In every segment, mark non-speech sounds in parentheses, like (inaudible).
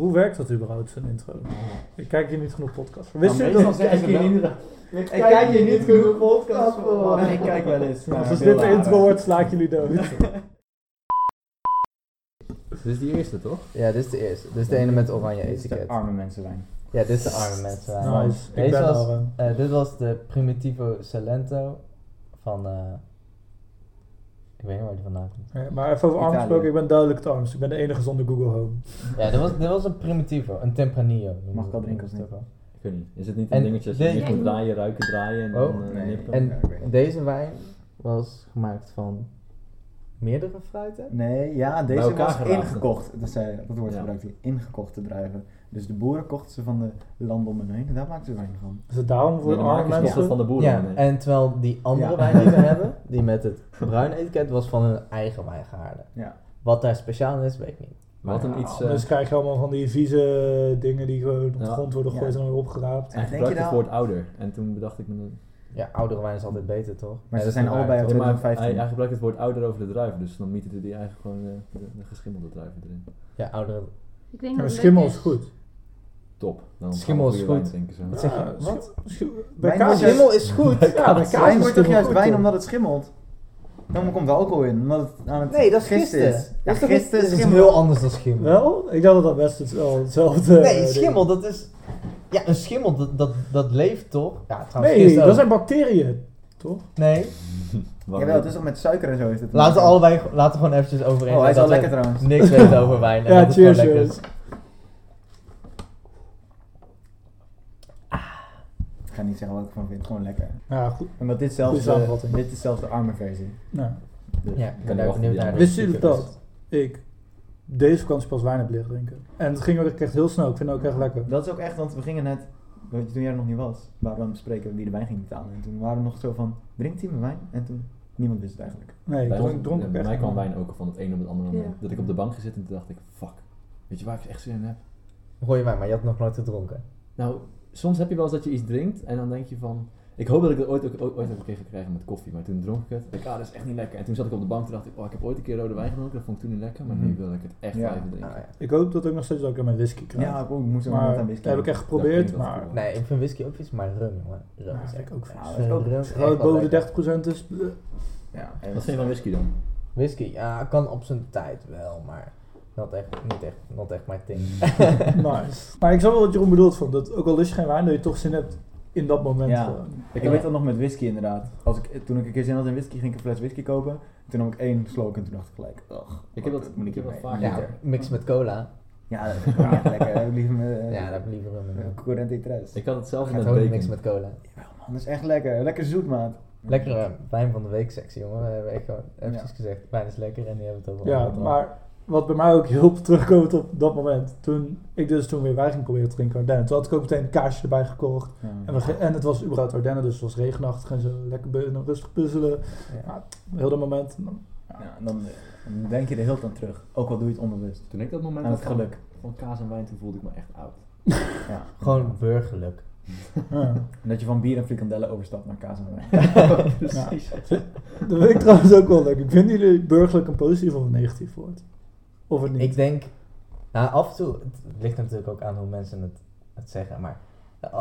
Hoe werkt dat überhaupt, zo'n intro? Ik kijk hier niet genoeg podcast voor. Wist Nou, je dat? Ik kijk je niet genoeg podcast voor. Ik kijk wel eens. maar Als dit de intro wordt, sla ik jullie dood. (laughs) Dit is die eerste, toch? Ja, dit is de eerste. Dit is de ene met oranje Dit is de etiket. arme mensenwijn. Ja, dit is de arme mensen. Nice. Ik Deze ben was, eh, eh, dit was de Primitivo Salento van... eh, ik weet niet waar die vandaan komt. ja, maar even over arm gesproken, ik ben duidelijk te arm. Dus ik ben de enige zonder Google Home. Ja, dit was, dit was een Primitivo, een Tempranillo. Mag ik al drinken of. Ik weet niet. Is het niet En een dingetje dat je moet draaien, ruiken, draaien en dan Oh, eh, nee. nippen? En Ja, deze wijn was gemaakt van meerdere fruiten. Nee, ja, deze was ingekocht. Dat, zei, dat woord Ja. gebruikt hij. Ingekochte druiven. Dus de boeren kochten ze van de landen om hen heen. En daar maakten ze wijn van. Is het daarom voor de arme mensen? van de boeren. Ja, en terwijl die andere Ja. wijn die we hebben, die met het bruine etiket, was van hun eigen wijngaarden. Ja. Wat daar speciaal in is, weet ik niet. Wat een Ja, iets... Dus krijg je allemaal van die vieze dingen die gewoon op de Ja. grond worden gegooid Ja. en dan weer opgeraapt. je gebruikte het nou- woord ouder. En toen bedacht ik me... Ja, oudere wijn is altijd beter, toch? Maar Ja, ze dat zijn allebei? Ja, maar hij, 2015. hij gebruikt het woord ouder over de druiven. Dus dan mieterde hij eigenlijk gewoon eh, de, de geschimmelde druiven erin. Ja, oudere... Ik denk Ja, maar dat het schimmel is goed. Top. Dan Schimmel is wijn goed. drinken zo. Wat zeg je? Ja, Wat? Bij Wijn kaas Schimmel is goed! Ja, bij kaas Wijn wordt toch juist wijn omdat het schimmelt? Dan komt er alcohol in, omdat het aan het Nee, dat is gisten is. Ja, gisten is heel anders dan schimmel. Wel? Ik dacht dat dat best het, wel hetzelfde eh, Nee, ding- schimmel, dat is... Ja, een schimmel, dat, dat, dat leeft toch? Ja, trouwens, Nee, dat ook. zijn bacteriën. Toch? Nee. (laughs) Jawel, het is toch met suiker en zo is het. Laten we allebei, laten we gewoon eventjes overeen Oh, hij is al dat lekker we trouwens. Niks weten over wijn. Ja, gewoon cheers, lekker jongens. is. Ik ga niet zeggen wat ik ervan vind, gewoon lekker. Ja, goed. Omdat dit zelfs, de, dit is zelfs de arme versie. Nou, Dus Ja, ik ben daar benieuwd naar. wisten jullie dat ik deze vakantie pas wijn heb leren drinken? En het ging ook echt heel snel. Ik vind het ook echt lekker. Dat is ook echt, want we gingen net, weet je, toen jij er nog niet was, waren we aan het bespreken wie de wijn ging betalen. En toen waren we nog zo van, drinkt hij mijn wijn? En toen, niemand wist het eigenlijk. Nee, ik Bij dronk, ons- dronk bij mij kwam wijn ook van het een op het andere moment. Ja. Dat ik op de bank gezet en toen dacht ik, fuck. Weet je waar ik echt zin in heb? Rode wijn, maar je had nog nooit gedronken. Nou, soms heb je wel eens dat je iets drinkt en dan denk je van... Ik hoop dat ik het ooit, ook, ooit, ooit heb een keer gekregen met koffie, maar toen dronk ik het. Ik, ah, dat is echt niet lekker. En toen zat ik op de bank en dacht ik, oh, ik heb ooit een keer rode wijn gedronken, dat vond ik toen niet lekker, maar nu Mhm. wil ik het echt Ja. blijven drinken. Nou, ja. Ik hoop dat ik nog steeds ook in mijn whisky krijg. Ja, ik ook, moest er maar aan dat whisky. heb ik echt Dat geprobeerd, maar cool. Nee, ik vind whisky ook vies, maar rum, jongen. Rum Ja, is echt ik ook vies. Dat als het boven de lekker. 30% is... Ja, en Wat vind je van whisky dan? Whisky, ja, kan op zijn tijd wel, maar not echt, niet echt, not echt mijn ding. (laughs) nice. Maar ik snap wel wat Jeroen bedoelt van, dat ook al lust je geen wijn, dat je toch zin hebt in dat moment. Ja. gewoon. Ik weet dat nog met whisky inderdaad. Als ik, toen ik een keer zin had in whisky, ging ik een fles whisky kopen. Toen nam ik één slok en toen dacht ik gelijk, ugh, Ik heb dat- moet ik heb dat vaak. ja, mix met cola. Ja, dat is echt lekker. Ik liever (laughs) Ja, ik liever rum in. Corrente. Ik had hetzelfde Gaat met bacon. niks met cola. Jawel man, dat is echt lekker. Lekker zoet maat. Lekkere wijn van de week sectie, jongen. We hebben echt gewoon eventjes Ja. gezegd, wijn is lekker en die hebben het over Ja, maar wat bij mij ook heel (laughs) terugkomt op dat moment, toen ik dus toen weer wijn ging proberen te drinken Ardennen, toen had ik ook meteen een kaarsje erbij gekocht. Ja. En, we ge- en het was überhaupt Ardennen, dus het was regenachtig en zo, lekker rustig puzzelen. Ja. Heel dat moment. en dan- Ja, en dan, dan denk je er heel aan terug. Ook al doe je het onbewust. Toen ik dat moment Aan had het geluk. van kaas en wijn, toen voelde ik me echt oud. Ja. (laughs) Gewoon burgerlijk. (laughs) Ja. En dat je van bier en frikandellen overstapt naar kaas en wijn. Precies. Dat vind ik trouwens ook wel leuk. Ik vind jullie burgerlijk een positief of een negatief woord? Of niet? Ik denk, nou af en toe, het ligt natuurlijk ook aan hoe mensen het, het zeggen, maar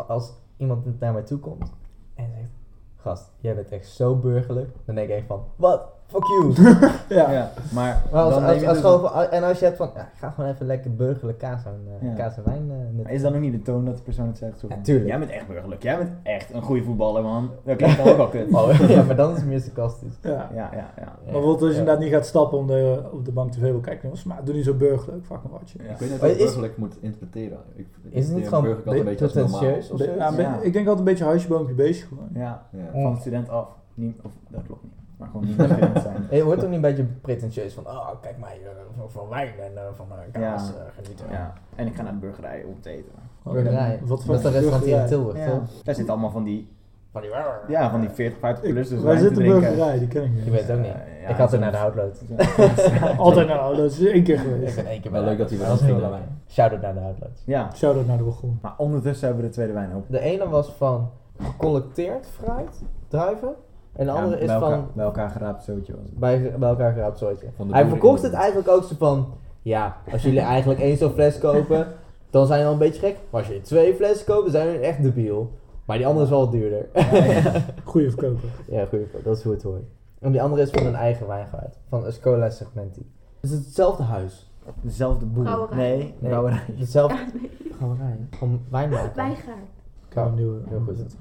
als iemand naar mij toe komt en zegt, gast, jij bent echt zo burgerlijk, dan denk ik echt van, wat? Fuck you! (laughs) ja. Ja, maar, als, dan als, je als dus- gewoon en als je hebt van, ja, ik ga gewoon even lekker burgerlijk kaas en, eh, Ja. kaas en wijn uh, Maar is dan ook niet de toon dat de persoon het zegt? Zo van, Ja, tuurlijk. Jij bent echt burgerlijk. Jij bent echt een goede voetballer, man. Dat klinkt dan ook wel kut. Oh, (laughs) ja, maar dan is het meer sarcastisch. Ja. Ja, ja, ja. Ja. Maar bijvoorbeeld als je Ja. inderdaad niet gaat stappen om de, op de bank tv wil kijken, maar doe niet zo burgerlijk, fuck een watje. Ja. Ik weet niet of is- burgerlijk moet interpreteren. Ik, ik Is het niet gewoon burgerlijk altijd een beetje pretentieus. Ik denk altijd een beetje huisje, boompje, beestje gewoon. Ja, Ja. van student af. Niet, of, dat klopt niet. Maar gewoon niet zijn. (laughs) Je wordt ook niet een beetje pretentieus van, oh kijk mij, eh, van, van wijn en eh, van eh, kaas Ja. genieten. Ja. En ik ga naar de burgerij om te eten. Burgerij. Wat dat voor is een restaurant hier in burgerij? Tilburg, Ja. toch? Daar zitten allemaal van die, Van die ja, van die 40, 50 Ik- plus dus te zitten drinken. burgerij, die ken ik niet. Ik weet het ook niet. Ja, ik had er naar de houtlood. (laughs) Altijd nou, dat is één keer Ik geweest. ben één keer Wel bij leuk de dat hij Houtlood. wel Dat was. Shout-out naar de houtlood. Ja, Shout-out naar de begon. maar ondertussen hebben we de tweede wijn op. De ene was van gecollecteerd fruit, druiven. En de Ja, andere is elkaar, van bij elkaar geraapt zootje was het. bij, bij elkaar geraapt de Hij verkocht het eigenlijk ook zo van... Ja, als jullie (laughs) eigenlijk één zo'n fles kopen, dan zijn je al een beetje gek. Maar als je twee flessen koopt, dan zijn je echt debiel. Maar die andere is wel duurder. (laughs) Goeie verkoper. ja, goed, dat is hoe het hoort. En die andere is van een eigen wijngaard, van Escola Segmenti. Het is hetzelfde huis. Dezelfde boer. Brouwerij. Nee, Nee. brouwerij. Hetzelfde Ja, nee. brouwerij. Van wijnmaker. Wijngaard. Nieuwe. Heel goed.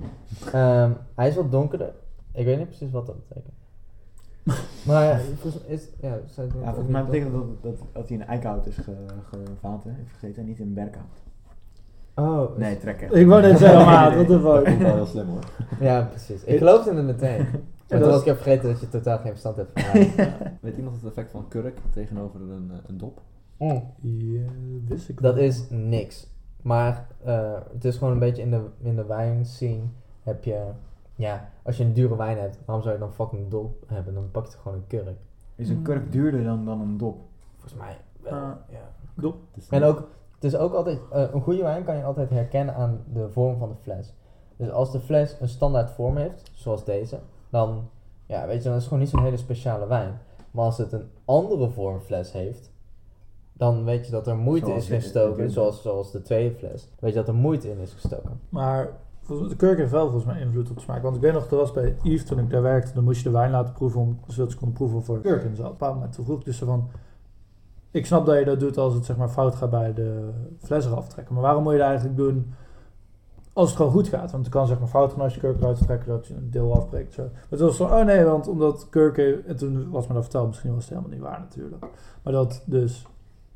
Ehm, hij is wat donkerder. Ik weet niet precies wat dat betekent. (laughs) Maar ja, volgens, is, ja, Ja, volgens mij betekent dat, dat, dat hij in eikenhout is ge, gevaat, hè? Heeft gegeten en niet in berkhout. Oh, Nee, trekken. Ik wou net zeggen, maat, wat de Dat fuck. is wel heel slim hoor. Ja, precies. Ik geloofde het meteen. Maar dat toen was ik even vergeten dat je totaal geen verstand hebt van wijn. (laughs) Weet iemand het effect van kurk tegenover een, eh, een dop? Mm. Ja, wist ik Dat wel. is niks. Maar eh, het is gewoon een beetje in de, in de wijn scene heb je... Ja, als je een dure wijn hebt, waarom zou je dan fucking dop hebben? Dan pak je toch gewoon een kurk. Is een kurk duurder dan, dan een dop? Volgens mij wel, ja. Dop. En ook, het is ook altijd, eh, een goede wijn kan je altijd herkennen aan de vorm van de fles. Dus als de fles een standaard vorm heeft, zoals deze, dan, ja, weet je, dan is het gewoon niet zo'n hele speciale wijn. Maar als het een andere vormfles heeft, dan weet je dat er moeite Zoals is gestoken, zoals, zoals de tweede fles. Dan weet je dat er moeite in is gestoken. Maar de kurk heeft wel volgens mij invloed op de smaak. Want ik weet nog, dat was bij Yves toen ik daar werkte. Dan moest je de wijn laten proeven, om, zodat ze konden proeven er zat. Op een bepaald moment toen vroeg ik dus zo van... Ik snap dat je dat doet als het zeg maar fout gaat bij de fles eraf trekken. Maar waarom moet je dat eigenlijk doen als het gewoon goed gaat? Want het kan zeg maar fout gaan als je kurk eruit trekken, dat je een deel afbreekt. Zo. Maar het was zo, oh nee, want omdat kurk heeft... En toen was me dat verteld, misschien was het helemaal niet waar natuurlijk. Maar dat dus...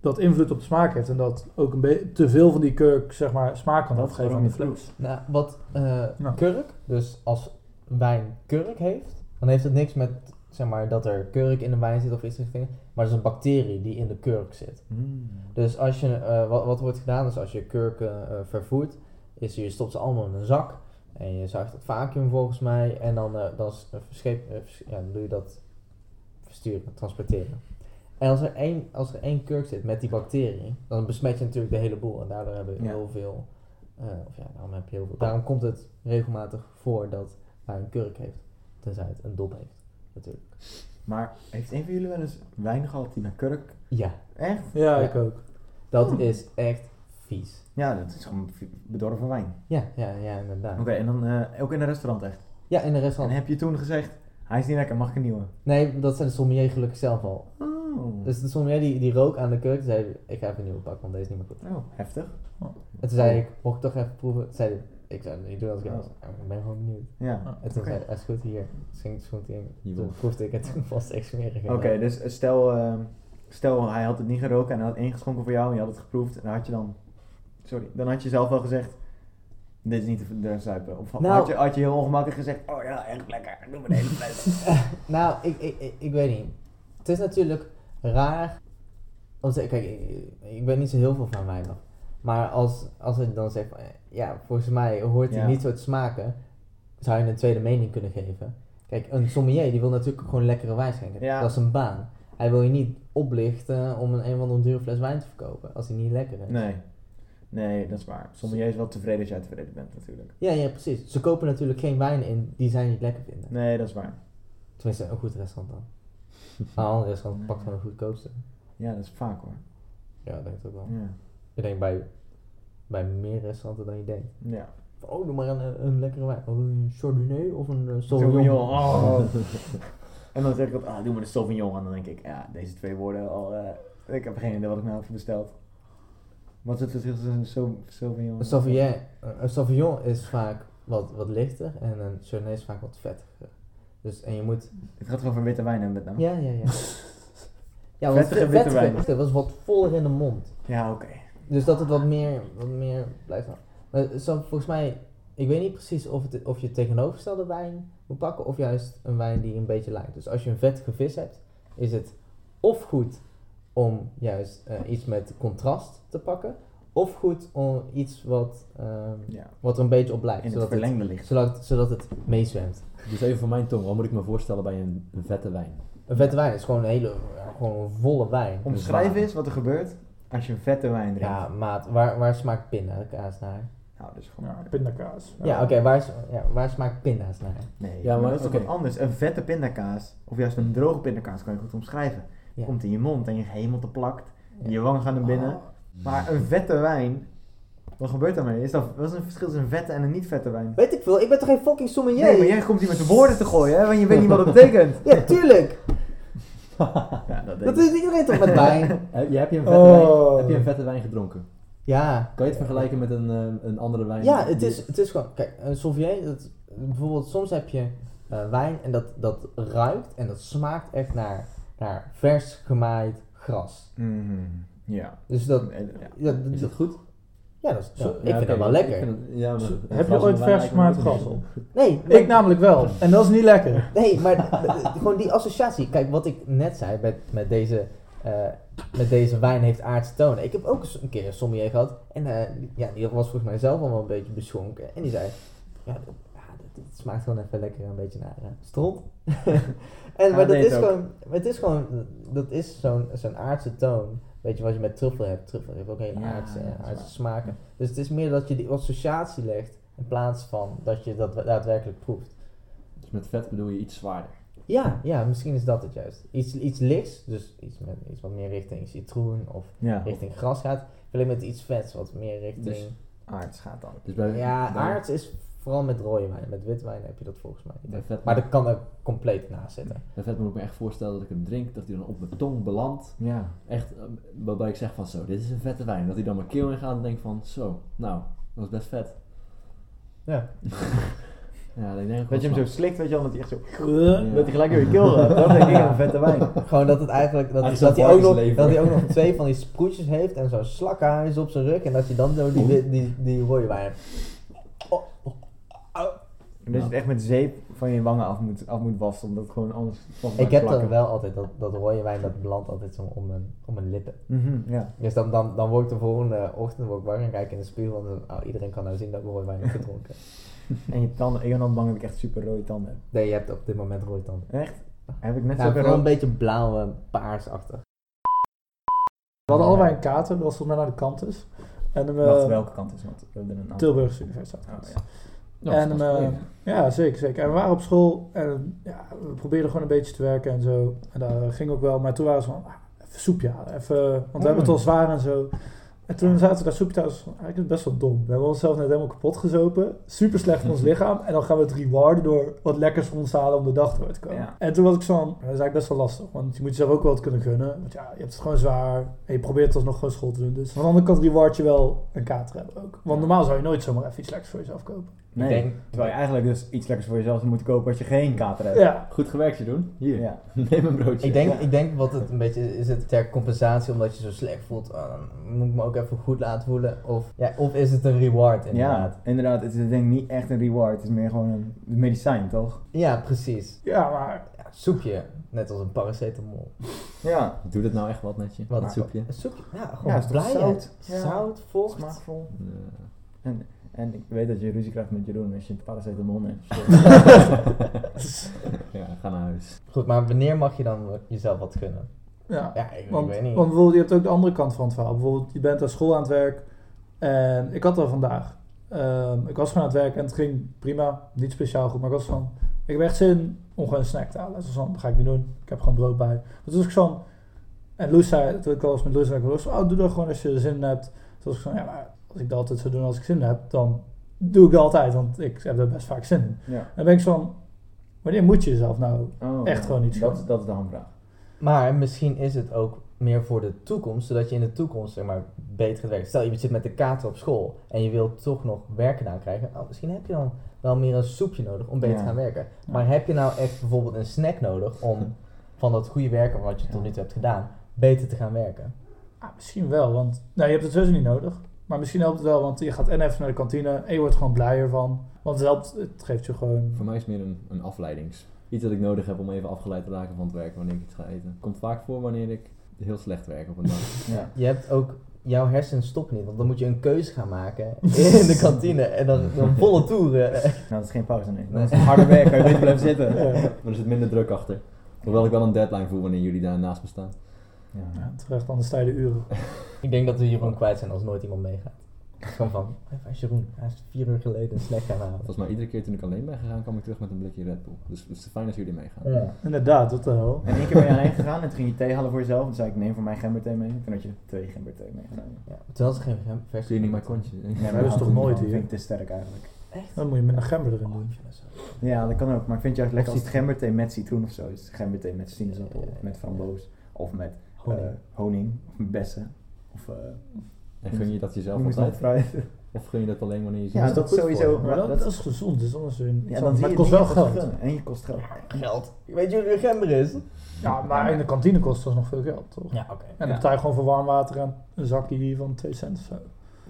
Dat invloed op de smaak heeft en dat ook een beetje te veel van die kurk zeg maar smaak kan afgeven aan de fles. Nou, wat eh, Nou. kurk, dus als wijn kurk heeft, dan heeft het niks met, zeg maar, dat er kurk in de wijn zit of iets dergelijks. Maar dat is een bacterie die in de kurk zit. Hmm. Dus als je, eh, wat, wat wordt gedaan is als je kurken eh, vervoert, is je stopt ze allemaal in een zak en je zuigt het vacuüm volgens mij en dan, verscheep- ja, dan doe je dat versturen, transporteren. En als er, één, als er één kurk zit met die bacterie, dan besmet je natuurlijk de hele boel en daardoor hebben we Ja. heel veel, eh, of ja, daarom heb je heel veel. Daarom komt het regelmatig voor dat hij een kurk heeft, tenzij het een dop heeft, natuurlijk. Maar heeft een van jullie wel eens wijn gehad die naar kurk... Ja, Echt? Ja, Ja. ik ook. dat Oh. is echt vies. Ja, dat is gewoon bedorven wijn. Ja, ja, ja, inderdaad. Oké, en dan eh, ook in een restaurant echt. Ja, in de En restaurant. heb je toen gezegd, hij is niet lekker, mag ik een nieuwe? Nee, dat zijn de sommelier gelukkig zelf al. Oh, Dus de sommelier die, die rook aan de kurk, die zei ik ga even een nieuwe pakken, want deze is niet meer goed. oh heftig. En toen zei ik, mocht ik toch even proeven? Toen zei hij, ik zou het niet doen als ik was. Ik ben gewoon benieuwd. Ja. En toen zei hij, is goed hier. Dus ging het goed in. Je Toen proefde ik het, toen was het echt smerig. Oké, dus eh, stel, eh, stel hij had het niet geroken en hij had ingeschonken voor jou en je had het geproefd. En dan had je dan, sorry, dan had je zelf wel gezegd, dit is niet te zuipen. Of Nou- had, je, had je heel ongemakkelijk gezegd, oh ja, echt lekker, doe de hele fles. Nou, ik, ik, ik, ik weet niet. Het is natuurlijk raar. Want, kijk, ik, ik weet niet zo heel veel van wijn af. Maar als, als ik dan zeg van, eh, ja, volgens mij hoort hij niet zo te smaken, zou je een tweede mening kunnen geven. Kijk, een sommelier die wil natuurlijk gewoon lekkere wijn schenken. Dat is een baan. Hij wil je niet oplichten om een een of andere dure fles wijn te verkopen als hij niet lekker is. Nee, nee, dat is waar. Sommelier is wel tevreden als jij tevreden bent natuurlijk. Ja, ja, precies. Ze kopen natuurlijk geen wijn in die zij niet lekker vinden. Nee, dat is waar. Tenminste, een goed restaurant dan. (laughs) Een ander restaurant pakt van een goedkoopste. Ja, dat is vaak hoor. Ja, dat denk ik ook wel. Ja. Ik denk bij, bij meer restauranten dan je denkt. ja. Oh, doe maar een, een lekkere wijn. Oh, een Chardonnay of een uh, Sauvignon. Sauvignon. Oh. (laughs) en dan zeg ik dat, ah, doe maar de Sauvignon. En dan denk ik, ja, deze twee woorden al, eh, ik heb geen idee wat ik nou heb besteld. Wat is het verschil tussen een Sau- Sauvignon? Een Sauvignon, een Sauvignon is vaak wat, wat lichter en een Chardonnay is vaak wat vettiger. Dus, en je moet... Het gaat over witte wijn hebben met nou. Ja, ja, ja. (laughs) Ja, want Vettige witte wijn. dat is wat voller in de mond. Ja, oké. Dus dat het wat meer, wat meer blijft hangen. Maar zo, volgens mij, ik weet niet precies of, het, of je tegenovergestelde wijn moet pakken of juist een wijn die een beetje lijkt. Dus als je een vettige vis hebt, is het of goed om juist eh, iets met contrast te pakken, of goed om iets wat, ehm, Ja. wat er een beetje op lijkt. In het zodat, het, verlengde ligt. zodat, zodat het meezwemt. Dus even voor mijn tong, wat moet ik me voorstellen bij een, een vette wijn? Een vette wijn is gewoon een hele, gewoon een volle wijn. Omschrijf Dus eens wat er gebeurt als je een vette wijn drinkt. Ja, maat, waar, waar smaakt pindakaas naar? Nou, dus gewoon... Ja, pindakaas. Ja, oké, waar, is- ja, waar smaakt pinda's naar? Nee, Ja, maar, maar dat is toch oké. wat anders. Een vette pindakaas, of juist een droge pindakaas, kan je goed omschrijven. Ja. Komt in je mond en je hemel te plakt, Ja. je wangen gaan naar binnen. Ah. Maar een vette wijn Wat gebeurt daarmee? Is dat, wat is een verschil tussen een vette en een niet vette wijn? Weet ik veel, ik ben toch geen fucking sommelier? Nee, maar jij komt hier met de woorden te gooien, hè? Want je weet niet wat het betekent. (laughs) Ja, tuurlijk. (laughs) Ja, dat, Dat is iedereen toch met wijn? (laughs) Heb je, heb, je een vette Oh. wijn, heb je een vette wijn gedronken? Ja. Kan je het vergelijken met een, eh, een andere wijn? Ja, het is, het is gewoon, kijk, een Sauvignon, dat, bijvoorbeeld soms heb je eh, wijn en dat, dat ruikt en dat smaakt echt naar, naar vers gemaaid gras. Mhm. Ja. Dus dat, Ja. ja, Is dat goed? Ja, dat is, Zo, ik Ja, vind oké, dat wel ik lekker. vind het- ja, maar Zo, heb je ooit vers gemaakt gras op? Nee, maar, Ik namelijk wel. En dat is niet lekker. nee, maar gewoon die associatie. Kijk, wat ik net zei met, met, deze, eh, met deze wijn heeft aardse tonen. Ik heb ook eens een keer een sommelier gehad. En eh, ja, die was volgens mij zelf al wel een beetje beschonken. En die zei, ja, dit smaakt gewoon even lekker een beetje naar uh, stront. (laughs) en, Ja, maar dat is het ook. gewoon, het is gewoon, dat is zo'n zo'n aardse toon. Weet je wat je met truffel hebt? Truffel heeft ook hele Ja, aardse, ja, smaken. Dus het is meer dat je die associatie legt in plaats van dat je dat daadwerkelijk proeft. Dus met vet bedoel je iets zwaarder. Ja, ja, misschien is dat het juist. Iets, iets lichts, dus iets, met, iets wat meer richting citroen of Ja. richting gras gaat. Alleen met iets vets, wat meer richting... Dus- Aards gaat dan. Dus bij, ja, bij- aards is vooral met rode wijn. Met wit wijn heb je dat volgens mij niet. vet, Maar dat kan er compleet naast zitten. bij vet moet ik me echt voorstellen dat ik hem drink, dat hij dan op mijn tong belandt. Ja. Echt, eh, waarbij ik zeg van zo, dit is een vette wijn. Dat hij dan mijn keel ingaat en denk van zo, nou, dat is best vet. Ja. (laughs) Ja, ik denk Dat je hem zo slikt, weet je wel, dat hij echt zo... Ja. Dat hij gelijk door je keel gaat. Dat denk ik aan een vette wijn. (laughs) Gewoon dat het eigenlijk... Dat, Hij is dat, hij ook nog, dat hij ook nog twee van die sproetjes heeft en zo'n slakkenhuis op zijn rug. En dat je dan zo die, die, die rode wijn hebt. En dat je het echt met zeep van je wangen af moet, af moet wassen, omdat het gewoon anders vast Ik heb plakken. dan wel altijd, dat, dat rode wijn dat belandt altijd zo om mijn, om mijn lippen. Mhm, ja. Dus dan, dan, dan word ik de volgende ochtend word ik wakker en kijk in de spiegel en dan, oh, iedereen kan nou zien dat ik rode wijn heb gedronken. (laughs) En je tanden, ik ben dan bang dat ik echt super rode tanden heb. Nee, je hebt op dit moment rode tanden. Echt? Heb ik net Ja, zo een beetje blauw, paarsachtig. We hadden allebei een kater, dat was volgens mij naar de Cantus. En hem, Wacht, eh, welke kant is het? Want we hebben er een aantal. Tilburgse Universiteit. Oh, ja. Nou, en is leuk. ja, zeker, zeker. En we waren op school en ja, we probeerden gewoon een beetje te werken en zo. En dat ging ook wel, maar toen waren ze van, ah, even soepje halen, even, want we hebben het al zwaar en zo. En toen zaten we daar soepje thuis, eigenlijk best wel dom. We hebben onszelf net helemaal kapot gezopen, super slecht voor ons (laughs) lichaam. En dan gaan we het rewarden door wat lekkers voor ons halen om de dag door te komen. Ja. En toen was ik zo van, dat is eigenlijk best wel lastig. Want je moet jezelf ook wel wat kunnen gunnen. Want ja, je hebt het gewoon zwaar en je probeert het alsnog gewoon school te doen. Dus van de andere kant reward je wel een kater hebben ook. Want normaal zou je nooit zomaar even iets lekkers voor jezelf kopen. Nee, Ik denk- terwijl je eigenlijk dus iets lekkers voor jezelf moet kopen als je geen kater hebt. Ja, Goed gewerkt, doen. Hier, Ja. (laughs) neem een broodje. Ik denk, Ja. ik denk wat het een beetje is, het ter compensatie omdat je zo slecht voelt. ah, dan moet ik me ook even goed laten voelen. Of, ja, of is het een reward inderdaad. Ja, inderdaad. Het is denk ik niet echt een reward. Het is meer gewoon een medicijn, toch? Ja, precies. ja maar Ja, soepje, net als een paracetamol. Ja. Doe dit nou echt wat met je? Wat Een soepje? Een soepje, ja, gewoon Ja, blijheid. zout? Ja. Zout, vocht. Smaakvol. Ja. En, en ik weet dat je ruzie krijgt met Jeroen als je het paracetamol neemt. (laughs) ja, ga naar huis. Goed, maar wanneer mag je dan jezelf wat gunnen? ja. Ja, ik, weet niet. want bijvoorbeeld, je hebt ook de andere kant van het verhaal. Bijvoorbeeld, je bent aan school aan het werk. En ik had dat vandaag. Ehm, ik was gewoon aan het werk en het ging prima. Niet speciaal goed, maar ik was van... Ik heb echt zin om gewoon een snack te halen. Dus van, dat ga ik niet doen. Ik heb gewoon brood bij. Dus was ik zo. En Loes zei, toen ik al eens met Loes zei, ik oh, doe dat gewoon als je er zin in hebt. Toen was ik van, ja, maar als ik dat altijd zou doen als ik zin in heb, dan doe ik dat altijd. Want ik heb er best vaak zin in. ja. En dan ben ik zo van, wanneer moet je jezelf nou... Oh, Echt ja. gewoon iets Dat, dat is de hamvraag. Maar misschien is het ook meer voor de toekomst, zodat je in de toekomst zeg maar, beter gaat werken. Stel, je zit met de kater op school en je wilt toch nog werken aan krijgen. Oh, misschien heb je dan wel meer een soepje nodig om beter Ja. te gaan werken. Ja. Maar heb je nou echt bijvoorbeeld een snack nodig om (laughs) van dat goede werken wat je Ja. tot nu toe hebt gedaan, beter te gaan werken? Ah, misschien wel, want nou, je hebt het sowieso niet nodig. Maar misschien helpt het wel, want je gaat en even naar de kantine en je wordt gewoon blijer van. Want het helpt, het geeft je gewoon... Voor mij is het meer een, een afleidings. Iets dat ik nodig heb om even afgeleid te raken van het werk wanneer ik iets ga eten. Komt vaak voor wanneer ik heel slecht werk op een dag. (laughs) Ja. Je hebt ook, jouw hersenen stoppen niet, want dan moet je een keuze gaan maken in de kantine en dan, dan volle toeren. (laughs) Nou, dat is geen pauze, nee. Dat is harder werk, kan je beter blijven zitten. (laughs) Ja, Maar er zit minder druk achter. Hoewel ik wel een deadline voel wanneer jullie daar naast me staan. Ja. ja, terecht, anders sta je de uren. (laughs) Ik denk dat we Jeroen kwijt zijn als nooit iemand meegaat. Gewoon van, waar is Jeroen? Hij is vier uur geleden een snack gaan halen. Volgens mij iedere keer toen ik alleen ben gegaan, kwam ik terug met een blikje Red Bull. Dus het is fijn als jullie meegaan. Ja. Inderdaad, dat wel. En één keer ben je alleen gegaan en toen ging je thee halen voor jezelf. Toen zei ik, neem voor mij gemberthee mee. Toen had je twee gemberthee meegenomen. Ja, toen had ze geen versie. Zie je niet mijn kontje? Ja, dat maar is dat toch vind nooit ik- hier? vind ik te sterk eigenlijk. Dan moet je met een gember erin Oh, doen. dat. Ja, dat kan ook. Maar ik vind het juist lekker als het gemberthee met citroen of zo is. Gemberthee met sinaasappel Ja, ja, of ja. met framboos. Of met Honing. eh, honing of bessen. Of uh, En gun je dat jezelf altijd? Of gun je dat alleen wanneer je Ja, ziet? dat goed sowieso. Maar dat, dat- is gezond, dus anders een, Ja, dan maar zie het kost wel geld. En je kost geld. Geld. Weet je hoeveel gember is? Ja, maar in de kantine kost dat nog veel geld, toch? Ja, oké. En dan Ja. betaal je gewoon voor warm water en een zakje hier van 2 cent of zo.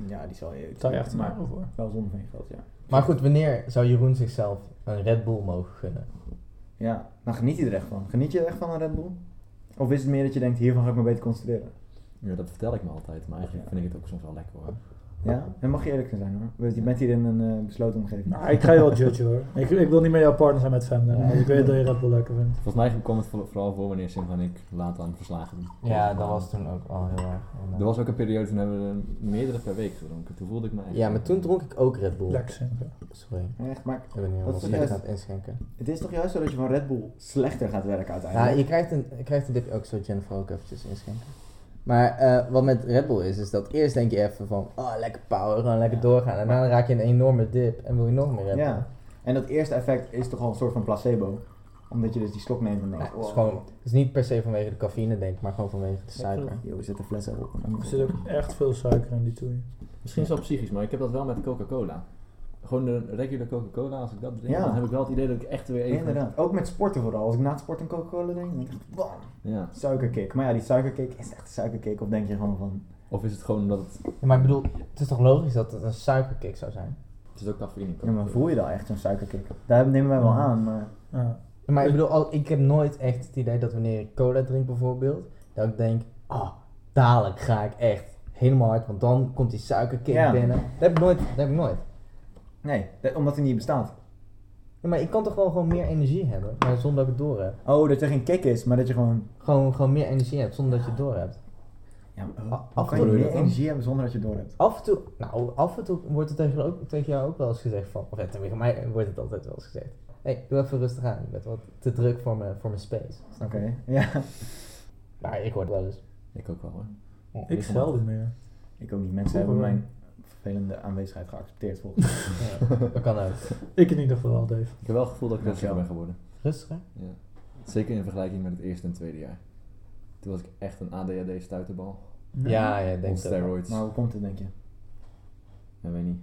Ja, die zal je betaal je echt maar voor. wel zonde van je geld, ja. Maar goed, wanneer zou Jeroen zichzelf een Red Bull mogen gunnen? Ja, dan geniet je er echt van. Geniet je er echt van een Red Bull? Of is het meer dat je denkt, hiervan ga ik me beter concentreren? Ja, dat vertel ik me altijd, maar eigenlijk Ja. vind ik het ook soms wel lekker hoor. Ja? En mag je eerlijk zijn hoor. Je bent hier in een eh, besloten omgeving. Nou, ik ga je wel judgen hoor. (laughs) Ik, ik wil niet meer jouw partner zijn met Femden, want ik weet dat je Red Bull lekker vindt. Volgens mij kwam het voor- vooral voor wanneer Sim en ik laat aan verslagen doen. Ja, dat was toen ook al heel erg. Er was ook een periode toen hebben we er meerdere per week gedronken. Toen voelde ik me echt... Ja, maar toen dronk ik ook Red Bull. Lekker. Sorry, Echt, maar ik ben Dat helemaal slecht aan het inschenken. het is toch juist zo dat je van Red Bull slechter gaat werken Ja, uiteindelijk? je krijgt een, je krijgt een dip ook zo Jennifer ook eventjes inschenken. Maar eh, wat met Red Bull is, is dat eerst denk je even van, oh lekker power, gewoon lekker Ja. doorgaan. En daarna raak je een enorme dip en wil je nog meer Red Bull. Ja. En dat eerste effect is toch al een soort van placebo. Omdat je dus die slok neemt en Ja, denkt, het, is wow. gewoon, het is niet per se vanwege de cafeïne denk ik, maar gewoon vanwege de suiker. Yo, we zetten fles erop. Er zit ook echt veel suiker in die toei. Misschien is psychisch, maar ik heb dat wel met Coca-Cola. Gewoon de regular Coca-Cola, als ik dat drink, Ja. dan heb ik wel het idee dat ik echt weer even... Inderdaad. Ook met sporten vooral. Als ik na het sport een Coca-Cola drink, dan denk ik echt, bam, Ja. suikerkick. Maar ja, die suikerkick is echt een suikerkick. Of denk je gewoon van, Of is het gewoon omdat het... Ja, maar ik bedoel, het is toch logisch dat het een suikerkick zou zijn? Het is ook cafeïne ja, maar voel je dan echt zo'n suikerkick? Daar nemen wij wel Ja. aan, maar... Ja. Maar ik bedoel, al, ik heb nooit echt het idee dat wanneer ik cola drink bijvoorbeeld, dat ik denk, ah, dadelijk ga ik echt helemaal hard, want dan komt die suikerkick Ja. binnen. Dat heb ik nooit, dat heb ik nooit. Nee, dat- omdat hij niet bestaat. Ja, maar ik kan toch wel gewoon meer energie hebben, maar zonder dat ik het door heb. Oh, dat er geen kick is, maar dat je gewoon... Gewoon, gewoon meer energie hebt zonder dat je het door hebt. Ja, maar, Af- hoe af kan en je toe meer dan? energie hebben zonder dat je het door hebt? Af en toe, nou, af en toe wordt het tegen, ook, tegen jou ook wel eens gezegd van, of ja, tegen mij wordt het altijd wel eens gezegd. Hé, hey, doe even rustig aan, je bent wat te druk voor mijn voor mijn space. Oké, (laughs) ja. Maar ik word wel eens. Ik ook wel hoor. Ik zelden meer. Ik ook niet. Mensen hebben mijn vervelende aanwezigheid geaccepteerd volgens mij. (laughs) Ja, dat kan ook. Ik in ieder geval wel, Dave. Ik heb wel het gevoel dat ik rustiger ben geworden. Rustiger? Ja. Zeker in vergelijking met het eerste en tweede jaar. Toen was ik echt een ADHD-stuiterbal. Ja, ja, ik denk dat. steroids. Maar hoe komt het, denk je? Ja, weet niet.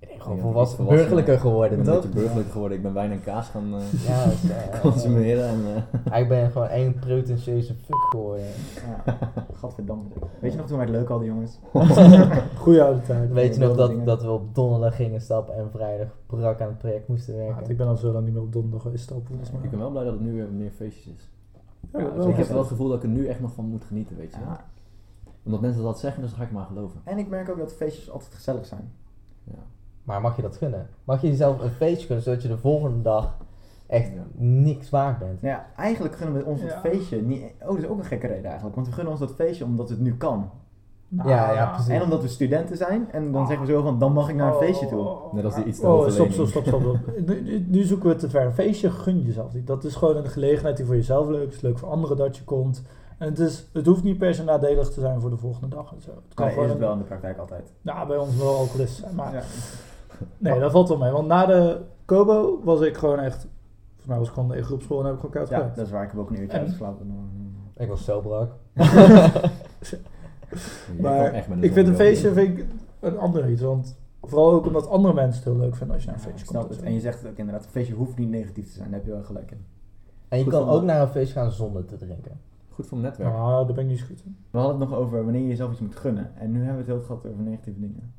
Ik denk gewoon Ja, volwassen, burgerlijker Ik geworden, ben een toch? beetje burgerlijk geworden. Ik ben wijn en kaas gaan eh, Ja, (laughs) eh, consumeren. En, eh, (laughs) Ik ben gewoon één pretentieuze fuck geworden. Ja, (laughs) gadverdamme. Weet je nog toen wij het leuk hadden, jongens? Goeie oude tijd. Weet je nog dat, dingen. dat we op donderdag gingen stappen en vrijdag brak aan het project moesten Ja, werken? ik ben al zo lang niet meer op donderdag geweest stappen. mij. ik ben wel blij dat het nu weer meer feestjes is. Ja, dus ik heb wel het gevoel dat ik er nu echt nog van moet genieten, weet je. Ja. Omdat mensen dat zeggen, dus dan ga ik maar geloven. En ik merk ook dat feestjes altijd gezellig zijn. Ja. Maar mag je dat gunnen? Mag je jezelf een feestje gunnen zodat je de volgende dag echt Ja. niks waard bent? Nou ja, eigenlijk gunnen we ons dat Ja. feestje feestje niet... Oh, dat is ook een gekke reden eigenlijk. Want we gunnen ons dat feestje omdat het nu kan. Nou, Ja, ja, precies. En omdat we studenten zijn. En dan zeggen we zo van, dan mag ik naar een feestje toe. Net als die iets te Oh, stop, stop, stop, stop. (laughs) stop. nu, zoeken we het te ver. Een feestje gun jezelf niet. Dat is gewoon een gelegenheid die voor jezelf leuk is. Leuk voor anderen dat je komt. En het, is, het hoeft niet per se nadelig te zijn voor de volgende dag en zo. Het kan Maar gewoon is het wel in de praktijk altijd. Nou, bij ons wel alcoholist zijn. Maar Ja. Nee, dat valt wel mee. Want na de Kobo was ik gewoon echt... Volgens mij was ik gewoon in groepschool en heb ik gewoon koud Ja, gewerkt. dat is waar. Ik heb ook een uurtje En- uitgeslapen. Ik was. (laughs) Je Maar ik vind een feestje vind ik een ander iets. Want vooral ook omdat andere mensen het heel leuk vinden als je naar een Ja, feestje ik snap komt. het. En je zegt het ook inderdaad, een feestje hoeft niet negatief te zijn. Daar heb je wel gelijk in. En je Goed kan ook naar een feest gaan zonder te drinken. Goed voor mijn netwerk. Nou, daar ben ik niet zo goed in. We hadden het nog over wanneer je jezelf iets moet gunnen. En nu hebben we het heel gehad over negatieve dingen.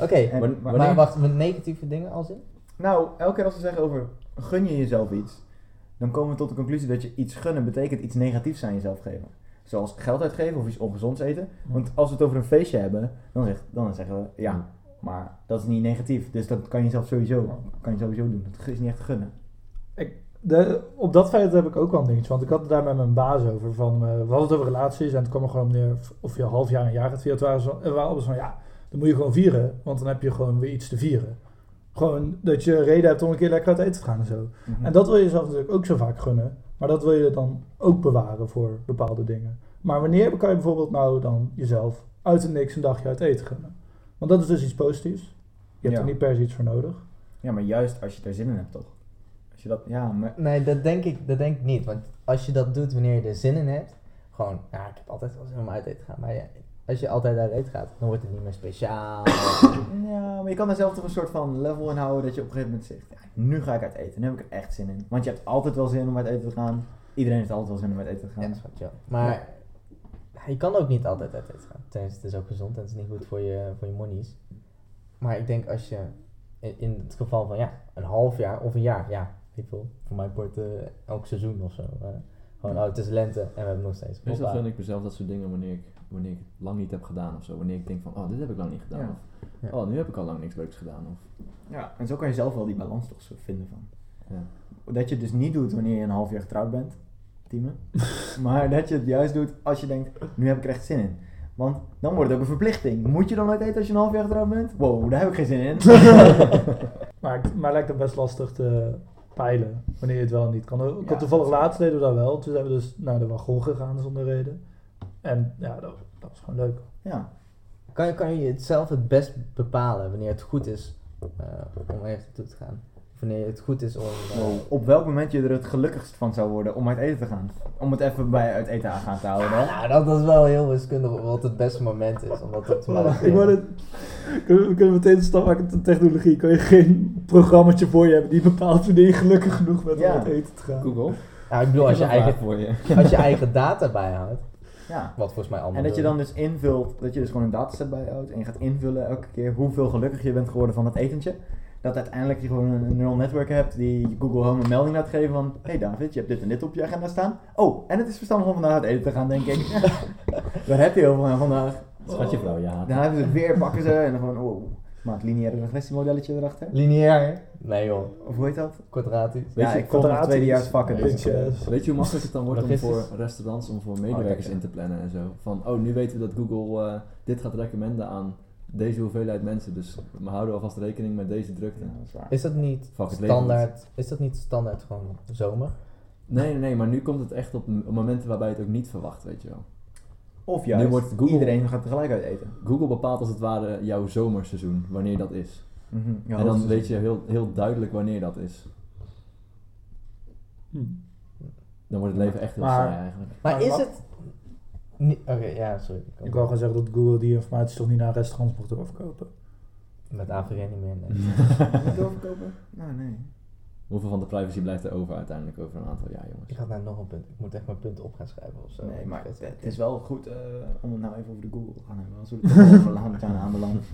Oké, En- maar, wacht, met negatieve dingen als in? Nou, elke keer als we zeggen over gun je jezelf iets, dan komen we tot de conclusie dat je iets gunnen betekent iets negatiefs aan jezelf geven. Zoals geld uitgeven of iets ongezonds eten. Want als we het over een feestje hebben, dan, zegt, dan zeggen we ja, maar dat is niet negatief. Dus dat kan je zelf sowieso, kan je sowieso doen. Dat is niet echt gunnen. De, op dat feit heb ik ook wel een dingetje. Want ik had het daar met mijn baas over. Van, eh, we hadden het over relaties. En het kwam er gewoon op neer of je een half jaar, een jaar gaat via. Het waren zo- we waren allemaal zo van, ja, dan moet je gewoon vieren, want dan heb je gewoon weer iets te vieren. Gewoon dat je reden hebt om een keer lekker uit eten te gaan en zo. Mhm. En dat wil je jezelf natuurlijk ook zo vaak gunnen, maar dat wil je dan ook bewaren voor bepaalde dingen. Maar wanneer kan je bijvoorbeeld nou dan jezelf uit het niks een dagje uit eten gunnen? Want dat is dus iets positiefs. Je hebt Ja. er niet per se iets voor nodig. Ja, maar juist als je er zin in hebt, toch? Als je dat, ja, maar... Nee, dat denk, ik, dat denk ik niet. Want als je dat doet wanneer je er zin in hebt, gewoon, ja, ik heb altijd wel zin om uit eten te gaan. Maar ja, als je altijd uit eten gaat, dan wordt het niet meer speciaal. (clears throat) Ja, maar je kan er zelf toch een soort van level in houden dat je op een gegeven moment zegt, ja, nu ga ik uit eten, nu heb ik er echt zin in. Want je hebt altijd wel zin om uit eten te gaan. Iedereen heeft altijd wel zin om uit eten te ja, gaan. dat is wat chill. Maar ja, je kan ook niet altijd uit eten gaan. Tenminste, het is ook gezond en het is niet goed voor je, voor je monies. Maar ik denk als je, in, het geval van ja, een half jaar of een jaar, ja, ik wil voor mij wordt eh, elk seizoen of zo. eh, gewoon, oh, het is lente en we hebben nog steeds. Meestal gun ik mezelf dat soort dingen wanneer ik, wanneer ik het lang niet heb gedaan of zo. Wanneer ik denk van, oh, dit heb ik lang niet gedaan. Ja. Of, Ja. oh, nu heb ik al lang niks leuks gedaan. Of, Ja, en zo kan je zelf wel die balans toch zo vinden van. ja. Dat je het dus niet doet wanneer je een half jaar getrouwd bent, Tieme. (laughs) maar dat je het juist doet als je denkt, nu heb ik er echt zin in. Want dan wordt het ook een verplichting. Moet je dan uit eten als je een half jaar getrouwd bent? Wow, daar heb ik geen zin in. (laughs) Maar, ik- maar lijkt het best lastig te peilen wanneer je het wel niet kan. Ik Ja, had toevallig laatst deden we dat wel. Toen zijn we dus naar de wagon gegaan zonder reden. En ja, dat, dat was gewoon leuk. ja. Kan je, kan je het zelf het best bepalen wanneer het goed is eh, om even toe te gaan? Of wanneer het goed is om... eh, Wow, op welk moment je er het gelukkigst van zou worden om uit eten te gaan? Om het even bij uit eten aan gaan te houden. Hè? Nou, dat, dat is wel heel wiskundig wat het beste moment is. Omdat het Voilà, ik kunnen, we kunnen meteen de stap maken tot technologie. Kan je geen programmaatje voor je hebben die bepaalt wanneer je gelukkig genoeg bent Ja. om uit eten te gaan. Google, Ja, ik bedoel, als je, eigen, voor je. als je eigen data bijhoudt, Ja. wat volgens mij allemaal En dat je dan dus invult, dat je dus gewoon een dataset bijhoudt en je gaat invullen elke keer hoeveel gelukkig je bent geworden van het etentje. Dat uiteindelijk je gewoon een neural network hebt die Google Home een melding laat geven van Hey David, je hebt dit en dit op je agenda staan. Oh, en het is verstandig om vandaag uit eten te gaan, denk ik. (laughs) Daar heb je heel veel aan vandaag. Schatje vrouw, ja. Daarna hebben ze het weer, pakken ze en dan gewoon, oh, maar het lineaire regressiemodelletje erachter. Lineair? Nee joh, Of hoe heet dat? kwadratisch. Weet ja, je, ik kom tweedejaars vakken. Dus. Weet je hoe makkelijk het dan wordt om voor restaurants, om voor medewerkers ja. in te plannen en zo? Van, oh, nu weten we dat Google eh, dit gaat recommenden aan deze hoeveelheid mensen, dus we houden alvast rekening met deze drukte. ja, dat is dat niet standaard, is dat niet standaard gewoon zomer? Nee, nee, nee, maar nu komt het echt op momenten waarbij je het ook niet verwacht, weet je wel. Of juist, Nu wordt Google- iedereen gaat tegelijk uit eten. Google bepaalt als het ware jouw zomerseizoen, wanneer dat is. Mhm, ja, en dan weet je heel, heel duidelijk wanneer dat is. Hm. Dan wordt het leven echt heel Maar- saai eigenlijk. Maar Maar is wat- het... Oké, ja, sorry. Ik wou gewoon zeggen dat Google die informatie toch niet naar restaurants mocht doorverkopen. Met AVG niet meer, nee. (laughs) Niet doorverkopen? Nou, nee. Hoeveel van de privacy blijft er over uiteindelijk over een aantal jaar, jongens? Ik had nou nog een punt. Ik moet echt mijn punten op gaan schrijven of zo. Nee, maar het, het is wel goed eh, om het nou even over de Google te gaan hebben. Als we er lang aan aanbeland.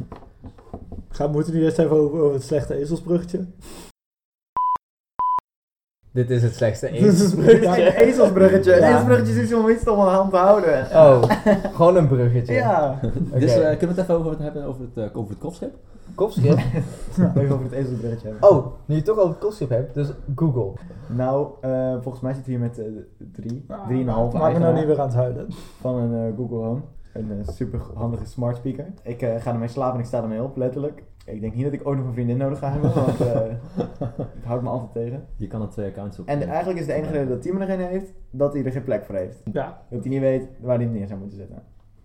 Gaan, moeten we niet eerst even over, over het slechte ezelsbruggetje? Dit is het slechtste ezelsbruggetje. een ezelsbruggetje. (laughs) Een Ja. ezelsbruggetje is iets om iets om aan hand te houden. Oh, gewoon een bruggetje. Ja. Dus eh, kunnen we het even over het hebben over het, eh, over het kopschip? Kopschip. (laughs) Even over het ezelsbruggetje hebben. Oh, nu je het toch over het kopschip hebt, dus Google. Nou, eh, volgens mij zit hier met drie, Ah, drieënhalf Maak me nou niet weer aan het huilen. van een Google Home. Een super handige smart speaker. Ik eh, ga ermee slapen en ik sta ermee op, letterlijk. Ik denk niet dat ik ooit nog een vriendin nodig ga hebben, want eh (laughs) het houdt me altijd tegen. Je kan er twee accounts op. En eigenlijk is de enige reden dat Tim er geen heeft, dat hij er geen plek voor heeft. Ja, Dat hij niet weet waar hij hem neer zou moeten zetten.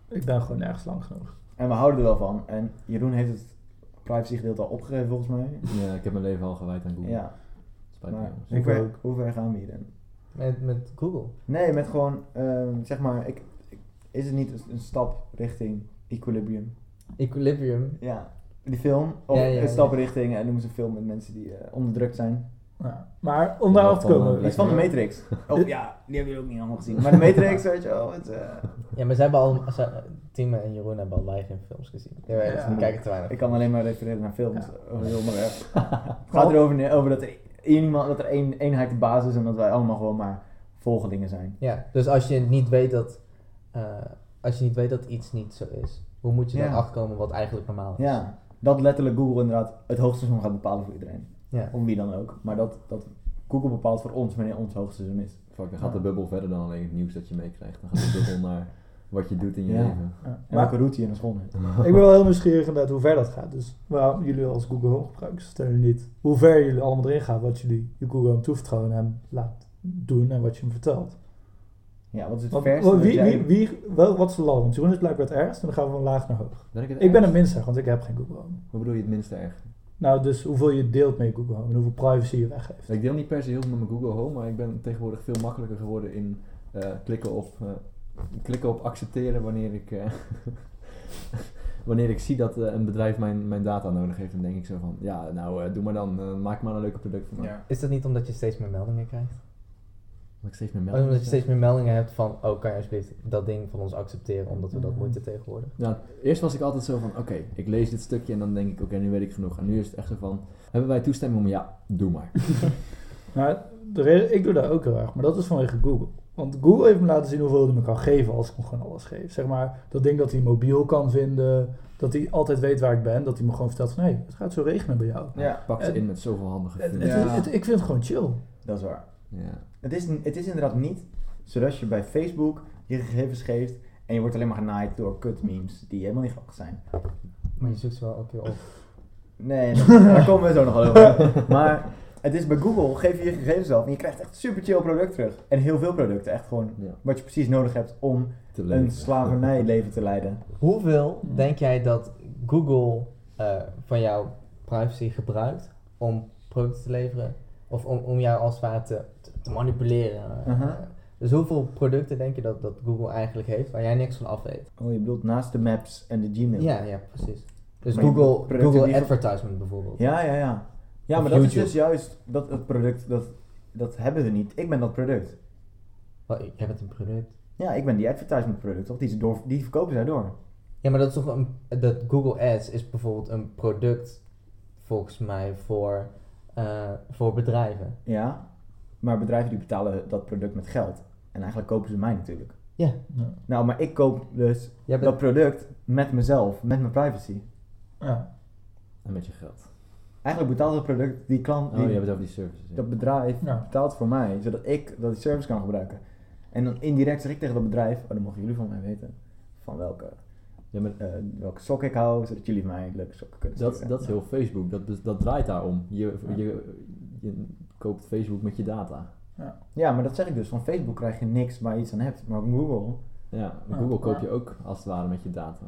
ik ben gewoon nergens lang genoeg. En we houden er wel van. En Jeroen heeft het privacy gedeelte al opgegeven volgens mij. Ja, ik heb mijn leven al gewijd aan Google. Ja, Spijt me, maar jongens. hoe Ik ver, ook. hoe ver gaan we hier dan? Met, met Google. Nee, met gewoon, ehm, zeg maar, ik, ik- is het niet een, een stap richting equilibrium? Equilibrium. Ja, die film. Of Ja, ja, een stap richting, en noemen ze een film met mensen die eh, onderdrukt zijn. Ja. Maar om daarop te komen. eh, Iets van de. Matrix. Oh ja, die hebben jullie ook niet allemaal gezien. Maar de Matrix, weet je wel. Het, eh, Ja, maar ze hebben al... Ze, Tim en Jeroen hebben allebei geen films gezien. Ja, wij- Ja. Die kijken te weinig. ik kan alleen maar refereren naar films. Ja. Over heel onderwerp. (laughs) Het gaat erover over dat er, iemand, dat er één eenheid de basis is en dat wij allemaal gewoon maar volgelingen zijn. Ja, dus als je niet weet dat... eh, als je niet weet dat iets niet zo is, hoe moet je dan achterkomen wat eigenlijk normaal is? Ja, dat letterlijk Google inderdaad het hoogseizoen gaat bepalen voor iedereen. Ja. Om wie dan ook. Maar dat, dat Google bepaalt voor ons wanneer ons hoogseizoen is. Fuck, dan gaat de bubbel verder dan alleen het nieuws dat je meekrijgt. Dan gaat de bubbel (laughs) naar wat je doet in je Ja. leven. Ja. En Maar welke route je naar school neemt. (laughs) ik ben wel heel nieuwsgierig inderdaad hoe ver dat gaat. Dus waarom jullie als Google Home gebruikers vertellen niet hoe ver jullie allemaal erin gaan. Wat jullie je Google Home toevertrouwen en hem laat doen en wat je hem vertelt. Ja, wat is het verste wie, wie, wel, wat is de ladder? Want Jeroen is blijkbaar het ergst en dan gaan we van laag naar hoog. Ben ik het Ik ben het minst erg, want ik heb geen Google Home. Hoe bedoel je het minste erg? Nou, dus hoeveel je deelt met Google Home en hoeveel privacy je weggeeft. Ik deel niet per se heel veel met mijn Google Home, maar ik ben tegenwoordig veel makkelijker geworden in eh, klikken, op, eh, klikken op accepteren wanneer ik, eh, (laughs) wanneer ik zie dat een bedrijf mijn, mijn data nodig heeft. Dan denk ik zo van, ja nou eh, doe maar dan, maak maar een leuke product van. Ja. Is dat niet omdat je steeds meer meldingen krijgt? Dat ik steeds meer meldingen omdat je steeds meer meldingen hebt van, oh kan je alsjeblieft dat ding van ons accepteren omdat we dat Mhm. moeten tegenwoordig? Nou, eerst was ik altijd zo van, oké, ik lees dit stukje en dan denk ik, oké, nu weet ik genoeg. En nu is het echt zo van, hebben wij toestemming om, ja, doe maar. (laughs) Nou, de reden, ik doe dat ook heel erg, maar dat is vanwege Google. Want Google heeft me laten zien hoeveel hij me kan geven als ik hem gewoon alles geef. Zeg maar, dat ding dat hij mobiel kan vinden, dat hij altijd weet waar ik ben, dat hij me gewoon vertelt van, hé, het gaat zo regenen bij jou. Ja, Pak ze in met zoveel handige het- Ja. ik vind het gewoon chill. dat is waar. Ja. Het is, het is inderdaad niet zodat je bij Facebook je gegevens geeft en je wordt alleen maar genaaid door kut memes die helemaal niet grappig zijn. Maar je zoekt ze wel elke keer op. (laughs) Nee, dat- (laughs) daar komen we zo nog wel over. Maar het is bij Google, geef je je gegevens af en je krijgt echt super chill product terug. En heel veel producten, echt gewoon Ja, wat je precies nodig hebt om een leven. slavernijleven te leiden. (laughs) Hoeveel denk jij dat Google eh, van jouw privacy gebruikt om producten te leveren? Of om, om jou als het ware te, te, manipuleren? Dus hoeveel producten denk je dat, dat Google eigenlijk heeft waar jij niks van af weet? Oh, je bedoelt naast de maps en de Gmail? Ja, ja, precies. Dus Maar Google, Google Advertisement bijvoorbeeld. Ja, ja, ja. Ja, maar dat is dus juist dat het product, dat, dat hebben we niet. Ik ben dat product. Wel, jij bent een product. Ja, ik ben die advertisement product, toch? Die, ze door, die verkopen zij door. Ja, maar dat is toch een. Dat Google Ads is bijvoorbeeld een product, volgens mij, voor, eh, voor bedrijven. Ja, maar bedrijven die betalen dat product met geld. En eigenlijk kopen ze mij natuurlijk. Ja, Ja. Nou, maar ik koop dus bent. dat product met mezelf, met mijn privacy. Ja. En met je geld. Eigenlijk betaalt het product die klant, Oh, die, je hebt het over die services. ja. dat bedrijf Ja. betaalt voor mij, zodat ik dat die service kan gebruiken. En dan indirect zeg ik tegen dat bedrijf, oh, dan mogen jullie van mij weten, van welke, Ja, maar eh, welke sok ik hou, zodat jullie mij leuke sokken kunnen dat, sturen. dat is heel Facebook. Dat, dat, dat draait daarom. Je, Ja. je, je koopt Facebook met je data. Ja, maar dat zeg ik dus, van Facebook krijg je niks waar je iets aan hebt, maar van Google, Ja, Ja, Google koop je ook als het ware met je data.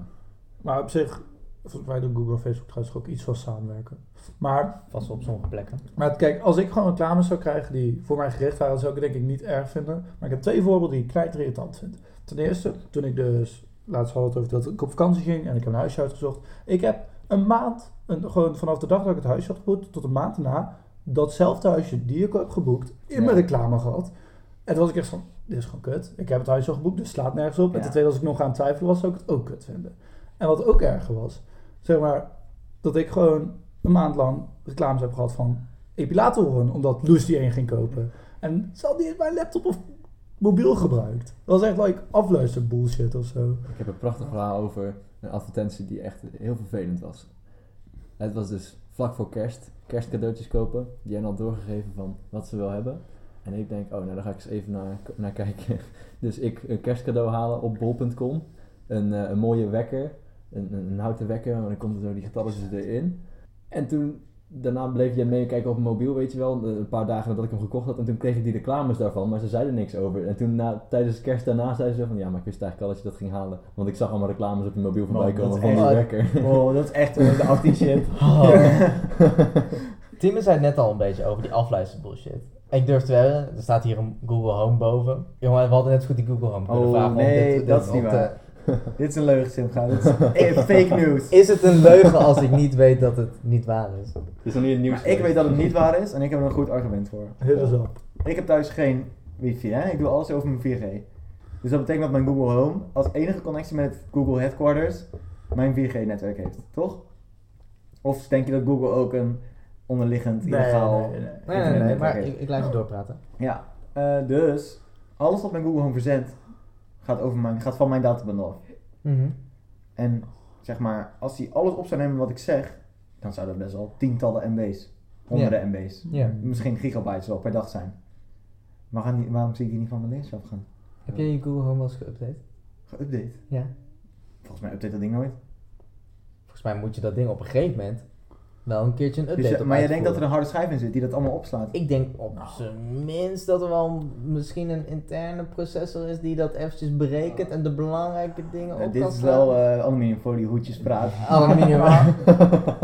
Maar op zich, volgens mij doen Google en Facebook trouwens ook iets van samenwerken. Maar Vast op sommige plekken. Maar kijk, als ik gewoon reclames zou krijgen die voor mij gericht waren, zou ik het denk ik niet erg vinden. Maar ik heb twee voorbeelden die ik knijter irritant vind. Ten eerste, toen ik dus, laatst we het over dat ik op vakantie ging en ik heb een huisje uitgezocht. Ik heb een maand, een, gewoon vanaf de dag dat ik het huisje had geboekt tot een maand daarna, datzelfde huisje die ik heb geboekt, in mijn reclame gehad. En toen was ik echt van, dit is gewoon kut. Ik heb het huisje al geboekt, dus het slaat nergens op. En ten tweede, als ik nog aan het twijfelen was, zou ik het ook kut vinden. En wat ook erger was, zeg maar, dat ik gewoon een maand lang reclames heb gehad van epilatoren, omdat Loes die één ging kopen. En ze had niet mijn laptop of mobiel gebruikt. Dat was echt like afluister bullshit of zo. Ik heb een prachtig verhaal over een advertentie die echt heel vervelend was. Het was dus vlak voor kerst, kerstcadeautjes kopen. Die hen had doorgegeven van wat ze wil hebben. En ik denk, oh nou daar ga ik eens even naar, naar kijken. (laughs) Dus ik een kerstcadeau halen op bol.com. Een, eh, een mooie wekker, een, een, houten wekker, en dan komt er zo die getalletjes erin. En toen, daarna bleef jij meekijken op mijn mobiel, weet je wel, een paar dagen nadat ik hem gekocht had. En toen kreeg ik die reclames daarvan, maar ze zeiden niks over. En toen na, tijdens kerst daarna zeiden ze van, ja, maar ik wist eigenlijk al dat je dat ging halen. Want ik zag allemaal reclames op je mobiel voorbij komen is van die wekker. Oh, dat is echt eh, de anti shit. (laughs) (laughs) Tim zei het net al een beetje over die afluister bullshit. Ik durf te wedden, er staat hier een Google Home boven. Jongen, we hadden net zo goed die Google Home kunnen Oh, vragen. om nee, dit- dat dit is niet waar. (laughs) Dit is een leugen, Simga. Dit is (laughs) eh, fake news. Is het een leugen als ik niet weet dat het niet waar is? Het is nog niet het nieuws. Maar ik weet dat het niet waar is en ik heb er een goed argument voor. Us up. Ik heb thuis geen wifi, hè? ik doe alles over mijn 4G. Dus dat betekent dat mijn Google Home als enige connectie met Google Headquarters mijn 4G-netwerk heeft, toch? Of denk je dat Google ook een onderliggend, illegaal... nee, nee, nee. Nee, nee, nee, internetnetwerk maar heeft? ik, ik laat je doorpraten. Ja, eh, dus alles wat mijn Google Home verzendt gaat, over mijn, gaat van mijn databundel af. Mhm. En zeg maar, als hij alles op zou nemen wat ik zeg, dan zou dat best wel tientallen MB's, honderden MB's, misschien gigabytes wel per dag zijn. Maar gaan die- waarom zie ik die niet van mijn links afgaan? Heb jij je Google Home wel eens geüpdate? Geüpdate. Ja. Volgens mij update dat ding nooit. Volgens mij moet je dat ding op een gegeven moment wel een keertje een dus, update eh, Maar je denkt dat er een harde schijf in zit die dat allemaal opslaat? Ik denk op nou. zijn minst dat er wel misschien een interne processor is die dat eventjes berekent en de belangrijke dingen uh, dit is wel eh, aluminium voor die hoedjes praat. (laughs) Aluminium. maar,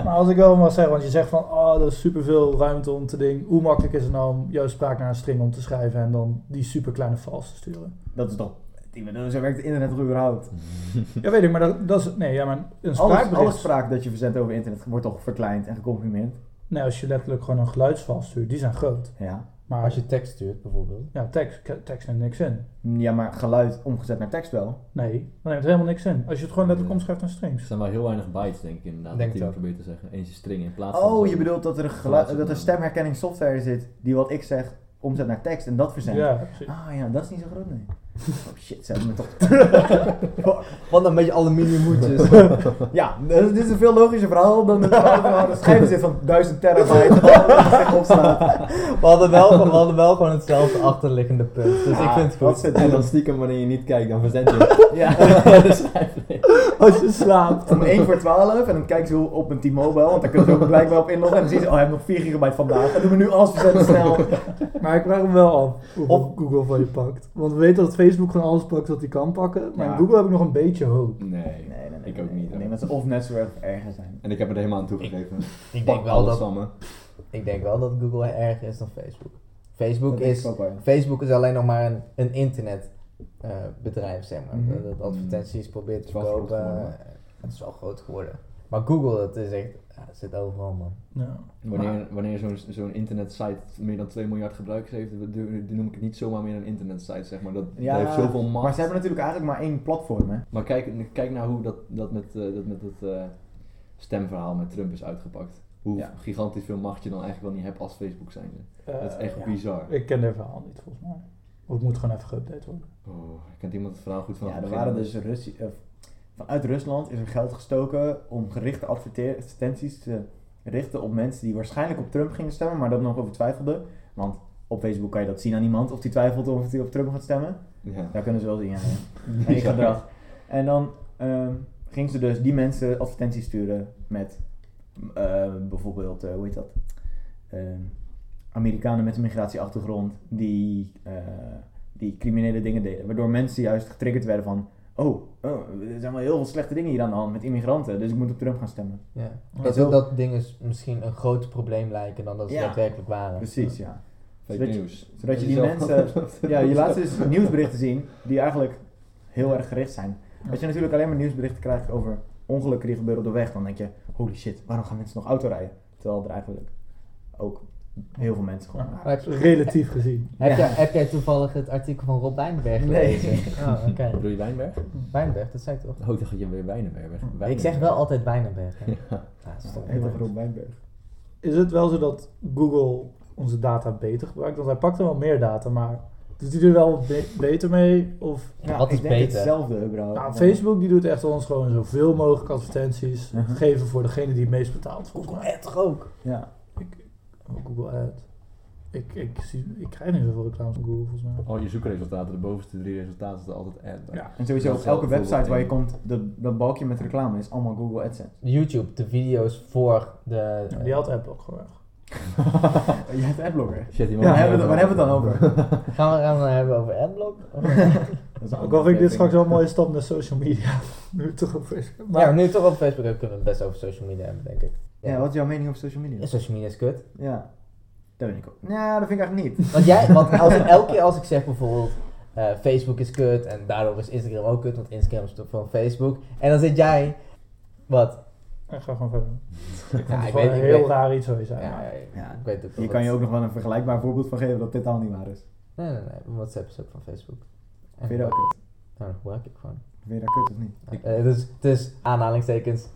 als ik wel mag zeggen, want je zegt van oh, er is superveel ruimte om te ding. Hoe makkelijk is het nou om juist spraak naar een string om te schrijven en dan die super kleine vals te sturen? Dat is dan 10 minuten. Zo werkt het internet toch überhaupt? (laughs) ja, weet ik, maar dat, dat is... Nee, ja, maar een spraakbericht... Alle, alles spraak dat je verzendt over internet wordt toch verkleind en gecomprimeerd? Nee, als je letterlijk gewoon een geluidsval stuurt, die zijn groot. Ja. Maar als je tekst stuurt bijvoorbeeld. Ja, tekst, tekst neemt niks in. Ja, maar geluid omgezet naar tekst wel. Nee, dan neemt het helemaal niks in. Als je het gewoon letterlijk omschrijft naar strings. Er zijn wel heel weinig bytes, denk ik inderdaad. Denk dat ik probeer te zeggen. Eens een string in plaats van. Oh, je bedoelt dat er, een dat er stemherkenning software zit die wat ik zeg omzet naar tekst en dat verzendt. Ja, precies. Ah ja, dat is niet zo groot, nee. Oh shit, ze hebben me toch... (laughs) Wat een beetje aluminium moedjes. (laughs) Ja, dit is een veel logischer verhaal dan het verhaal de van 1000 terabyte. (laughs) wat we, hadden wel, gewoon- we hadden wel gewoon hetzelfde achterliggende punt. Dus ik Ja, vind het wat goed. zit En dan stiekem wanneer je niet kijkt, dan verzend je het. Ja, de. Als je slaapt. om 1 voor 12 en dan kijken ze op een T-Mobile, want daar kunnen ze ook blijkbaar op inloggen. En dan zien ze, oh, hij heeft nog 4 gigabyte vandaag. Dan doen we nu alles verzenden snel. Maar ik vraag me wel af hoeveel Google van je pakt. Want we weten dat Facebook gewoon alles pakt wat hij kan pakken. Maar Ja. in Google heb ik nog een beetje hoop. Nee. Nee, nee, nee. Ik ook niet, Ik denk dat ze of net zo erg of erger zijn. En ik heb er helemaal aan toegegeven. Ik Pak denk, wel dat, van me. ik denk wel dat Google erger is dan Facebook. Facebook Dat is, ik ook wel, ja. Facebook is alleen nog maar een, een internetbedrijf, zeg maar. Mhm. Dat advertenties probeert te verkopen. geworden. Het is wel groot geworden. Maar Google, dat is echt, ja, het zit overal, man. Ja. Wanneer, wanneer zo'n zo'n internetsite meer dan 2 miljard gebruikers heeft, noem ik het niet zomaar meer een internetsite, zeg maar. Dat, Ja, dat heeft zoveel macht. Maar ze hebben natuurlijk eigenlijk maar één platform, hè. Maar kijk, kijk naar hoe dat, dat met, eh, dat, met het eh, stemverhaal met Trump is uitgepakt. Hoe Ja. gigantisch veel macht je dan eigenlijk wel niet hebt als Facebook zijnde. Eh, dat is echt ja. bizar. Ik ken dit verhaal niet, volgens mij. Of het moet gewoon even geüpdate worden. Oh, kent iemand het verhaal goed van Ja, er waren dus Russi- eh, vanuit Rusland is er geld gestoken om gerichte advertenties te richten op mensen die waarschijnlijk op Trump gingen stemmen, maar dat nog over twijfelden. Want op Facebook kan je dat zien aan iemand of die twijfelt of hij op Trump gaat stemmen. Ja. Daar kunnen ze wel zien, ja. (laughs) ja. En gedrag. En dan ehm gingen ze dus die mensen advertenties sturen met eh, bijvoorbeeld, eh, hoe heet dat? Ehm, Amerikanen met een migratieachtergrond die, eh, die criminele dingen deden. Waardoor mensen juist getriggerd werden van, oh, oh, er zijn wel heel veel slechte dingen hier aan de hand met immigranten, dus ik moet op Trump gaan stemmen. Ja. Dat, zo- dat dingen misschien een groter probleem lijken dan dat ze Ja. daadwerkelijk waren. Precies, ja. Fake Zodat je- news. zodat je die mensen- Ja, je laat dus (laughs) nieuwsberichten zien die eigenlijk heel erg gericht zijn. Als je natuurlijk alleen maar nieuwsberichten krijgt over ongelukken die gebeuren op de weg, dan denk je, holy shit, waarom gaan mensen nog auto rijden? Terwijl er eigenlijk ook heel veel mensen gewoon... Heb, Relatief gezien. heb, Ja. jij, heb jij toevallig het artikel van Rob Wijnberg Nee. gelezen? (laughs) Oh, oké. Bedoel je Wijnberg? Wijnberg, dat zei ik toch? Oh, ik dacht dat je weer Wijnberg Ik zeg wel altijd Wijnberg. Hè? Ja. Ja, dat is toch Heel erg Rob Wijnberg. Is het wel zo dat Google onze data beter gebruikt? Want hij pakt er wel meer data, maar doet hij er wel be- beter mee? Of Ja, wat is ik denk beter? hetzelfde überhaupt. nou, Facebook die doet echt ons gewoon zoveel mogelijk advertenties geven voor degene die het meest betaalt. Volgens mij. Toch ook? Ja. Oh, Google Ad. Ik, ik, zie, ik krijg niet zoveel reclame van Google volgens mij. Al je zoekresultaten, de bovenste drie resultaten staan altijd ad. Ja. En sowieso op elke website waar je komt, de, dat balkje met reclame is allemaal Google AdSense. YouTube, de video's voor de... Ja, die had Adblock gewoon. (laughs) je hebt adblocker. Shit, die Ja, waar hebben we het- waar hebben we het dan over? (laughs) Gaan we gaan we het hebben over Adblock? (laughs) Dat is een Ook al vind ik dit straks wel een mooie stap naar social media. nu toch op Facebook. Maar ja, nu toch op Facebook hebben, kunnen we het best over social media hebben, denk ik. Ja, wat is jouw mening over social media? Ja, social media is kut. Ja. Dat vind ik ook. Ja, dat vind ik eigenlijk niet. Want jij, want (laughs) als, elke keer als ik zeg bijvoorbeeld eh, Facebook is kut en daardoor is Instagram ook kut, want Instagram is toch van Facebook. En dan zit jij, wat? ik ga gewoon verder. (laughs) Ik Ja, vind ik het gewoon weet- een ik heel weet- raar iets zijn. Ja, ja, Ja. ik weet wel Je kan je ook nog wel een vergelijkbaar voorbeeld van geven dat dit al niet waar is. Nee, nee, nee. WhatsApp is ook van Facebook. En Vind je dat kut? Nou, dat gebruik ik gewoon. Vind je dat kut of niet? Eh, dus, dus aanhalingstekens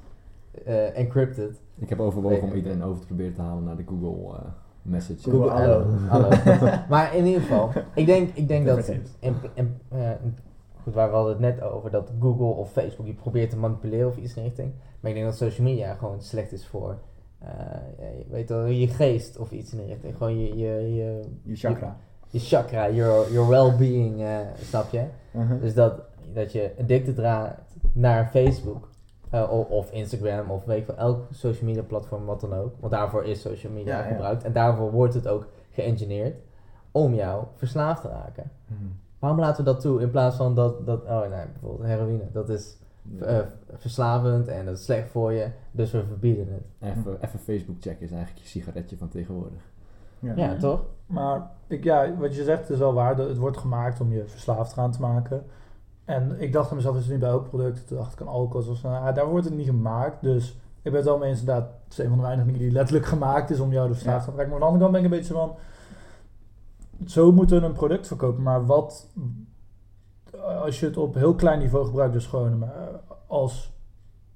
eh, encrypted. Ik heb overwogen om Nee. iedereen over te proberen te halen naar de Google eh, Message. Google hallo. Hallo. hallo. (laughs) maar in ieder geval, ik denk, ik denk dat, in, in, eh, goed, waar we hadden het net over, dat Google of Facebook je probeert te manipuleren of iets in die richting. Maar ik denk dat social media gewoon slecht is voor, eh, ja, je weet wel, je geest of iets in die richting. Gewoon je, je, je, Je chakra. je chakra, your, your well-being, eh, snap je? Uh-huh. Dus dat, dat je addicted raakt naar Facebook. Eh, of Instagram of weet ik wel, elk social media platform, wat dan ook. Want daarvoor is social media Ja, ja. gebruikt. En daarvoor wordt het ook geëngineerd om jou verslaafd te raken. Waarom laten we dat toe in plaats van dat, dat oh nee, bijvoorbeeld heroïne, dat is eh, verslavend en dat is slecht voor je, dus we verbieden het. Even, even Facebook checken is eigenlijk je sigaretje van tegenwoordig. Ja, toch? Maar ik, ja, wat je zegt is wel waar. Dat Het wordt gemaakt om je verslaafd te gaan te maken. En ik dacht aan mezelf, is het niet bij elk product? Toen dacht ik aan alcohol. Zoals, van, ah, daar wordt het niet gemaakt. Dus ik ben het wel mee eens inderdaad. Het is een van de weinige dingen die letterlijk gemaakt is om jou de verslaafd te maken. Maar aan de andere kant ben ik een beetje van... Zo moeten we een product verkopen. Maar wat... Als je het op heel klein niveau gebruikt, dus gewoon eh, als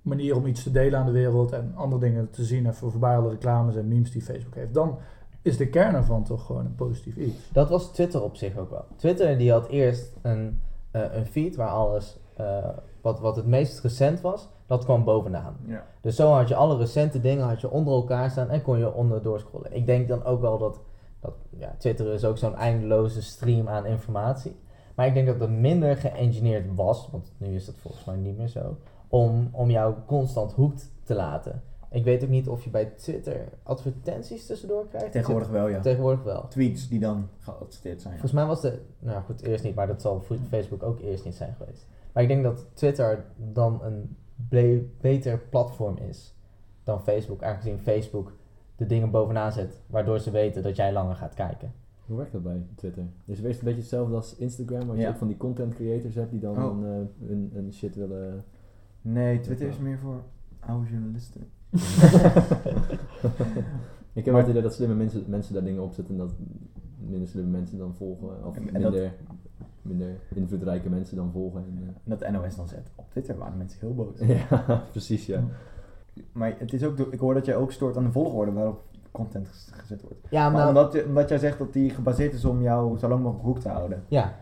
manier om iets te delen aan de wereld en andere dingen te zien en voor voorbij alle reclames en memes die Facebook heeft, dan is de kern ervan toch gewoon een positief iets. Dat was Twitter op zich ook wel. Twitter die had eerst een, een feed waar alles, eh, wat, wat het meest recent was, dat kwam bovenaan. Ja. Dus zo had je alle recente dingen had je onder elkaar staan en kon je onder doorscrollen. Ik denk dan ook wel dat, dat ja, Twitter is ook zo'n eindeloze stream aan informatie. Maar ik denk dat het minder geëngineerd was, want nu is dat volgens mij niet meer zo, om, om jou constant hoekt te laten. Ik weet ook niet of je bij Twitter advertenties tussendoor krijgt. Tegenwoordig wel, ja. Tegenwoordig wel. Tweets die dan geadverteerd zijn. Volgens mij was de, nou goed, eerst niet, maar dat zal voor Facebook ook eerst niet zijn geweest. Maar ik denk dat Twitter dan een beter platform is dan Facebook, aangezien Facebook de dingen bovenaan zet, waardoor ze weten dat jij langer gaat kijken. Hoe werkt dat bij Twitter? Is het een beetje hetzelfde als Instagram, waar je ook van die content creators hebt die dan Oh. een, eh, een, een shit willen... Nee, Twitter is meer voor oude journalisten. (laughs) Ik heb Maar- het idee dat slimme mensen, mensen daar dingen op zetten en dat minder slimme mensen dan volgen. Of En- en dat- minder, minder invloedrijke mensen dan volgen. En, En dat NOS dan zet. Op Twitter waren mensen heel boos. eh, (laughs) ja, precies ja. (laughs) Maar het is ook, ik hoor dat jij ook stoort aan de volgorde waarop content gezet wordt. Ja, Maar maar, omdat, omdat jij zegt dat die gebaseerd is om jou zo lang mogelijk hoek te houden. ja,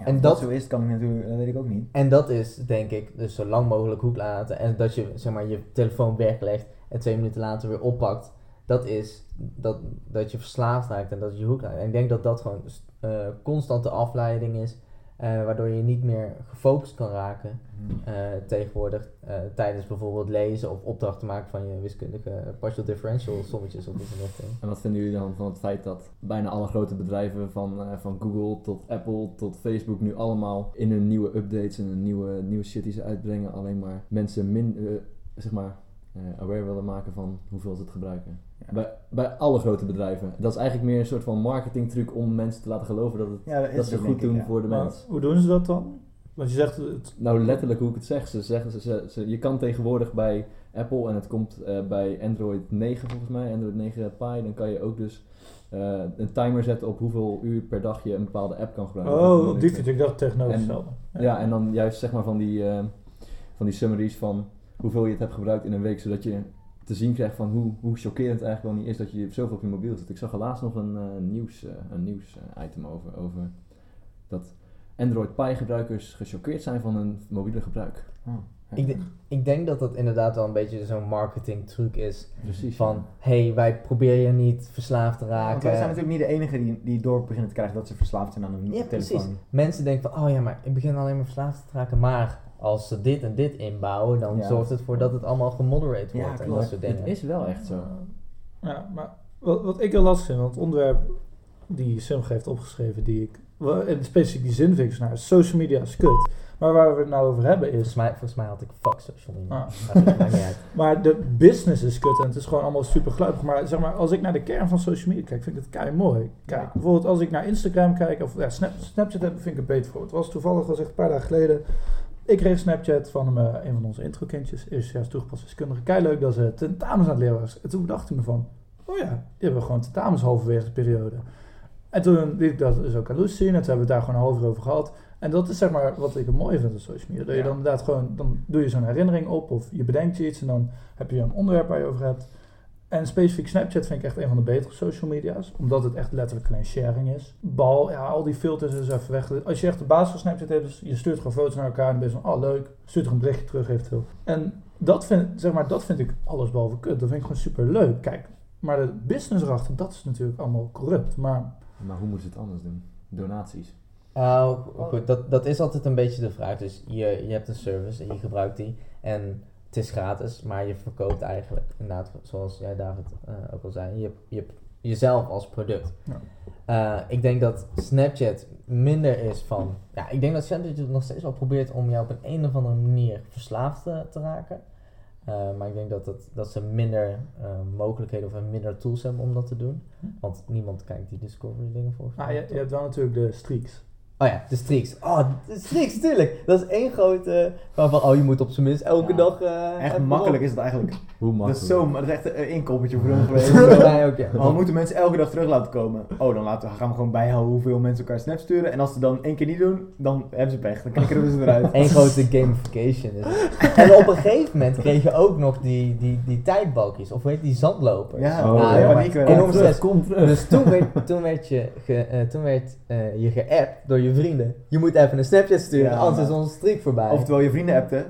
Ja, En dat- zo is, kan ik natuurlijk, dat weet ik ook niet. en dat is denk ik dus zo lang mogelijk hoek laten en dat je zeg maar je telefoon weglegt en twee minuten later weer oppakt. Dat is dat, dat je verslaafd raakt en dat je hoek raakt. En ik denk dat dat gewoon eh, constante afleiding is, waardoor je niet meer gefocust kan raken. eh, tegenwoordig eh, tijdens bijvoorbeeld lezen of opdrachten maken van je wiskundige partial differential sommetjes of iets in. En wat vinden jullie dan van het feit dat bijna alle grote bedrijven, van, eh, van Google tot Apple tot Facebook, nu allemaal in hun nieuwe updates en een nieuwe, nieuwe shit die ze uitbrengen, alleen maar mensen min, eh, zeg maar, eh, aware willen maken van hoeveel ze het gebruiken? Ja. Bij, bij alle grote bedrijven. Dat is eigenlijk meer een soort van marketingtruc om mensen te laten geloven dat, het, Ja, dat, dat ze het, goed ik, doen ja. voor de Maar mens. hoe doen ze dat dan? Want je zegt, het, Nou, letterlijk hoe ik het zeg. Ze zeggen, ze, ze, ze- je kan tegenwoordig bij Apple en het komt eh, bij Android 9 volgens mij, Android 9 Pie, dan kan je ook dus eh, een timer zetten op hoeveel uur per dag je een bepaalde app kan gebruiken. oh, op die fiets, ik dacht het tegenovergestelde. Ja, en dan juist zeg maar van die, eh, van die summaries van hoeveel je het hebt gebruikt in een week, zodat je te zien krijgt van hoe, hoe chockerend het eigenlijk wel niet is dat je zoveel op je mobiel zit. Ik zag laatst nog een eh, nieuws, eh, een nieuws eh, item over, over dat Android Pie gebruikers gechoqueerd zijn van hun mobiele gebruik. Oh, Ik, de- ik denk dat dat inderdaad wel een beetje zo'n marketing truc is. Precies. Van, hey, wij proberen je niet verslaafd te Want raken. wij zijn natuurlijk niet de enige die, die door beginnen te krijgen dat ze verslaafd zijn aan een Ja, telefoon. precies. Mensen denken van, oh ja, maar ik begin alleen maar verslaafd te raken. Maar als ze dit en dit inbouwen, dan Ja. zorgt het voor dat het allemaal gemoderate Ja, wordt en klopt. dat soort dingen. Het is wel echt zo. Ja, maar wat, wat ik heel lastig vind, want het onderwerp die Sim heeft opgeschreven, die ik, wel- en specifiek die zin vind ik naar social media is kut. Maar waar we het nou over hebben is, Volgens mij, volgens mij had ik fuck social media. Ah. Maar dat maakt niet uit. (laughs) maar de business is kut en het is gewoon allemaal super gelukkig. Maar zeg maar, als ik naar de kern van social media kijk, vind ik het kei mooi. Kijk, Ja. bijvoorbeeld als ik naar Instagram kijk, of ja, Snap, Snapchat heb, vind ik een beter voor. Het was toevallig, was echt een paar dagen geleden, ik kreeg een Snapchat van eh, een van onze introkindjes, eerstejaars toegepast wiskundige. Kei leuk dat ze tentamens aan het leren was. En toen dacht ik me van, oh ja, die hebben gewoon tentamens halverwege de periode. En toen liet ik dat dus ook aan Loes zien en toen hebben we het daar gewoon een half uur over gehad. En dat is zeg maar wat ik het mooie vind aan social media. Dat je dan inderdaad gewoon, dan doe je zo'n herinnering op of je bedenkt je iets en dan heb je een onderwerp waar je over hebt. En specifiek Snapchat vind ik echt een van de betere social media's. Omdat het echt letterlijk alleen sharing is. Bal, ja, al die filters is even weg. Als je echt de basis van Snapchat hebt, dus je stuurt gewoon foto's naar elkaar en dan ben je van, oh leuk, stuurt er een berichtje terug eventueel. En dat vind, zeg maar, dat vind ik alles behalve kut. Dat vind ik gewoon super leuk. Kijk, maar de business erachter, dat is natuurlijk allemaal corrupt. Maar Maar hoe moeten ze het anders doen? Donaties. Nou, goed, dat, dat is altijd een beetje de vraag. Dus je, je hebt een service en je gebruikt die. En het is gratis, maar je verkoopt eigenlijk, inderdaad, zoals jij David eh, ook al zei, je, je jezelf als product. Ja. Eh, ik denk dat Snapchat minder is van... Ja, ik denk dat Snapchat nog steeds wel probeert om jou op een, een of andere manier verslaafd te, te raken. Eh, maar ik denk dat, dat, dat ze minder eh, mogelijkheden of minder tools hebben om dat te doen. Want niemand kijkt die Discovery dingen volgens mij. Maar je, je hebt wel natuurlijk de streaks. Oh ja, de streaks. Oh, de streaks, tuurlijk. Dat is één grote... Van, van oh, je moet op zijn minst elke Ja. dag... eh, Echt makkelijk is het eigenlijk. Hoe Dat makkelijk. is zo, maar dat is echt een inkoppertje voor hun (laughs) geweest. Voor mij ook, ja. Maar we moeten mensen elke dag terug laten komen. Oh, dan laten we, gaan we gewoon bijhouden hoeveel mensen elkaar snap sturen. En als ze dan één keer niet doen, dan hebben ze pech. Dan knikkeren we ze eruit. Eén (laughs) grote gamification is het. En op een gegeven moment kreeg je ook nog die, die, die tijdbalkjes, of weet die zandlopers. Ja, Oh, Ah, ja, joh, paniek weer. enorm Kom stress. terug, kom terug. Dus toen werd, toen werd je, ge, eh, toen werd, eh, je geappt door je vrienden. Je moet even een Snapchat sturen, Ja, anders is onze streak voorbij. Oftewel, je vrienden appten.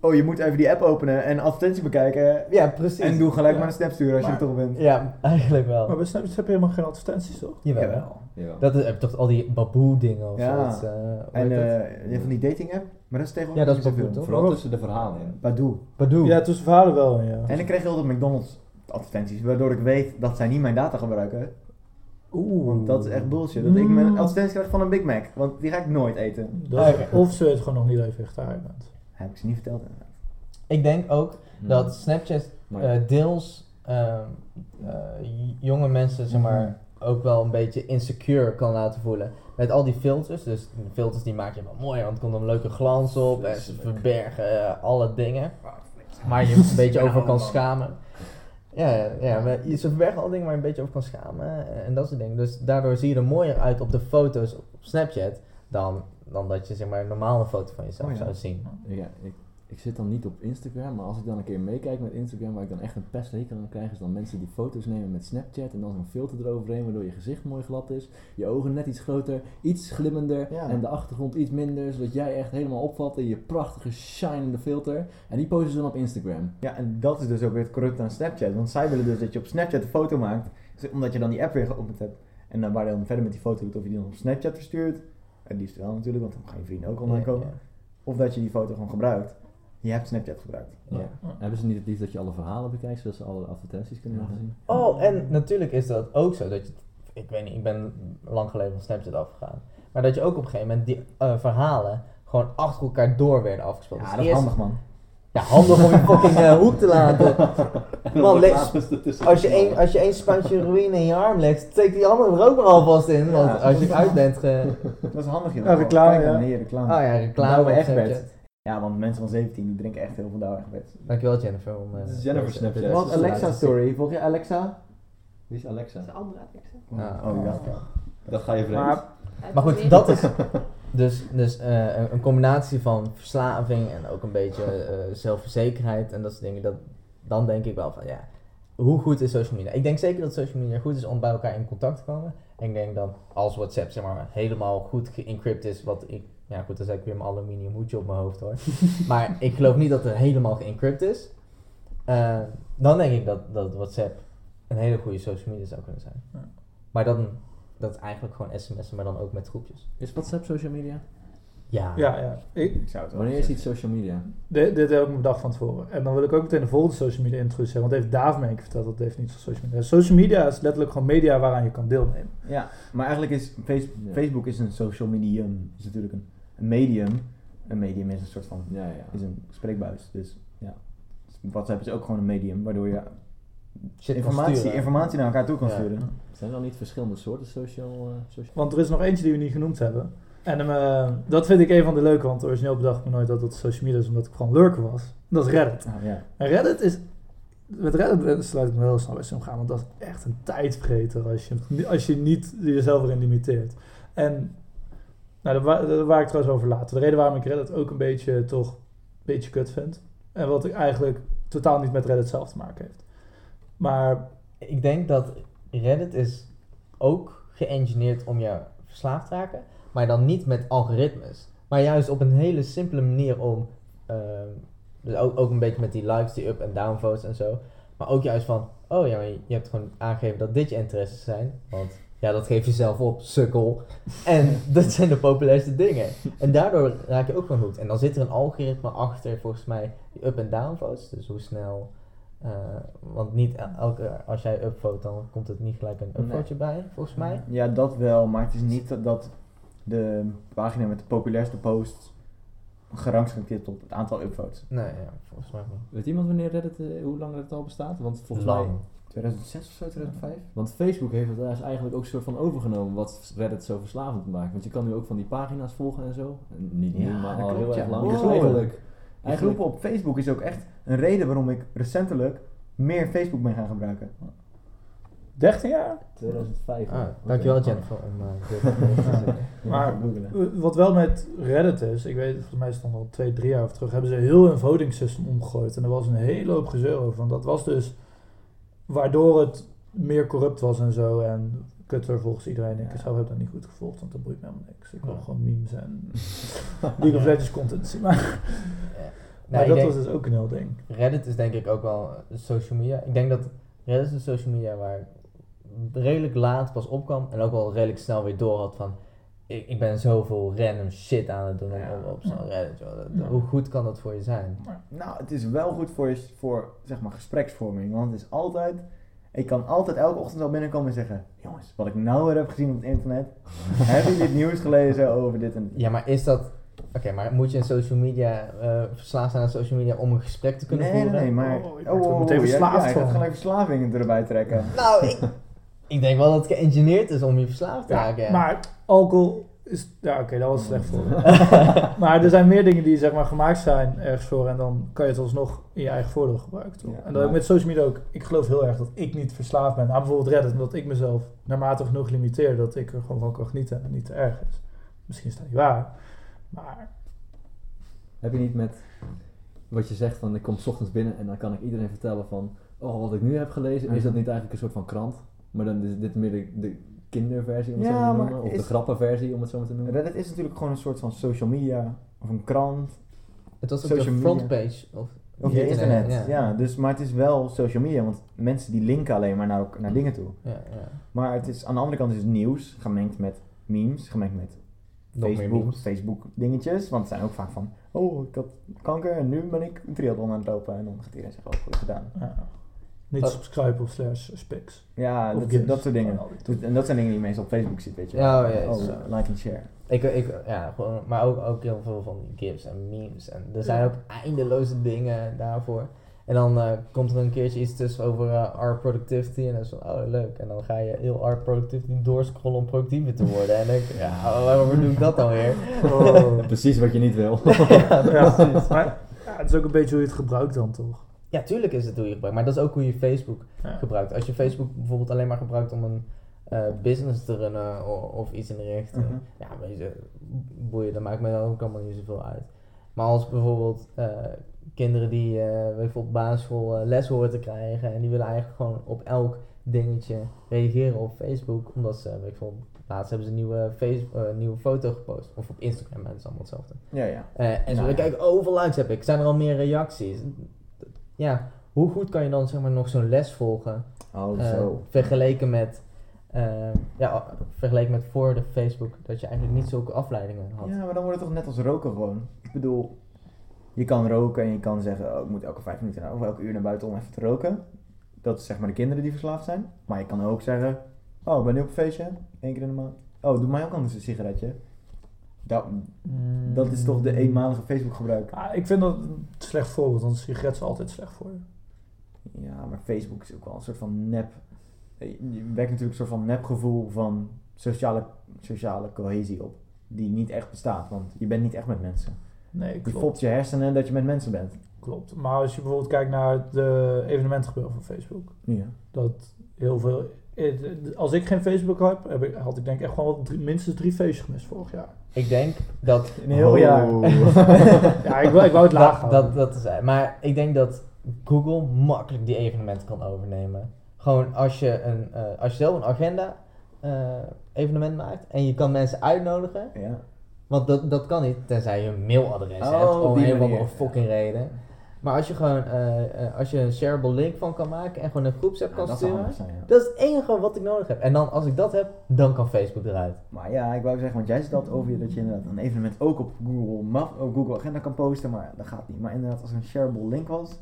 Oh, je moet even die app openen en advertentie bekijken. ja, precies. En doe gelijk Ja. maar een snap sturen als je er toch bent. Ja, eigenlijk wel. Maar bij Snapchat heb je helemaal geen advertenties, toch? Jawel. Jawel. Jawel. Dat is, heb je toch al die baboe dingen of Ja. zoiets. eh, En eh, je hebt van die dating app, maar dat is tegenwoordig Ja, dat is zoveel. toch? Vooral tussen de verhalen in. Badoe. Ja, tussen verhalen wel, ja. En ik kreeg heel veel McDonald's advertenties, waardoor ik weet dat zij niet mijn data gebruiken. Oeh. Want dat is echt bullshit. Dat ik mijn Mm. advertentie krijg van een Big Mac, want die ga ik nooit eten. Of ze weten gewoon nog niet je vegetariër bent. Heb ik ze niet verteld inderdaad. Ik denk ook Hmm. dat Snapchat eh, deels ehm, eh, jonge mensen zeg maar, ook wel een beetje insecure kan laten voelen. Met al die filters. Dus de filters die maak je wel mooi, want er komt een leuke glans op en ze verbergen eh, alle dingen. Waar je een beetje over kan schamen. Ja, ja, ja maar ze verbergen alle dingen waar je een beetje over kan schamen eh, en dat soort dingen. Dus daardoor zie je er mooier uit op de foto's op Snapchat dan, dan dat je zeg maar een normale foto van jezelf Oh ja. zou zien. Ja, ik, ik zit dan niet op Instagram, maar als ik dan een keer meekijk met Instagram, waar ik dan echt een pesthekel aan krijg, is dan mensen die foto's nemen met Snapchat en dan zo'n filter eroverheen, waardoor je gezicht mooi glad is, je ogen net iets groter, iets glimmender Ja. en de achtergrond iets minder, zodat jij echt helemaal opvalt in je prachtige shinende filter. En die posten ze dan op Instagram. Ja, en dat is dus ook weer het corrupt aan Snapchat. Want zij willen dus dat je op Snapchat een foto maakt, omdat je dan die app weer geopend hebt. En dan waar je dan verder met die foto doet, of je die dan op Snapchat verstuurt. Het liefst wel natuurlijk, want dan gaan je vrienden ook online Ja, komen. ja. Of dat je die foto gewoon gebruikt. Je hebt Snapchat gebruikt. Ja. Hebben ze niet het liefst dat je alle verhalen bekijkt, zodat ze alle advertenties kunnen Ja. laten zien? Oh, en natuurlijk is dat ook zo dat je, ik weet niet, ik ben lang geleden van Snapchat afgegaan, maar dat je ook op een gegeven moment die eh, verhalen gewoon achter elkaar door werden afgespeeld. Ja, Dus dat is eerst- handig man. Ja, handig om je fucking eh, hoek te laten. (laughs) Man, als je één als je één spuitje heroïne in je arm legt, steek die andere er ook maar alvast in. Want Ja. als je uit bent ge... (laughs) Dat is handig joh. Ja, reclame, Kijk ja. aan, hier, reclame. Ah ja, reclame Egberts. Ja, want mensen van 17 die drinken echt heel veel Douwe Egberts. Dankjewel Jennifer. Om, eh, is Jennifer Snapchat. Wat Alexa story? Volg je Alexa? Wie is Alexa? Dat is een andere Alexa. Ja. Oh, ik dacht. Dat ga je vreemd. Maar Maar goed, dat is (laughs) dus, dus eh, een, een combinatie van verslaving en ook een beetje eh, zelfverzekerheid en dat soort dingen. Dat, dan denk ik wel van ja, hoe goed is social media? Ik denk zeker dat social media goed is om bij elkaar in contact te komen. En ik denk dan als WhatsApp zeg maar helemaal goed geëncrypt is, wat ik, ja goed, dan zeg ik weer mijn aluminium hoedje op mijn hoofd hoor. (laughs) maar ik geloof niet dat het helemaal geëncrypt is. Eh, dan denk ik dat, dat WhatsApp een hele goede social media zou kunnen zijn. Ja. Maar dan, dat is eigenlijk gewoon sms'en, maar dan ook met groepjes. Is WhatsApp social media? Ja. ja, ja. Ik, Ik zou het wel Wanneer is iets social media? dit, dit heb ik me bedacht van tevoren. En dan wil ik ook meteen de volgende social media introduceren. Want heeft David me een verteld dat het heeft niet van social media. Social media is letterlijk gewoon media waaraan je kan deelnemen. Ja, maar eigenlijk is face- Ja. Facebook is een social medium. is natuurlijk een, een medium. Een medium is een soort van Ja, ja. is een spreekbuis. Dus ja. WhatsApp is ook gewoon een medium waardoor je Shit informatie, informatie naar elkaar toe kan Ja. sturen. Zijn er dan niet verschillende soorten social... eh, social... Want er is nog eentje die we niet genoemd hebben. En eh, dat vind ik een van de leuke, want origineel bedacht ik me nooit dat het social media is, omdat ik gewoon lurker was. Dat is Reddit. Ah, ja. En Reddit is. Met Reddit sluit ik me heel snel bij omgaan, want dat is echt een tijdvreter als je, als je niet jezelf erin limiteert. En nou, daar, wa- daar waar ik trouwens over later. De reden waarom ik Reddit ook een beetje toch een beetje kut vind. En wat ik eigenlijk totaal niet met Reddit zelf te maken heeft. Maar Ik denk dat Reddit is ook geëngineerd om je verslaafd te raken, maar dan niet met algoritmes. Maar juist op een hele simpele manier om, ehm, dus ook, ook een beetje met die likes, die up- en downvotes en zo. Maar ook juist van, oh ja, je hebt gewoon aangegeven dat dit je interesses zijn. Want Ja, dat geef je zelf op, sukkel. En (laughs) dat zijn de populairste dingen. En daardoor raak je ook van hoekt. En dan zit er een algoritme achter, volgens mij, die up- en down votes. Dus hoe snel... eh, want niet elke, als jij upvote, dan komt het niet gelijk een upvote bij, volgens mij. Ja, dat wel, maar het is niet dat- de pagina met de populairste posts gerangschikt is op het aantal upvotes. Nee, ja, volgens mij niet. Weet iemand wanneer Reddit, eh, hoe lang Reddit al bestaat? Want volgens Lang. mij... 2006 of zo, 2005? Want Facebook heeft het dus eigenlijk ook een soort van overgenomen wat Reddit zo verslavend maakt. Want je kan nu ook van die pagina's volgen en zo. En niet nu, Ja, maar al klopt, heel ja. erg lang. Wow. Dus eigenlijk... Die eigenlijk groepen op Facebook is ook echt een reden waarom ik recentelijk meer Facebook ben gaan gebruiken. 13 jaar? 2005. Ah, dankjewel Jennifer om eh, zeggen. Maar- Wat wel met Reddit is, ik weet, volgens mij is het al twee, drie jaar of terug, hebben ze heel hun voting system omgegooid. En er was een hele hoop gezeur over. Want dat was dus waardoor het meer corrupt was en zo. En kutter volgens iedereen. Ik Ja. zelf heb dat niet goed gevolgd, want dat boeit me helemaal niks. Ik wil Ja. gewoon memes en (laughs) League of Legends content zien. Maar, maar Nou, dat was dus ook een heel ding. Reddit is denk ik ook wel social media. Ik denk dat Reddit is een social media waar redelijk laat pas opkwam en ook wel redelijk snel weer door had van ik, ik ben zoveel random shit aan het doen Ja. op, op zo'n Reddit. joh. Dat- Ja. Hoe goed kan dat voor je zijn? Nou, het is wel goed voor, je, voor zeg maar, gespreksvorming. Want het is altijd... Ik kan altijd elke ochtend al binnenkomen en zeggen... Jongens, wat ik nou weer heb gezien op het internet... heb je dit nieuws gelezen over dit en dit? Ja, maar is dat... Oké, maar moet je een social media eh, verslaafd zijn aan social media om een gesprek te kunnen nee, nee, voeren? nee, maar... Oh, ik word er meteen ja, verslaafd ja, gelijk verslavingen erbij trekken. Nou, ik, (laughs) ik denk wel dat het geëngineerd is om je verslaafd te Ja, raken. ja. maar alcohol is... Ja, oké, dat was slecht voor (laughs) Maar er zijn meer dingen die zeg maar gemaakt zijn ergens voor. En dan kan je het alsnog in je eigen voordeel gebruiken. Toch? Ja, en dat maar- met social media ook. Ik geloof heel erg dat ik niet verslaafd ben aan bijvoorbeeld Reddit. Omdat ik mezelf naarmate genoeg limiteer. Dat ik er gewoon van kan genieten en niet te erg is. Misschien is dat niet waar. Maar Heb je niet met wat je zegt van ik kom 's ochtends binnen en dan kan ik iedereen vertellen van oh wat ik nu heb gelezen, is dat niet eigenlijk een soort van krant? Maar dan is dit meer de, de kinderversie om het Ja, zo maar te noemen, of de grappenversie om het zo maar te noemen. Reddit is natuurlijk gewoon een soort van social media... Of een krant. het was ook de media. frontpage. Of, Of je internet. Ja. dus, maar het is wel social media. Want mensen die linken alleen maar naar, naar dingen toe. ja, ja. Maar het is, aan de andere kant is het nieuws gemengd met memes. Gemengd met Nog meer Facebook. Facebook dingetjes. Want het zijn ook vaak van... Oh, ik had kanker en nu ben ik een triathlon aan het lopen. En dan gaat iedereen zeggen, oh, goed gedaan. Niet Oh. subscribe of slash specs. Ja, Of dat, dat soort dingen. Dus- en dat zijn dingen die je meestal op Facebook ziet, weet je. Ja, oh, ja, oh, like en share. Ik, ik, ja, gewoon, maar ook, ook heel veel van gifs en memes. En er zijn ook eindeloze dingen daarvoor. En dan eh, komt er een keertje iets tussen over eh, art productivity. En dan is van, oh leuk. En dan ga je heel art productivity doorscrollen om productiever te worden. En dan denk ik, ja, (laughs) waarom doe ik dat dan weer? Oh. (laughs) Precies wat je niet wil. ja, (laughs) Ja, precies. maar ja, het is ook een beetje hoe je het gebruikt dan toch? Ja, tuurlijk is het hoe je gebruikt. Maar dat is ook hoe je Facebook Ja. gebruikt. Als je Facebook bijvoorbeeld alleen maar gebruikt om een eh, business te runnen of iets in de richting. Mhm. Ja, weet je, boeien, dat maakt me dan ook allemaal niet zoveel uit. Maar als bijvoorbeeld eh, kinderen die eh weet je, op basisschool eh, les horen te krijgen en die willen eigenlijk gewoon op elk dingetje reageren op Facebook, omdat ze, weet ik veel, laatst hebben ze een nieuwe, face, eh, nieuwe foto gepost. Of op Instagram, dat is allemaal hetzelfde. Ja, ja. Eh, en ze Nou ja. kijken, oh, hoeveel likes heb ik? Zijn er al meer reacties? Ja, hoe goed kan je dan zeg maar nog zo'n les volgen? Oh, eh, zo. vergeleken met, eh, ja, vergeleken met voor de Facebook, dat je eigenlijk niet zulke afleidingen had. Ja, maar dan wordt het toch net als roken gewoon. Ik bedoel, je kan roken en je kan zeggen, oh, ik moet elke vijf minuten of elke uur naar buiten om even te roken. Dat is zeg maar de kinderen die verslaafd zijn. Maar je kan ook zeggen, oh, ik ben nu op een feestje, één keer in de maand. Oh, doe mij ook anders een sigaretje. Dat, dat is toch de eenmalige Facebook gebruik. Ah, ik vind dat een slecht voorbeeld, want een sigaret is altijd slecht voor je. Ja, maar Facebook is ook wel een soort van nep. Je wekt natuurlijk een soort van nepgevoel van sociale, sociale cohesie op. Die niet echt bestaat, want je bent niet echt met mensen. Nee, Je klopt. fopt je hersenen dat je met mensen bent. klopt. Maar als je bijvoorbeeld kijkt naar de evenementengebeuren van Facebook. Ja. Dat heel veel... eh, Als ik geen Facebook heb, heb ik, had ik denk ik echt gewoon wel drie- minstens drie feestjes gemist vorig jaar. Ik denk dat... Een heel jaar. (laughs) Ja, ik wou, ik wou het laag dat, houden. dat, dat is, maar ik denk dat Google makkelijk die evenementen kan overnemen. Gewoon als je, een, eh, als je zelf een agenda eh, evenement maakt en je kan mensen uitnodigen. Ja. Want dat, dat kan niet, tenzij je een mailadres Oh, hebt, om een of andere fucking reden. Maar als je gewoon, eh, eh, als je een shareable link van kan maken en gewoon een groepsapp Ja, kan dat zou sturen. zijn, ja. Dat is het enige wat ik nodig heb. En dan, als ik dat heb, dan kan Facebook eruit. Maar ja, ik wou zeggen, want jij zit over je dat je inderdaad een evenement ook op Google, Map, op Google Agenda kan posten, maar dat gaat niet. Maar inderdaad, als er een shareable link was,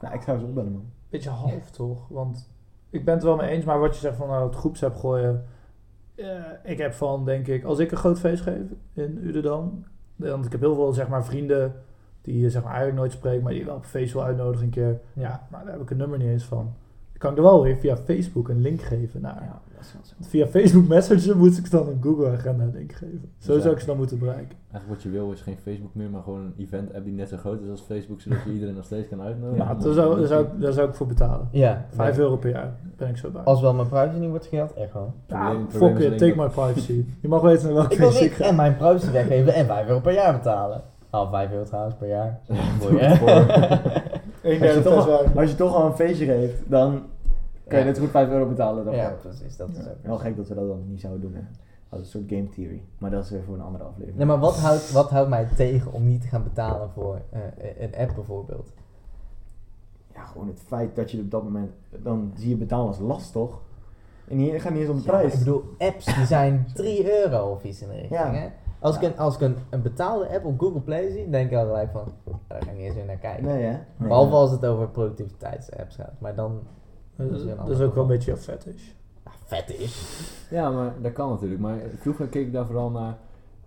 nou, ik zou ze opbellen, man. Beetje half toch? Want ik ben het wel mee eens, maar wat je zegt van nou, het groepsapp gooien. eh, ik heb van, denk ik, als ik een groot feest geef in Uderdam. Want ik heb heel veel zeg maar, vrienden die je zeg maar, eigenlijk nooit spreekt, maar die je wel op feest wil uitnodigen een keer. Ja, maar daar heb ik een nummer niet eens van. Dan kan ik er wel weer via Facebook een link geven naar. Ja, dat is wel zo. Want Via Facebook Messenger moet ik dan een Google Agenda link geven. Zo Dus zou ik ze dan moeten bereiken. Eigenlijk wat je wil is geen Facebook meer, maar gewoon een event app die net zo groot is als Facebook, zodat je iedereen nog steeds kan uitnodigen. Ja, daar zou, daar, zou, ik- daar zou ik voor betalen. Ja, 5 nee. euro per jaar ben ik zo bij. Als wel mijn privacy niet wordt geld, echt wel. Ja, fuck it, take my privacy. Je mag weten (laughs) naar welk Ik wil ik ik en mijn privacy weggeven en 5 euro per jaar betalen. Oh, 5 euro trouwens per jaar. (laughs) Mooi, hè? Een (laughs) Als je, toch, wijn. als je toch al een feestje geeft, dan kan je net goed 5 euro betalen. Dan Ja, precies. Dat is Ja, ook. Wel gek dat we dat dan niet zouden doen, hè. Als een soort game theory. Maar dat is weer voor een andere aflevering. Nee, maar wat houdt, wat houdt mij tegen om niet te gaan betalen voor eh, een app bijvoorbeeld? Ja, gewoon het feit dat je op dat moment, dan zie je betalen als last, toch? En hier het gaat niet eens om de Ja, prijs. ik bedoel, apps die zijn 3 euro of iets in de richting. Ja. Hè? Als, Ja. ik, een, als ik een, een betaalde app op Google Play zie, denk ik al gelijk van, daar ga ik niet eens meer naar kijken. Nee, hè? Nee, Behalve als het over productiviteitsapps gaat. Maar dan, Dat is, dat is ook wel een beetje fetish. ja, vet is. Ja, maar dat kan natuurlijk. Maar vroeger keek ik daar vooral naar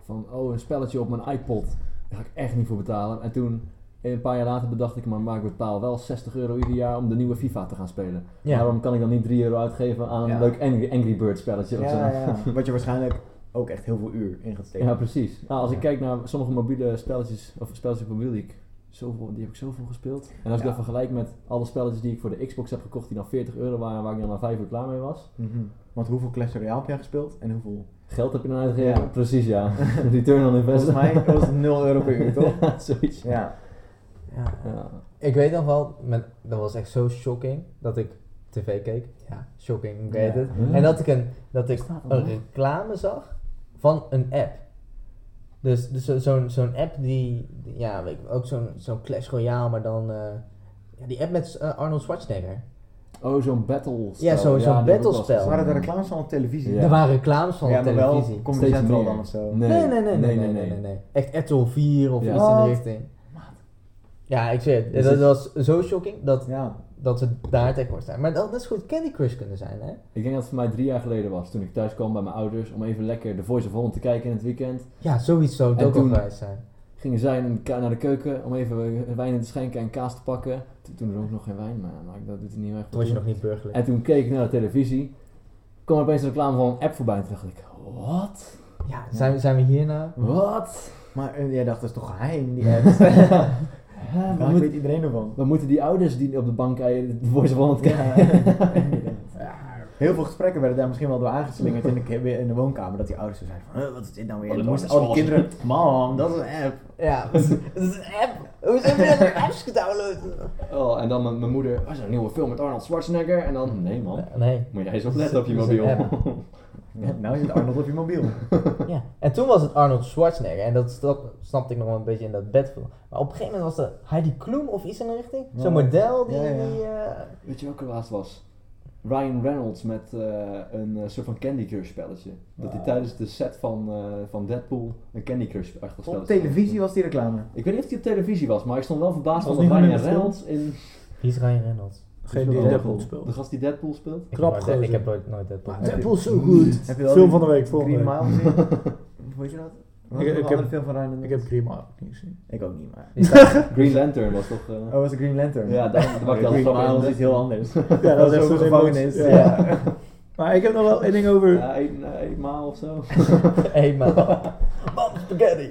van, oh, een spelletje op mijn iPod. Daar ga ik echt niet voor betalen. En toen, een paar jaar later bedacht ik, maar, maar ik betaal wel 60 euro ieder jaar om de nieuwe FIFA te gaan spelen. Ja. Waarom kan ik dan niet 3 euro uitgeven aan een Ja. leuk Angry, Angry Bird spelletje of zo? Ja, ja. (laughs) Wat je waarschijnlijk ook echt heel veel uur in gaat steken. Ja, precies. Nou, als ik kijk naar sommige mobiele spelletjes, of spelletjes op mobiel die ik zoveel, die heb ik zoveel gespeeld. En als ik dat vergelijk met alle spelletjes die ik voor de Xbox heb gekocht, die dan 40 euro waren, waar ik dan na 5 uur klaar mee was. Mhm. Want hoeveel Clash Royale heb jij gespeeld? En hoeveel? Geld heb je dan uitgegeven? Ja. Precies, ja. (laughs) Return on Volgens investment. mij was het 0 euro per uur, (laughs) toch? Ja, zoiets. Ja. Ja. Ja. Ik weet nog wel, met, dat was echt zo shocking, dat ik tv keek. Ja, shocking, ik weet Ja. het. Huh? En dat ik een, dat ik een reclame zag van een app. Dus, dus zo- zo'n zo'n app die, ja, weet ik, ook zo'n zo'n Clash Royale, maar dan, eh, ja, die app met eh, Arnold Schwarzenegger. Oh, zo'n battle Ja, zo'n- zo'n battlespel. Ze waren de reclames van op televisie. Ja. Er waren reclames van ja, op maar wel televisie. Comedy Steeds Central meer. dan of zo. Nee. Nee, nee, nee, nee, nee, nee, nee, nee. Echt RTL 4 of Ja. iets in de Wat? richting. Ja, ik zeg het, dat was zo shocking dat, Ja. Dat ze daar tegenwoordig zijn. Maar dat, dat is goed Candy Crush kunnen zijn, hè? Ik denk dat het voor mij drie jaar geleden was, toen ik thuis kwam bij mijn ouders, om even lekker de Voice of Holland te kijken in het weekend. Ja, zoiets zou het En ook geweest zijn. Gingen zij naar de keuken om even wijn in te schenken en kaas te pakken. Toen, dronk ik nog geen wijn, maar, maar dat doet er niet echt Toen was je nog niet burgerlijk. En toen keek ik naar de televisie, kwam er opeens een reclame van een app voorbij en toen dacht ik, wat? Ja, zijn, we- zijn we hier nou? Wat? Maar eh, jij dacht, dat is toch geheim, die (laughs) app? Wat, moet- weet iedereen ervan? wat moeten die ouders die op de bank kijken, de Voice of Holland Ja. (laughs) kijken? Heel veel gesprekken werden daar misschien wel door aangeslingerd in de, in de woonkamer. Dat die ouders zo zeiden van, "Huh, wat is dit nou weer? Oh, En dat dan is moesten al die kinderen, mam, dat is een app. Ja, (laughs) het is het een app. Hoe zijn we apps gedownload? Oh, en dan mijn, mijn moeder, oh, is er een nieuwe film met Arnold Schwarzenegger? En dan, nee man, Nee. moet jij eens opletten op je Dat mobiel. (laughs) Ja, nou zit Arnold op je mobiel. (laughs) Ja. En toen was het Arnold Schwarzenegger. En dat snapte ik nog wel een beetje in dat bedfilm. Maar op een gegeven moment was het Heidi Klum of iets in de richting. Ja. Zo'n model die... Ja, ja. die, eh, Weet je welke laatst was? Ryan Reynolds met eh, een eh, soort van Candy Crush spelletje. Dat hij tijdens de set van, eh, van Deadpool een Candy Crush achtig Op televisie was die reclame. Ik weet niet of hij op televisie was, maar ik stond wel verbaasd van Ryan? Reynolds in Wie is Ryan Reynolds? Geen die Deadpool. Deadpool de speelt. gast die Deadpool speelt. Ik Knap Ik heb nooit, nooit Deadpool Maar. Deadpool is zo goed. Heb je wel Film van de week, volgende Green. Mile gezien? (laughs) Hoe je dat? Was Ik- er ik een heb- film van Ryan Ik heb Green Mile niet gezien. Ik ook niet, maar... (laughs) Green Lantern was toch... eh, Oh, was het Green Lantern? Ja, maak je Green Mile is iets heel anders. (laughs) Ja, dat is echt zo'n gevangenis. Ja. Maar ik heb nog wel één ding over... Ja, één één maal of zo. Eenmaal. Mam spaghetti.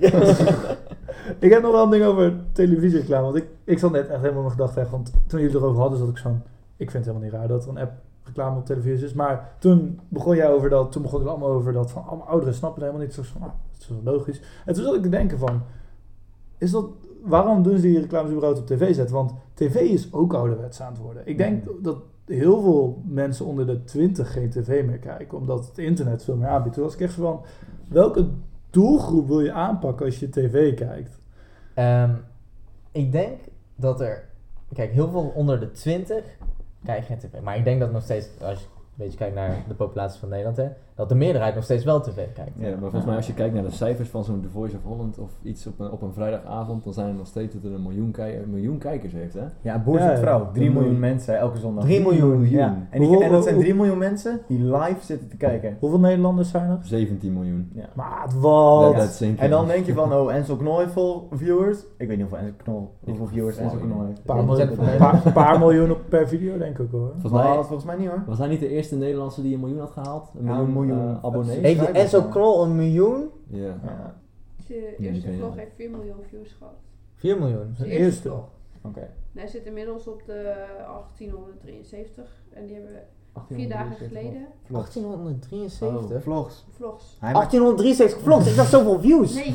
Ik heb nog wel een ding over televisiereclame. Want ik, ik zat net echt helemaal mijn gedachten weg. Want toen jullie het erover hadden, zat ik zo'n... Ik vind het helemaal niet raar dat er een app reclame op televisie is. Maar toen begon jij over dat... Toen begon het allemaal over dat van... Allemaal ouderen snappen het helemaal niet. Zo van, ah, dat is wel logisch. En toen zat ik te denken van... Is dat... Waarom doen ze die reclames überhaupt op tv zetten? Want tv is ook ouderwets aan het worden. Ik denk dat heel veel mensen onder de 20 geen tv meer kijken. Omdat het internet veel meer aanbiedt. Toen was ik echt zo van... Welke doelgroep wil je aanpakken als je tv kijkt? Ehm, ik denk dat er, kijk, heel veel onder de 20 kijken tv. Maar ik denk dat nog steeds, als je een beetje kijkt naar de populatie van Nederland, hè, dat de meerderheid nog steeds wel tv kijkt. Ja, maar volgens mij als je kijkt naar de cijfers van zo'n The Voice of Holland of iets op een, op een vrijdagavond, dan zijn er nog steeds dat er een miljoen, kei- een miljoen kijkers heeft, hè? Ja, Boer Ja, vrouw. 3 Een miljoen miljoen. mensen elke zondag. 3 miljoen. Ja. En, die, Hoe- en dat zijn hoe- 3 miljoen mensen die live zitten te kijken. Hoeveel Nederlanders zijn er? 17 miljoen. Ja. Maat, wat? Dat-. En dan denk je van, (laughs) oh, Enzo Knol heeft veel viewers. Ik weet niet hoeveel Enzo Knol, hoeveel viewers Enzo Knol heeft. Een paar, miljoen, paar, miljoen op per video, denk ik hoor. Volgens mij volgens mij niet hoor. was hij niet de eerste Nederlandse die een miljoen had gehaald? Een Ja, miljoen, een miljoen. eh, abonnees? Heeft schrijf Enzo. Knol een miljoen? Ja. Ja, die eerste vlog heeft 4 miljoen views gehad. 4 miljoen. Zijn eerste. eerste vlog. oké. Hij zit inmiddels op de 1873. En die hebben we vier dagen geleden Vlogs. 1873? Vlogs. vlogs. Hij maakt- 1873 vlogs, ik dacht zoveel views. Nee,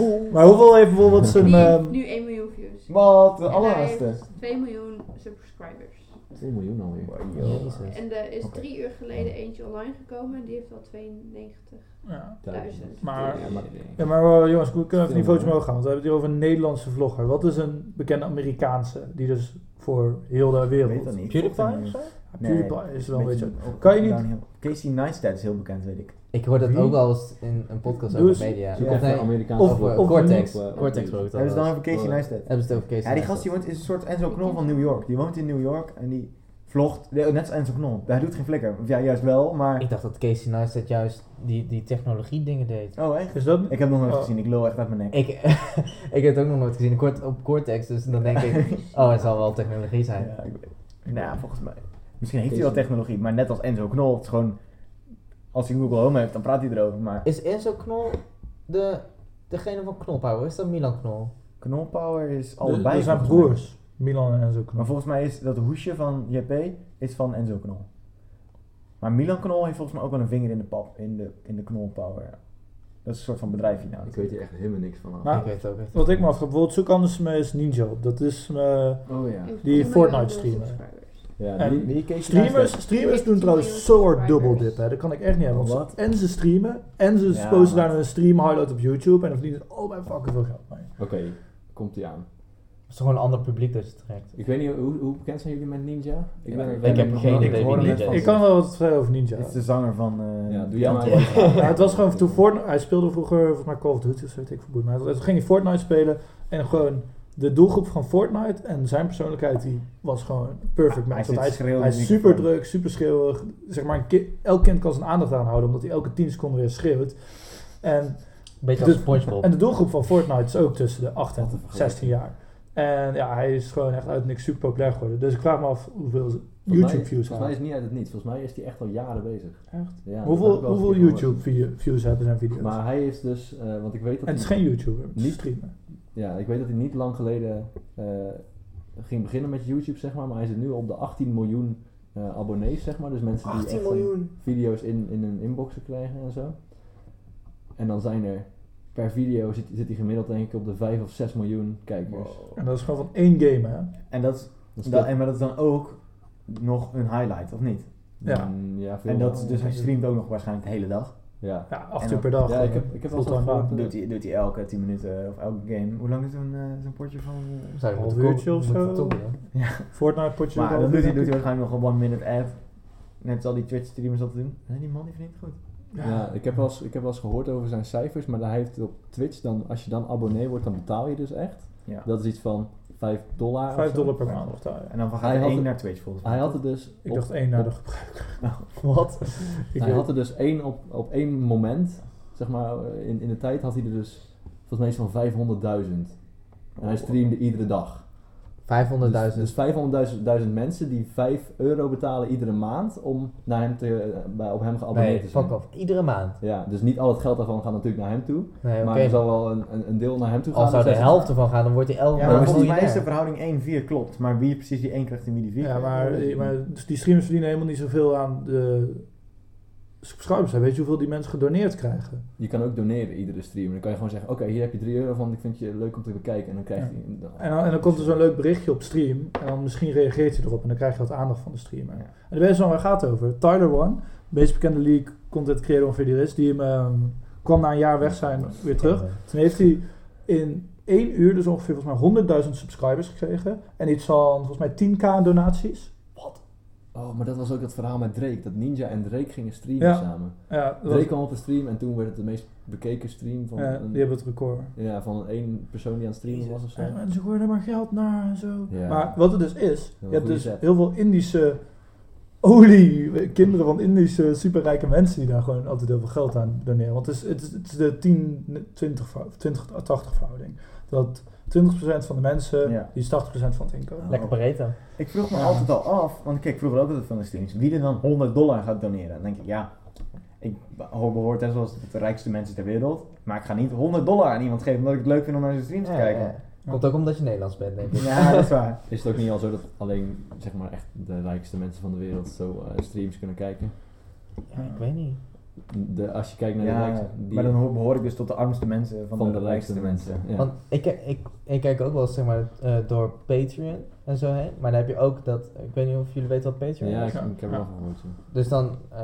Oh. Maar hoeveel heeft bijvoorbeeld zijn... nu, ehm, nu 1 miljoen views. Wat, de allerlaatste. heeft 2 miljoen subscribers. 2 miljoen alweer. Jezus. En er is drie uur geleden eentje online gekomen. En die heeft al 92. ja. Duizend. Maar- Ja, maar Ja, maar eh, jongens, we kunnen even niveautje omhoog gaan. Want we hebben het hier over een Nederlandse vlogger. Wat is een bekende Amerikaanse die dus voor heel de Ik wereld... weet dat niet. PewDiePie of zo? Ja, PewDiePie is wel een beetje... Kan je niet-. Casey Neistat is heel bekend, weet ik. Ik hoor dat Wie? ook wel eens in een podcast Doe over eens- media. Zoek Ja. even Nee, Amerikaanse of, Cortex. op, eh, Cortex Hebben ze dan over Casey Neistat? Hebben ze het over Casey Ja, die Neistat. gast die woont, is een soort Enzo Knol van New York. Die woont in New York en die vlogt, nee, net als Enzo Knol. Hij doet geen flikker. Of ja, juist wel, maar... Ik dacht dat Casey Neistat juist die, die technologie dingen deed. Oh, echt? Is dat... Ik heb nog nooit Oh. gezien, ik lul echt uit mijn nek. Ik, (laughs) ik heb het ook nog nooit gezien op Cortex, dus dan denk ik, (laughs) oh het zal wel technologie zijn. Ja, ik weet Nou ja, volgens mij. Misschien heeft hij wel technologie, maar net als Enzo Knol, het is gewoon... Als hij Google Home heeft, dan praat hij erover, maar... Is Enzo Knol de, degene van Knolpower? Is dat Milan Knol? Knol Power is allebei zijn mij. broers. Milan en Enzo Knol. Maar volgens mij is dat hoesje van JP is van Enzo Knol. Maar Milan Knol heeft volgens mij ook wel een vinger in de pap, in de, in de Knol Power. Dat is een soort van bedrijfje nou. Ik weet hier echt helemaal niks van af. Nou, ik weet het ook echt. Wat ik me afvraag, bijvoorbeeld zoek anders mee is Ninja op. Dat is... eh, Oh ja. Die 3 Fortnite streamer. Ja, En die, Die Casey streamers, streamers doen 10 trouwens hard subscribers. dubbeldip. Hè. Dat kan ik echt niet hebben. Want Wat? ze- en ze streamen, en ze Ja, posten daar een stream highlight op YouTube. En dan verdienen ze allebei fucking veel geld mee. Oké, komt die aan. Het is toch gewoon een ander publiek dat je trekt. Ik weet niet, hoe, hoe bekend zijn jullie met Ninja? Ik- ben- ik ben heb nog geen idee ik wie Ninja van is. Ik kan wel wat vertellen over Ninja. Dit is de zanger van... eh Ja, doe jij maar. (laughs) Ja, het was gewoon toen Fortnite, hij speelde vroeger volgens mij Call of Duty of zo, weet ik verboed. Maar toen ging hij Fortnite spelen en gewoon de doelgroep van Fortnite en zijn persoonlijkheid die was gewoon perfect Hij match. hij, is, hij super druk, super schreeuwig. Zeg maar, een ki- elk kind kan zijn aandacht aanhouden omdat hij elke 10 seconden weer schreeuwt. En, Beetje als De- Spongebob. en de doelgroep van Fortnite is ook tussen de 8 en Wat een vergelijking. 16 jaar. En ja, hij is gewoon echt uit niks super populair geworden. Dus ik vraag me af hoeveel Volgens mij- YouTube views Volgens mij hij is niet uit het niets. Volgens mij is hij echt al jaren bezig. Echt? Ja, Hoeveel, hoeveel eens gehoord. YouTube view- views hebben zijn video's? Maar hij is dus, eh, want ik weet dat en het is geen YouTuber, het is Niet- streamer. Ja, ik weet dat hij niet lang geleden eh, ging beginnen met YouTube, zeg maar. Maar hij zit nu op de 18 miljoen eh, abonnees, zeg maar. Dus mensen die 18 echt, miljoen. video's in, in hun inboxen krijgen en zo. En dan zijn er per video zit, zit hij gemiddeld denk ik op de 5 of 6 miljoen kijkers. En dat is gewoon van één game, hè? En dat, is, Dat is dat, veel- en maar dat is dan ook nog een highlight, of niet? Ja. Mm, ja, veel En dat, is- dus hij streamt ook nog waarschijnlijk de hele dag. Ja. Ja, acht En uur per dag. Ja, ik heb, ik heb wel gehoord, eh, Doet hij, doet hij elke 10 minuten of elke game. Hoe lang is zo'n eh, zo'n potje van... eh? Zou je Half uurtje of zo? toppen, hè? Fortnite potje. Maar doet hij, doet waarschijnlijk nog een one minute ad. Net als al die Twitch streamers dat doen. Nee, die man die verdient goed. Ja, ik, heb wel eens, ik heb wel eens gehoord over zijn cijfers, maar hij heeft op Twitch, dan, als je dan abonnee wordt, dan betaal je dus echt. Ja. Dat is iets van 5 dollar. of 5 zo. dollar per maand of daar. En dan gaat Hij hij had één het- naar Twitch volgens mij. Hij had er dus Ik op- dacht één naar de gebruiker. (laughs) Wat? (laughs) Ik hij weet- had er dus één op, op één moment, zeg maar, eh, in, in de tijd had hij er dus volgens mij iets van 500.000. En hij streamde iedere dag. 500.000. Dus, dus 500.000 mensen die 5 euro betalen iedere maand om naar hem te, bij, op hem geabonneerd nee, te zijn. fuck off. Iedere maand. Ja, dus niet al het geld daarvan gaat natuurlijk naar hem toe. Nee, Maar er zal wel een, een, een deel naar hem toe gaan. Als zou Dus de hij helft ervan gaan, dan wordt hij elke Ja, maand volgens mij is de verhouding 1-4 klopt. Maar wie precies die 1 krijgt en wie die 4 Ja, maar, maar dus die streamers verdienen helemaal niet zoveel aan de subscribers. Weet je hoeveel die mensen gedoneerd krijgen? Je kan ook doneren iedere stream. Dan kan je gewoon zeggen, oké, hier heb je 3 euro van, ik vind je leuk om te bekijken. En dan krijg je... dan- En dan, en dan komt er zo'n leuk berichtje op stream. En dan misschien reageert hij erop. En dan krijg je wat aandacht van de streamer. Ja. En de weet je waar het gaat over. Tyler One, de meest bekende league content creator ongeveer die er is. Die hem, ehm, kwam na een jaar weg zijn weer terug. Toen heeft hij in één uur dus ongeveer volgens mij 100.000 subscribers gekregen. En iets van volgens mij 10k donaties. Oh, maar dat was ook het verhaal met Drake. Dat Ninja en Drake gingen streamen Ja. samen. Ja, was- Drake kwam op een stream en toen werd het de meest bekeken stream van, ja, een, die hebben het record. ja, van een één persoon die aan het streamen was of zo. En mensen gooien er maar geld naar en zo. Ja. Maar wat het dus is, je hebt dus heel veel Indische olie, kinderen van Indische superrijke mensen die daar gewoon altijd heel veel geld aan doneren. Want het is, het is, het is de 10-20 verhou- 20-80 verhouding. Dat 20% van de mensen, Ja. die is 80% van het inkomen. Lekker Pareto. Ik vroeg me Ja. altijd al af, want ik keek vroeger ook altijd van de streams, wie er dan 100 dollar gaat doneren. Dan denk ik, ja, ik behoor net zoals de rijkste mensen ter wereld, maar ik ga niet 100 dollar aan iemand geven omdat ik het leuk vind om naar zijn streams te Ja, kijken. ja. Komt ook omdat je Nederlands bent, denk ik. Ja, dat is waar. Is het ook niet al zo dat alleen zeg maar echt de rijkste mensen van de wereld zo eh, streams kunnen kijken? Ja, ik weet niet. De, als je kijkt naar de Ja, rijkste, die, maar dan hoor- behoor ik dus tot de armste mensen van, van de, rijkste mensen. Ja. Want ik, ik, ik kijk ook wel eens, zeg maar, eh, door Patreon en zo heen. Maar dan heb je ook dat, ik weet niet of jullie weten wat Patreon ja, is. ik, ik heb er Ja. wel van gehoord. ja. Dus dan eh,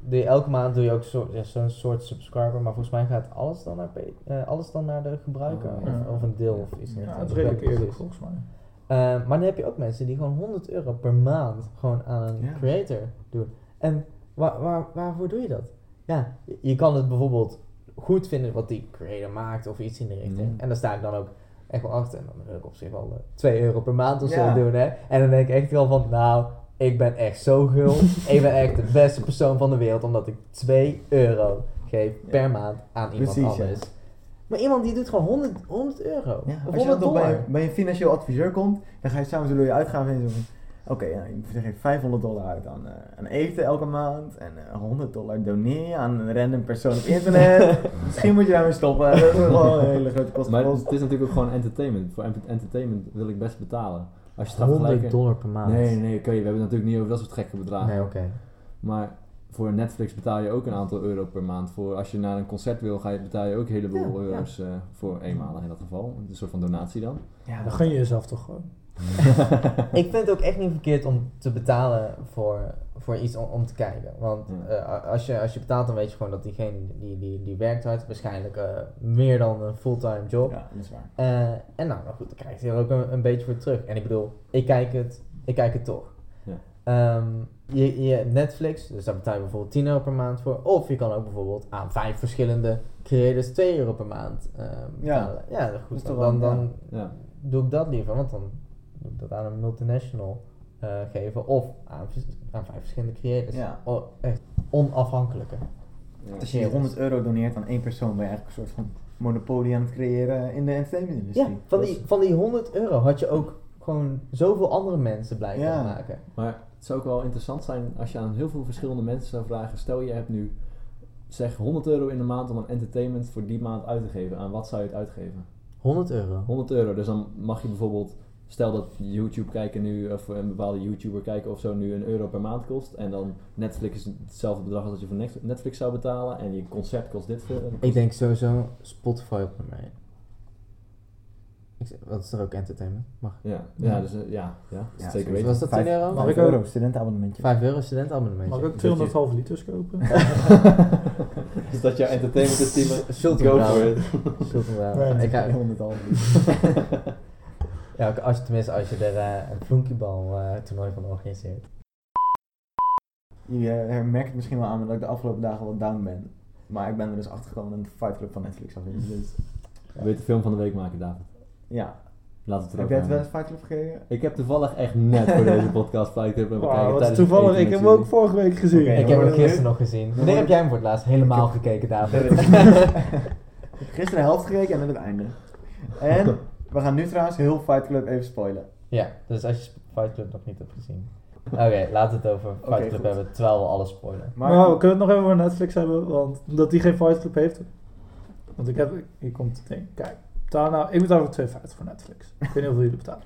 doe je elke maand doe je ook zo- ja, zo'n soort subscriber, maar volgens mij gaat alles dan naar, eh, alles dan naar de gebruiker. Oh, of, ja. of een deel of iets. Ja, dat is redelijk eerlijk volgens mij. Eh, maar dan heb je ook mensen die gewoon 100 euro per maand gewoon aan een Ja. creator doen. En waar, waar, waarvoor doe je dat? Ja, je, kan het bijvoorbeeld goed vinden wat die creator maakt of iets in de richting. En daar sta ik dan ook echt wel achter. En dan wil ik op zich wel eh, 2 euro per maand of Ja. zo doen. Hè? En dan denk ik echt wel van, nou, ik ben echt zo gul. (laughs) ik ben echt de beste persoon van de wereld omdat ik 2 euro geef Ja. per maand aan iemand Precies, ja. anders. Maar iemand die doet gewoon 100, 100 euro. Ja, of als je 100 dan bij, bij een financieel adviseur komt, dan ga je samen zo door je uitgaven heen. zo Oké, ja, je geeft 500 dollar uit aan, eh, aan eten elke maand. En eh, 100 dollar doneer je aan een random persoon op internet. (laughs) Misschien moet je daarmee stoppen. Dat is wel een hele grote kosten. Maar het is natuurlijk ook gewoon entertainment. Voor ent- entertainment wil ik best betalen. Als je het gaat 100 vergelijken... dollar per maand. Nee, nee, oké, we hebben het natuurlijk niet over dat soort gekke bedragen. Nee, oké. Maar voor Netflix betaal je ook een aantal euro per maand. Voor als je naar een concert wil, ga je, betaal je ook een heleboel Ja, euro's eh, voor eenmalig in dat geval. Een soort van donatie dan. Ja, Dan gun je jezelf toch gewoon. Ik vind het ook echt niet verkeerd om te betalen voor, voor iets om, om te kijken. Want Ja. eh, als, je, als je betaalt, dan weet je gewoon dat diegene die, die, die werkt hard. Waarschijnlijk eh, meer dan een fulltime job. Ja, dat is waar. Eh, en nou, nou goed, dan krijg je er ook een, een beetje voor terug. En ik bedoel, ik kijk het, ik kijk het toch. Ja. Ehm, je, je Netflix, dus daar betaal je bijvoorbeeld 10 euro per maand voor. Of je kan ook bijvoorbeeld aan vijf verschillende creators 2 euro per maand Ja. betalen. Ja, Dat goed, toch dan, wel- dan Ja. doe ik dat liever, want dan dat aan een multinational eh, geven. Of aan, aan vijf verschillende creators. Ja. Echt onafhankelijker. Ja. Als je die 100 euro doneert aan één persoon, ben je eigenlijk een soort van monopolie aan het creëren in de Ja, entertainmentindustrie. van Dat die, van die 100 euro had je ook gewoon zoveel andere mensen blij Ja. kunnen maken. Maar het zou ook wel interessant zijn als je aan heel veel verschillende mensen zou vragen. Stel je hebt nu zeg 100 euro in de maand om een entertainment voor die maand uit te geven. Aan wat zou je het uitgeven? 100 euro. 100 euro. Dus dan mag je bijvoorbeeld, stel dat YouTube kijken nu, of een bepaalde YouTuber kijken of zo, nu een euro per maand kost. En dan Netflix is hetzelfde bedrag als dat je voor Net- Netflix zou betalen. En je concert kost dit veel. Ik denk sowieso Spotify op nummer 1. Ik zeg, dat is er ook entertainment? Mag. Ja, ja, dus, ja, ja, Ja, zeker weten. Was dat 10 Vijf- euro? Mag ik euro, studentenabonnementje. 5 euro studentenabonnement. Mag ik ook 200 halve liters kopen? is (laughs) (laughs) dat jouw entertainment? Schulten Go for it. Ik ga, 100 al. (laughs) ja, ook als je, tenminste als je er eh, een flonkybal eh toernooi van organiseert. Je eh, merkt het misschien wel aan dat ik de afgelopen dagen wat down ben. Maar ik ben er dus achter gekomen dat de Fight Club van Netflix af is. (laughs) Dus, Wil je de film van de week maken, David? ja. Laten we het Heb erover jij het wel eens Fight Club gekeken? Ik heb toevallig echt net voor deze (laughs) podcast Fight Club hebben Wauw, kijken toevallig. Ik heb hem ook vorige week gezien. Ik heb hem gisteren nog gezien. Wanneer heb jij hem voor het laatst helemaal Ik heb- gekeken, (laughs) David? Ik heb gisteren de helft gekeken en dan het einde. En we gaan nu trouwens heel Fight Club even spoilen. ja, dus als je Fight Club nog niet hebt gezien. Oké, laten we het over Fight Club goed. hebben, terwijl we alles spoilen. Maar Maar kunnen we het nog even over Netflix hebben? Want dat die geen Fight Club heeft. Want ik heb, hier komt het ding. Kijk, betaal nou, ik betaal voor 2,50 voor Netflix. Ik weet niet hoeveel jullie betalen.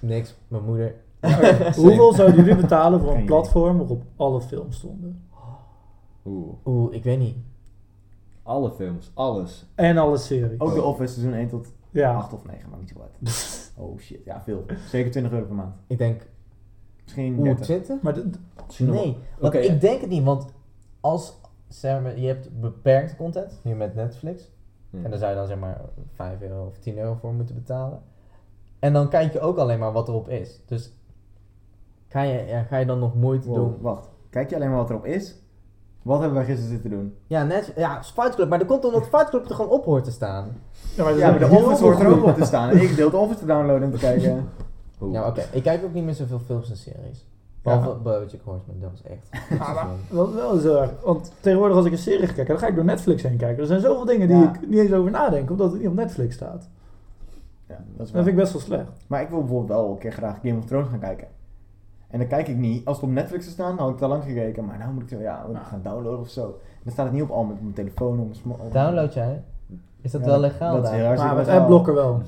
Niks, mijn moeder. (laughs) Hoeveel zouden jullie betalen voor een platform waarop alle films stonden? Oeh, Oeh, ik weet niet. alle films, alles. En alle series. ook The Office seizoen 1 tot Ja. 8 of 9, maar niet zo uit. (laughs) Oh shit, ja veel. Zeker 20 euro per maand. Ik denk, Misschien oeh, 30. 20? Maar Nee, want ik denk het niet, want als, zeg maar, je hebt beperkt content, nu met Netflix. Ja. En daar zou je dan zeg maar 5 euro of 10 euro voor moeten betalen. En dan kijk je ook alleen maar wat erop is. Dus ga je, ja, ga je dan nog moeite Wow, doen? wacht. Kijk je alleen maar wat erop is? Wat hebben wij gisteren zitten doen? Ja, net, ja, Fight Club. Maar dat komt omdat Fight Club er gewoon op hoort te staan. Ja, maar, Ja, maar de Office hoort er ook op te staan. En ik deel de Office te downloaden en te kijken. (laughs) Oeh. Ja, oké. Ik kijk ook niet meer zoveel films en series. Behalve BoJack Horseman, dat was echt. Ja, maar wel, wel zo erg. Want tegenwoordig als ik een serie ga kijken, dan ga ik door Netflix heen kijken. Er zijn zoveel dingen die Ja. ik niet eens over nadenk, omdat het niet op Netflix staat. Ja, dat is Dat vind ik best wel slecht. Maar ik wil bijvoorbeeld wel een keer graag Game of Thrones gaan kijken. En dan kijk ik niet. Als het op Netflix zou staan, dan had ik het al lang gekeken. Maar nou moet ik zo, ja, moet ik gaan downloaden of zo. Dan staat het niet op al met mijn telefoon. Op mijn sma- op- Download jij? Is dat Ja, wel legaal dat is daar? heel Maar met adblocker wel.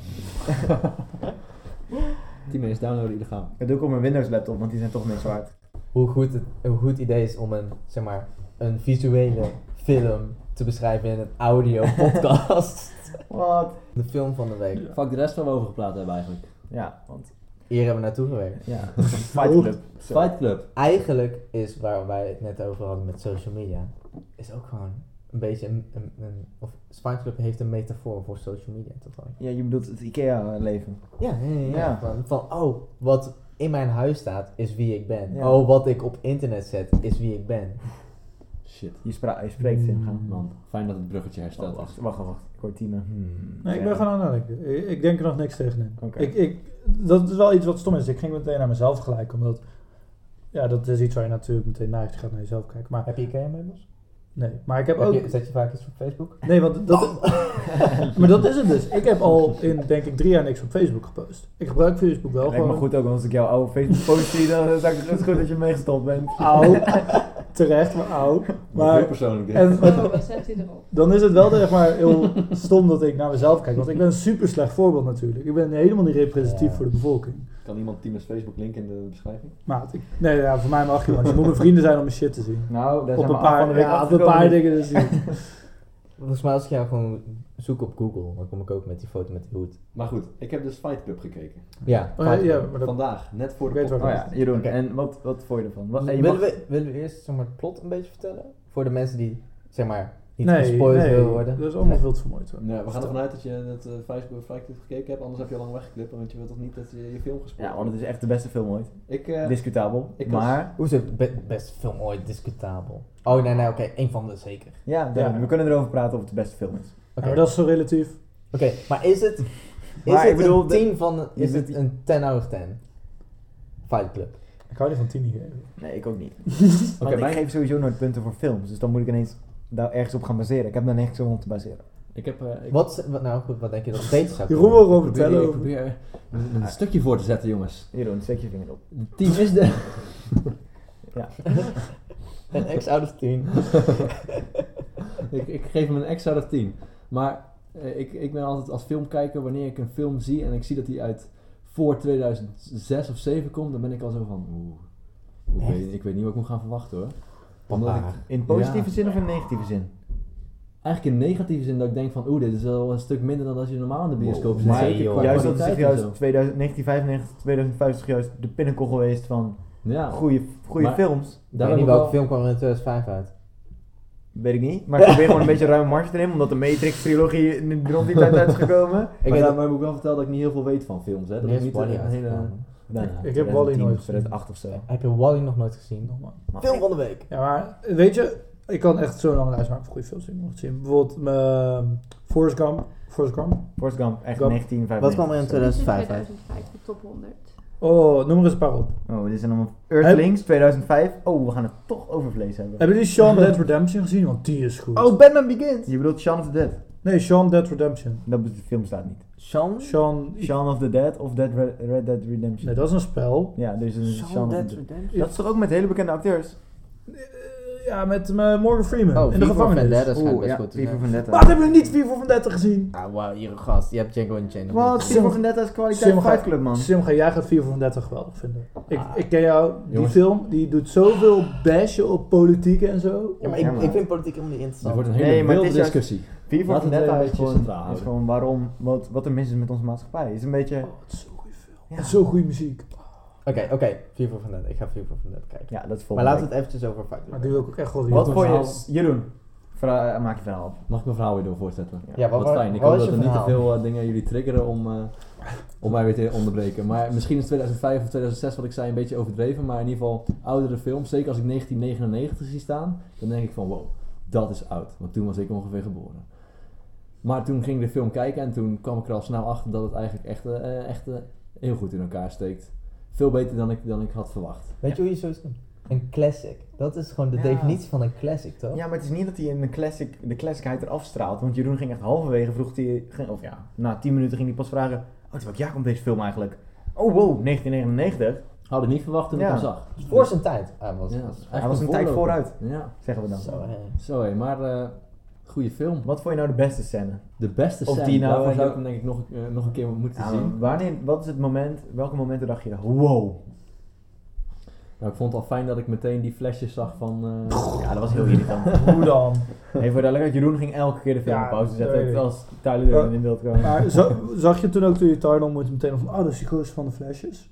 10 (laughs) minuten downloaden illegaal. Dat doe ik op mijn Windows laptop, want die zijn toch niks waard. Hoe goed het een goed idee is om een, zeg maar, een visuele film te beschrijven in een audio (laughs) podcast. Wat? De film van de week. Ja. Fuck de rest waar we over gepraat hebben eigenlijk. Ja, want... Hier hebben we naartoe gewerkt. Ja, Fight Club. Fight Club. Eigenlijk is waar wij het net over hadden met social media, is ook gewoon een beetje een, een, een of Fight Club heeft een metafoor voor social media toevallig. Ja, je bedoelt het IKEA-leven. Ja, ja, ja. ja. Ja. Van, van, oh, wat in mijn huis staat is wie ik ben. Oh, wat ik op internet zet is wie ik ben. Shit. Je, spra- je spreekt in gaan. Man, fijn dat het bruggetje hersteld Oh, is. wacht, wacht, wacht. Ik hoor Tina. Hmm. Nee, ik Ja. ben gewoon aan het nadenken. Ik, ik denk er nog niks tegenin. Oké. Ik, ik, dat is wel iets wat stom is. Ik ging meteen naar mezelf gelijk, omdat... Ja, dat is iets waar je natuurlijk meteen naar gaat naar jezelf kijken. Maar Heb je IKEA-meubels? nee, maar ik heb Heb ook... je, zet je vaak iets op Facebook? Nee, want (laughs) dat... maar dat is het dus. Ik heb al in, denk ik, drie jaar niks op Facebook gepost. Ik gebruik Facebook wel Lijkt me gewoon. goed ook, want als ik jouw oude Facebook post zie, dan is het goed dat je meegestopt bent. Auw. (laughs) Terecht, maar. (laughs) Heel Maar... persoonlijk. En, maar zet hij erop. dan is het wel zeg maar heel stom dat ik naar mezelf kijk. Want ik ben een super slecht voorbeeld natuurlijk. Ik ben helemaal niet representatief Ja. voor de bevolking. Kan iemand Timus Facebook link in de beschrijving? Maat, ik, nee, ja, voor mij mag je, want je moet mijn vrienden zijn om mijn shit te zien. Nou, daar Op zijn een paar, ja, op een paar dingen te zien. (laughs) Volgens mij als ik jou gewoon zoek op Google, dan kom ik ook met die foto met die hoed. Maar goed, ik heb dus Fight Club gekeken. Ja, Oh, ja, ja, maar dat, Vandaag, net voor de waar Oh podcast. ja, Jeroen. En wat, wat vond je ervan? Wat, je willen, mag- we, willen we eerst zeg maar, het plot een beetje vertellen? Voor de mensen die zeg maar niet nee, gespoild nee, worden. dat is allemaal Nee. veel te vermoeid. hoor. Ja, we gaan ervan uit dat je dat uh, Facebook gekeken hebt, anders heb je al lang weggeklipt, want je wilt toch niet dat je je film gespeeld Ja, want het is echt de beste film ooit. Ik, eh, Discutabel. ik was- maar, Hoezo? Be best film ooit discutabel. Oh nee, nee, oké, één van de zeker. ja, we kunnen erover praten of het de beste film is. Oké, maar dat is zo relatief. Oké, maar is het, (laughs) is Maar het ik bedoel, een de- 10 van, is het een 10 out of 10? Fight Club. Ik hou niet van tien geven. Nee, ik ook niet. (laughs) Oké, Want ik mijn- geef sowieso nooit punten voor films. Dus dan moet ik ineens daar ergens op gaan baseren. Ik heb daar niks om te baseren. ik heb... eh, ik, Wat, wat, nou goed, wat denk je dat het (laughs) beter zou Jeroen kunnen? wil ik gewoon probeer, vertellen ik probeer een, een stukje voor te zetten, jongens. Jeroen, steek je vinger op. Het team is de... (laughs) Ja. (laughs) Een X out of 10. ik, ik geef hem een X out of 10. Maar eh, ik, ik ben altijd als filmkijker, wanneer ik een film zie en ik zie dat die uit voor 2006 of 7 komt, dan ben ik al zo van... Oeh, ik, weet, ik weet niet wat ik moet gaan verwachten hoor. Omdat ik, Papa. In positieve Ja. zin of in negatieve zin? eigenlijk in negatieve zin dat ik denk van, oeh, dit is wel een stuk minder dan als je normaal in de bioscoop zit. Maar Zeker joh. qua Juist dat is juist en zo. 2000, 1995, 2050 juist de pinnacle geweest van Ja, goede, films. Ik daar weet heb niet welke wel- film kwam er in 2005 uit. Weet ik niet. Maar ik probeer gewoon een beetje ruime marge te nemen, omdat de Matrix-trilogie in rond die tijd uit is gekomen. Ik moet ik wel vertellen dat ik niet heel veel weet van films. Hè. Dat is niet een hele... Nou, Ik- ik heb 2010 nooit gezien. 2008 of zo. Heb je Wally nog nooit gezien? Maar Film van de week. Ja, maar weet je, ik kan echt zo'n lange lijst maken van goede films die ik nog zien. Bijvoorbeeld uh, Forrest Gump. Forrest Gump. Forrest Gump, echt Gump. 1995. Wat kwam er in Zo. 2005 uit? 2005, de top 100. Oh, noem er eens een paar op. Oh, dit zijn allemaal Earthlings, 2005. Oh, we gaan het toch over vlees hebben. Hebben jullie Shaun Dead Redemption gezien? Want die is goed. Oh, Batman Begins! Je bedoelt Shaun of the Dead? Nee, Shaun Dead Redemption. Dat de film staat niet. Sean? Shaun... Shaun of the Dead of Dead Red, Red Dead Redemption. Nee, dat is een spel. Ja, dus een Shaun, Shaun of the. Redemption? Dat is toch ook met hele bekende acteurs? Eh, Ja, met eh, Morgan Freeman. Oh, in de gevangenis. Vendetta schijnt Oeh, best ja, goed te V for zijn. Vendetta. Wat hebben we niet 4 voor Vendetta gezien? Ah, wauw, hier gast. Je hebt Django en Chain Wat? niet V gezien. for Vendetta is kwaliteit Simga- 5 club, man. Simga, jij gaat 4 voor Vendetta geweldig vinden. Ik, Ah. ik ken jou, die Jongens. film, die doet zoveel bashen op politiek en zo. Ja, maar Ja, ik, maar- ik vind politiek helemaal niet Het interessant. wordt een hele Nee, maar het is juist- discussie. V for Laten we het Vendetta een is beetje gewoon, centraal is gewoon waarom, wat, wat er mis is met onze maatschappij. Het is een beetje... Oh, het is zo'n goede film. Ja. En zo goede muziek. Oké, oké. Vier voor Vendetta. Ik ga Vier voor Vendetta kijken. Ja, dat is Maar laten we het eventjes over Fight Maar die wil ik ook echt wel zien. Wat voor je... Jeroen, Verha- maak je verhaal af. Mag ik mijn verhaal weer door voortzetten? Ja. Wat, fijn. Ik hoop dat er niet te veel eh, dingen jullie triggeren om, eh, om mij weer te onderbreken. Maar misschien is 2005 of 2006 wat ik zei een beetje overdreven. Maar in ieder geval oudere films. Zeker als ik 1999 zie staan. Dan denk ik van wow, dat is oud. Want toen was ik ongeveer geboren. Maar toen ging ik de film kijken en toen kwam ik er al snel achter dat het eigenlijk echt, eh, echt eh, heel goed in elkaar steekt. Veel beter dan ik, dan ik had verwacht. Weet je hoe je zoiets noemt? Een classic. Dat is gewoon de Ja. definitie van een classic, toch? Ja, maar het is niet dat hij in de, classic, de classicheid eraf straalt. Want Jeroen ging echt halverwege, vroeg hij, ging- of ja, na 10 minuten ging hij pas vragen: Oh, welk jaar komt deze film eigenlijk? Oh, wow, 1999. Had ik niet verwacht toen ik Ja. hem zag. Voor zijn tijd. Hij was, Ja, Hij was een tijd vooruit. Ja, Zeggen we dan. Zo, hè. zo hé. Maar eh goede film. Wat vond je nou de beste scène? De beste Of scène. die nou, Daarvoor zou ik hem denk ik nog, nog een keer moeten Ja, zien. wanneer, wat is het moment, welke momenten dacht je, wow? Nou, ik vond het al fijn dat ik meteen die flesjes zag van... eh, Ja, dat was heel irritant. (laughs) Hoe dan? Even voor de duidelijkheid, Jeroen ging elke keer de film Ja, op pauze zetten ik. als Tyler Durden in beeld kwam. Maar za- (laughs) zag je toen ook toen je Tyler ontmoette meteen van, oh, dat is die gozer van de flesjes?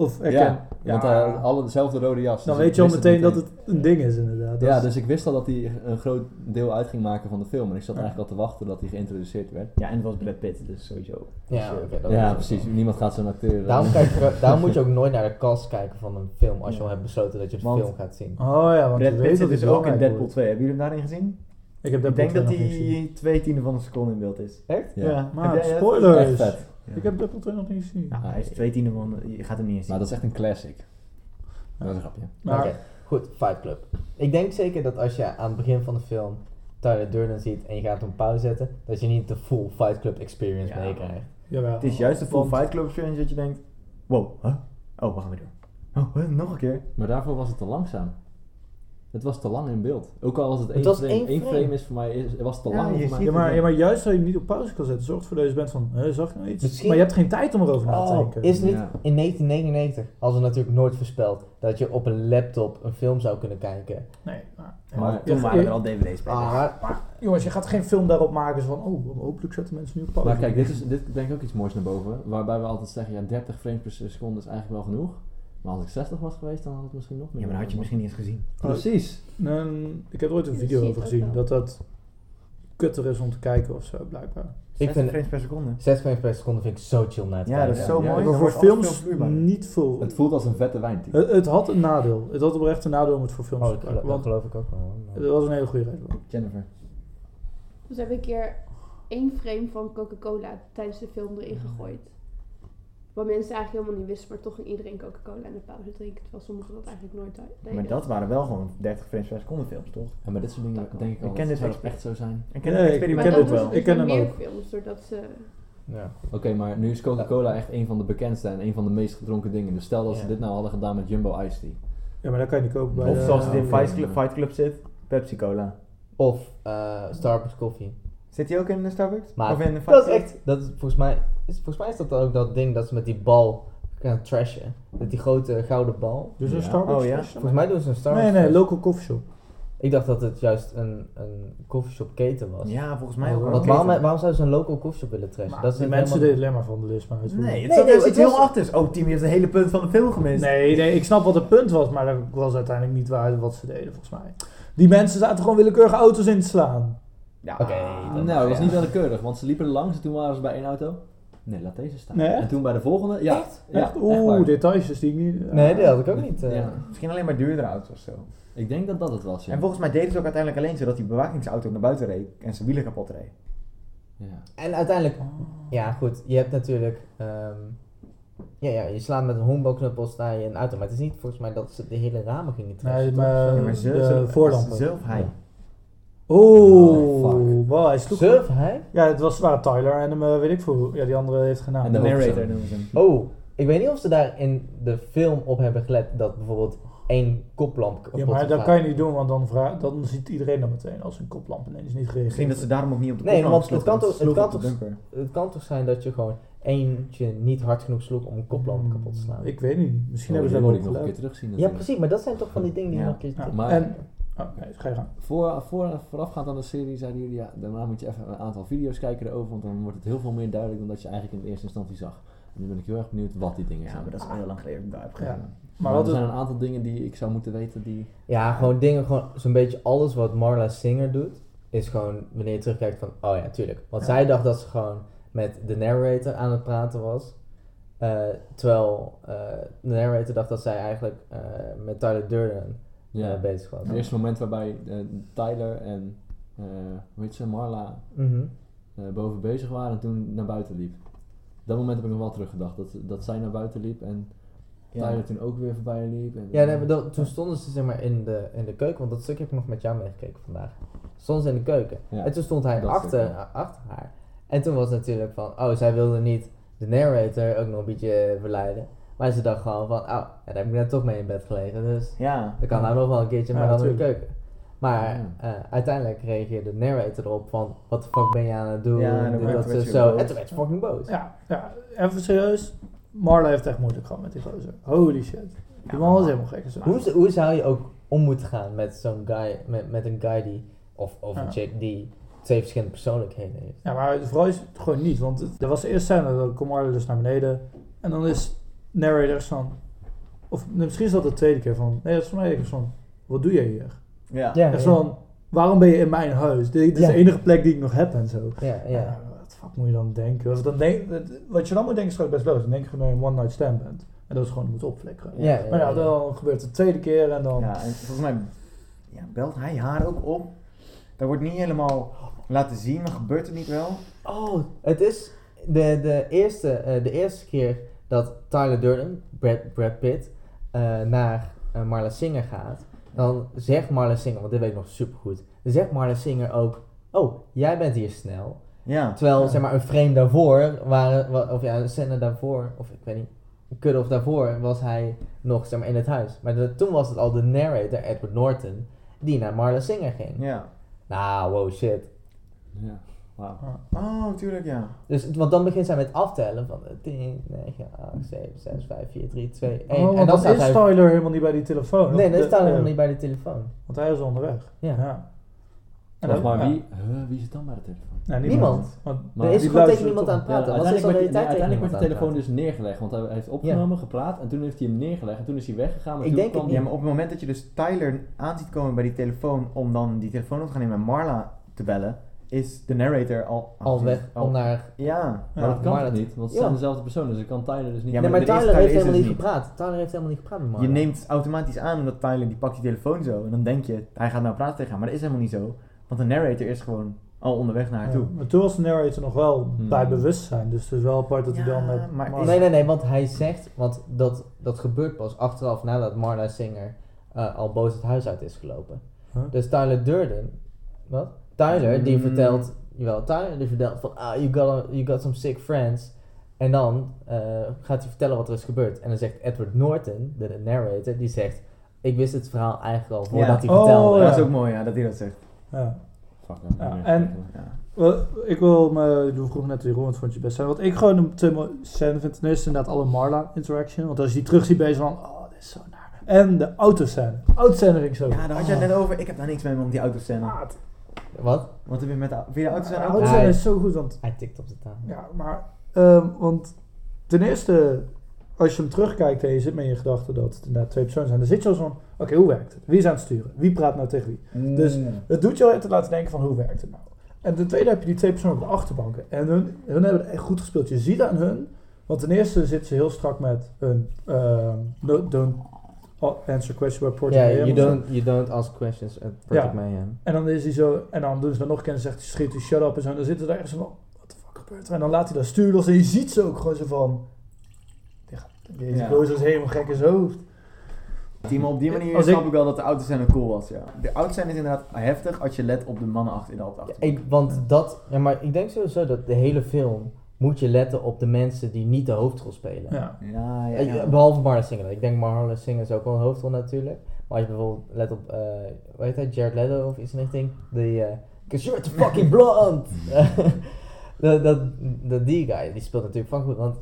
Of herken? ja, want eh, alle dezelfde rode jas. dan dus weet je al meteen dat het een ding is inderdaad. Dat Ja, is- dus ik wist al dat hij een groot deel uit ging maken van de film. En ik zat Ja. eigenlijk al te wachten dat hij geïntroduceerd werd. Ja, en het was Brad Pitt, dus sowieso. Ja, ja, is- precies. Niemand gaat zo'n acteur... eh, Daarom, kijk, je- daarom moet je (laughs) ook nooit naar de cast kijken van een film als je Ja. al hebt besloten dat je de Want- film gaat zien. Oh ja, want je Brad weet Pitt dat dus ook in Deadpool wordt. 2. Hebben jullie hem daarin gezien? Ik heb Ik denk dat 2 nog niet gezien. hij twee tiende van een seconde in beeld is. Echt? Ja. Maar jij- spoilers. Ik heb Deadpool 2 nog niet gezien. Nou, hij is twee tiende van, je gaat hem niet eens zien. Maar dat is echt een classic. Dat is een grapje. Maar Oké, goed, Fight Club. Ik denk zeker dat als je aan het begin van de film Tyler Durden ziet en je gaat hem pauze zetten, dat je niet de full Fight Club experience Ja. meekrijgt. jawel. Het is juist de full Want- Fight Club experience dat je denkt, wow, huh? Oh, we gaan weer door. Oh, huh, nog een keer. Maar daarvoor was het te langzaam. Het was te lang in beeld. Ook al was het één frame. één één frame. frame is voor mij is, was te Ja, lang je voor mij. ziet Ja maar, het ja, maar juist dat je hem niet op pauze kan zetten, zorgt dat je bent van, hé, zag je nou iets? Misschien- Maar je hebt geen tijd om erover na te Oh, denken. is het niet Ja. in 1999, als we natuurlijk nooit voorspeld, dat je op een laptop een film zou kunnen kijken. Nee, maar, Maar ja, Toen waren er al dvd's bij. Ah, jongens, je gaat geen film daarop maken van, oh, hopelijk zetten mensen nu op pauze. Maar kijk, dit is dit denk ik ook iets moois naar boven. Waarbij we altijd zeggen, ja, 30 frames per seconde is eigenlijk wel genoeg. Maar als ik 60 was geweest, dan had het misschien nog meer. Ja, maar dan had je misschien niet eens gezien. Precies. Nee, ik heb er ooit een video over gezien, dat dat kutter is om te kijken of zo, blijkbaar. ik 60 vind frames per seconde. 6 frames per seconde vind ik zo chill te Ja, kijken. dat is zo ja. mooi. maar voor films niet veel. Het voelt als een vette wijntype. Het, het had een nadeel. Het had oprecht een nadeel om het voor films Oh, te Want dat geloof ik ook wel. maar- dat was een hele goede reden. Jennifer. Dus heb ik een keer één frame van Coca-Cola tijdens de film erin gegooid. Wat mensen eigenlijk helemaal niet wisten, maar toch ging iedereen Coca-Cola in de pauze drinken. Terwijl sommigen dat eigenlijk nooit deden. Maar dat waren wel gewoon 30 frames per seconde films, toch? En bij dit soort dingen denk ik al, Ik ken dit zou echt zo zijn. Ik ken Nee, het ik- experiment ken maar het dat wel. dus Ik ken hem ook. films, doordat ze... Ja. Oké, maar nu is Coca-Cola echt een van de bekendste en een van de meest gedronken dingen. Dus stel dat ze Ja. dit nou hadden gedaan met Jumbo Ice Tea. Ja, maar dat kan je niet kopen bij Of zoals het in. Fight Club, Fight Club zit, Pepsi Cola. Of eh, Starbucks koffie. Zit hij ook in de Starbucks? Maar of in de Fight dat is echt, dat is, volgens, mij, is, volgens mij is dat ook dat ding dat ze met die bal gaan trashen. Met die grote gouden bal. Dus een. Starbucks? Oh, ja. Volgens mij doen ze een Starbucks. Nee, nee, trash. local coffee shop. Ik dacht dat het juist een, een coffeeshop keten was. Ja, volgens mij ook wel. Want waarom, waarom zouden ze een local coffeeshop willen trashen? Maar dat is die het mensen helemaal- deden alleen maar vandalisme uitvoeren. Nee, het Nee, zat nee, juist het iets heel was- achters. Oh, Timmy heeft het hele punt van de film gemist. Nee, nee, ik snap wat het punt was, maar dat was uiteindelijk niet waar wat ze deden, volgens mij. Die mensen zaten gewoon willekeurige auto's in te slaan. Ja, Oké, nou, dat was niet willekeurig, want ze liepen er langs en toen waren ze bij één auto. Nee, laat deze staan. Nee? En toen bij de volgende, ja. Echt? ja Echt, oeh, details die ik niet... Nee, dat had ik ook niet. eh. Ja. Misschien alleen maar duurdere auto's of zo. Ik denk dat dat het was, ja. En volgens mij deden ze ook uiteindelijk alleen zo dat die bewakingsauto naar buiten reed en zijn wielen kapot reed. ja. En uiteindelijk, ja goed, je hebt natuurlijk, ehm, ja, ja, je slaat met een honkbalknuppel sta je in een auto, maar het is niet volgens mij dat ze de hele ramen gingen trashen. Nee, maar, Ja, maar ze- de ze- voorlampen. Zelf hij. Oh, fuck. wow, hij sloeg... Surf hij? Ja, het was waar Tyler en hem, eh, weet ik veel, ja, die andere heeft gedaan. En De narrator noemen ze hem. Oh, ik weet niet of ze daar in de film op hebben gelet dat bijvoorbeeld één koplamp kapot ja, maar dat kan je niet doen, want dan, vra- dan ziet iedereen dat meteen als een koplamp ineens niet gereageerd. Misschien dat ze daarom ook niet op de Nee, koplamp want het kan want toch- het kan toch-. Het kan toch zijn dat je gewoon eentje niet hard genoeg sloeg om een koplamp Hmm, kapot te slaan? Ik weet niet, misschien Oh, hebben ze dat moet ik nog een keer terugzien ja, precies, maar dat zijn toch van die dingen die Ja. je nog een keer... Ja, Maar- en, oh, nee, ga je gang. Voor, voor, voorafgaand aan de serie zeiden jullie, ja, daarna moet je even een aantal video's kijken erover, want dan wordt het heel veel meer duidelijk dan dat je eigenlijk in de eerste instantie zag. En nu ben ik heel erg benieuwd wat die dingen Ja, zijn. maar dat is al heel lang geleden dat ik daar heb Ja. gedaan. Maar Maar, wat er zijn een aantal dingen die ik zou moeten weten die... Ja, gewoon dingen, gewoon zo'n beetje alles wat Marla Singer doet, is gewoon wanneer je terugkijkt van, oh ja, tuurlijk. Want Ja. zij dacht dat ze gewoon met de narrator aan het praten was. eh, terwijl eh, de narrator dacht dat zij eigenlijk eh, met Tyler Durden Ja, eh, bezig was. het eerste moment waarbij eh, Tyler en, eh hoe heet ze, Marla Mhm. eh, boven bezig waren en toen naar buiten liep. Dat moment heb ik nog wel teruggedacht, dat, dat zij naar buiten liep en Ja. Tyler toen ook weer voorbij liep. En, Ja, nee, dat- toen stonden ze zeg maar in de, in de keuken, want dat stukje heb ik nog met jou meegekeken vandaag. Stonden ze in de keuken. Ja, En toen stond hij achter, stuk, ja. achter haar. En toen was het natuurlijk van, oh, zij wilde niet de narrator ook nog een beetje verleiden. Maar ze dacht gewoon van, oh, ja, daar heb ik net toch mee in bed gelegen, dus Ja. dat kan nou nog wel een keertje, maar Ja, dan in de keuken. Maar Ja. eh, uiteindelijk reageerde de narrator erop van, wat de fuck ben je aan het doen? Ja, en dat, werd zo, je zo. boos. En toen werd ze fucking boos. Ja, ja, even serieus. Marla heeft echt moeilijk gehad met die gozer. Holy shit. Die man was helemaal gek. Hoe, zou je ook om moeten gaan met zo'n guy, met, met een guy die, of, of Ja. een chick die twee verschillende persoonlijkheden heeft? Ja, maar vooral is het gewoon niet. Want er was de eerste scène, dan komt Marla dus naar beneden. En dan is narrator van... Of misschien is dat de tweede keer van... Nee, dat is voor mij van... Wat doe jij hier? Ja. Ja, Echt van... Waarom ben je in mijn huis? Dit, dit is de enige plek die ik nog heb en zo. ja, ja. wat fuck moet je dan denken? Of dan denk, wat je dan moet denken is gewoon best logisch. Dan denk je gewoon een one night stand bent. En dat is gewoon moet opflikkeren. Ja, Maar ja, dan gebeurt het de tweede keer en dan... Ja, en volgens mij ja, belt hij haar ook op. Dat wordt niet helemaal laten zien, maar gebeurt het niet wel? Oh, het is de, de, eerste, eh, de eerste keer dat Tyler Durden, Brad, Brad Pitt, eh, naar eh, Marla Singer gaat. Dan zegt Marla Singer, want dit weet ik nog supergoed. Dan zegt Marla Singer ook, oh, jij bent hier snel. Ja. Terwijl, Ja. zeg maar, een frame daarvoor, waren, wa- of ja, een scène daarvoor, of ik weet niet, een cut of daarvoor, was hij nog, zeg maar, in het huis. Maar de- toen was het al de narrator, Edward Norton, die naar Marla Singer ging. Ja. Nou, wow, shit. Ja, wauw. Oh, tuurlijk ja. Dus, want dan begint zij met aftellen van eh, 10, 9, 8, 7, 6, 5, 4, 3, 2, 1. Oh, want en dan dan staat is hij... Tyler helemaal niet bij die telefoon. Nee, dan de- is Tyler helemaal niet bij de telefoon. Want hij is onderweg. Ja. ja. En dan- maar, ja. wie, huh, wie zit dan bij de telefoon? Nee, Niemand. Want Maar er is die gewoon tegen luistert iemand toch- aan het praten. Ja, uiteindelijk tijd werd, nee, tegen uiteindelijk werd de telefoon dus neergelegd, want hij heeft opgenomen, gepraat en toen heeft hij hem neergelegd en toen is hij weggegaan. Maar Ik toen denk het Ja, maar op het moment dat je dus Tyler aan ziet komen bij die telefoon om dan die telefoon op te gaan nemen en Marla te bellen, is de narrator al... Al weg al- om naar... Ja. Maar dat kan maar dat- niet, want het Ja. zijn dezelfde personen, dus ik kan Tyler dus niet... Ja, nee, maar maar de eerste Tyler heeft helemaal is niet dus gepraat. Tyler heeft helemaal niet gepraat met Marla. Je neemt automatisch aan omdat Tyler die pakt die telefoon zo en dan denk je, hij gaat nou praten tegen haar, maar dat is helemaal niet zo. Want de narrator is gewoon al onderweg naar haar toe. Maar toen was de narrator nog wel Hmm. bij bewustzijn. Dus het is wel apart dat hij dan met... maar Marla- Nee, nee, nee, want hij zegt, want dat, dat gebeurt pas achteraf nadat Marla Singer eh, al boos het huis uit is gelopen. Huh? Dus Tyler Durden, wat? Tyler die Mm. vertelt, jawel, Tyler die vertelt van, ah, you got, a- you got some sick friends. En dan eh, gaat hij vertellen wat er is gebeurd. En dan zegt Edward Norton, de, de narrator, die zegt, ik wist het verhaal eigenlijk al voordat Ja. hij Oh, vertelde. Dat is ook mooi, ja, dat hij dat zegt. Ja. Fuck, Ja, en-. Wel, ik wil me, je vroeg net Jeroen, wat vond je best zijn. Wat ik gewoon een te mooie scène vind, ten eerste inderdaad alle Marla interaction. Want als je die terug ziet bezig van, oh, dit is zo naar. En de autoscène. Autoscène ik zo. Ja, daar had je het net over. Ik heb daar niks mee om die autoscène. Wat? Wat heb je met de, vind je de autoscène ook? autoscène Ja, is zo goed, want Hij tikt op de tafel. Ja, maar, ehm, want ten eerste, als je hem terugkijkt en je zit met je gedachten dat het inderdaad twee personen zijn, dan zit je al zo van, oké, hoe werkt het? Wie is aan het sturen? Wie praat nou tegen wie? Dus Mm. het doet je al te laten denken van, hoe werkt het nou? En ten tweede heb je die twee personen op de achterbanken. En hun, hun hebben het echt goed gespeeld. Je ziet aan hun, want ten eerste zitten ze heel strak met een, ehm, no, don't answer question by Project Ja, Mayhem you don't, you don't ask questions at Project Ja. Mayhem. En dan is hij zo, en dan doen ze dan nog een keer en zegt hij, schreeuwt hij shut up en zo. En dan zitten ze daar echt zo van, what the fuck gebeurt er? En dan laat hij dat stuur los en je ziet ze ook gewoon zo van, deze Ja. gozer is helemaal gek in zijn hoofd. Op die manier Als snap ik- ik wel dat de autoscène cool was, ja. De autoscène is inderdaad heftig als je let op de mannen achter in de auto. Ja, ik, want dat, ja, maar ik denk sowieso dat de hele film moet je letten op de mensen die niet de hoofdrol spelen. Ja. Ja, ja, Eh, ja. Behalve Marla Singer. Ik denk Marla Singer is ook wel een hoofdrol natuurlijk. Maar als je bijvoorbeeld let op, eh hoe heet hij, Jared Leto of iets in richting. Die, eh, cause you're too fucking blonde. (laughs) dat, dat, dat, die guy, die speelt natuurlijk van goed, want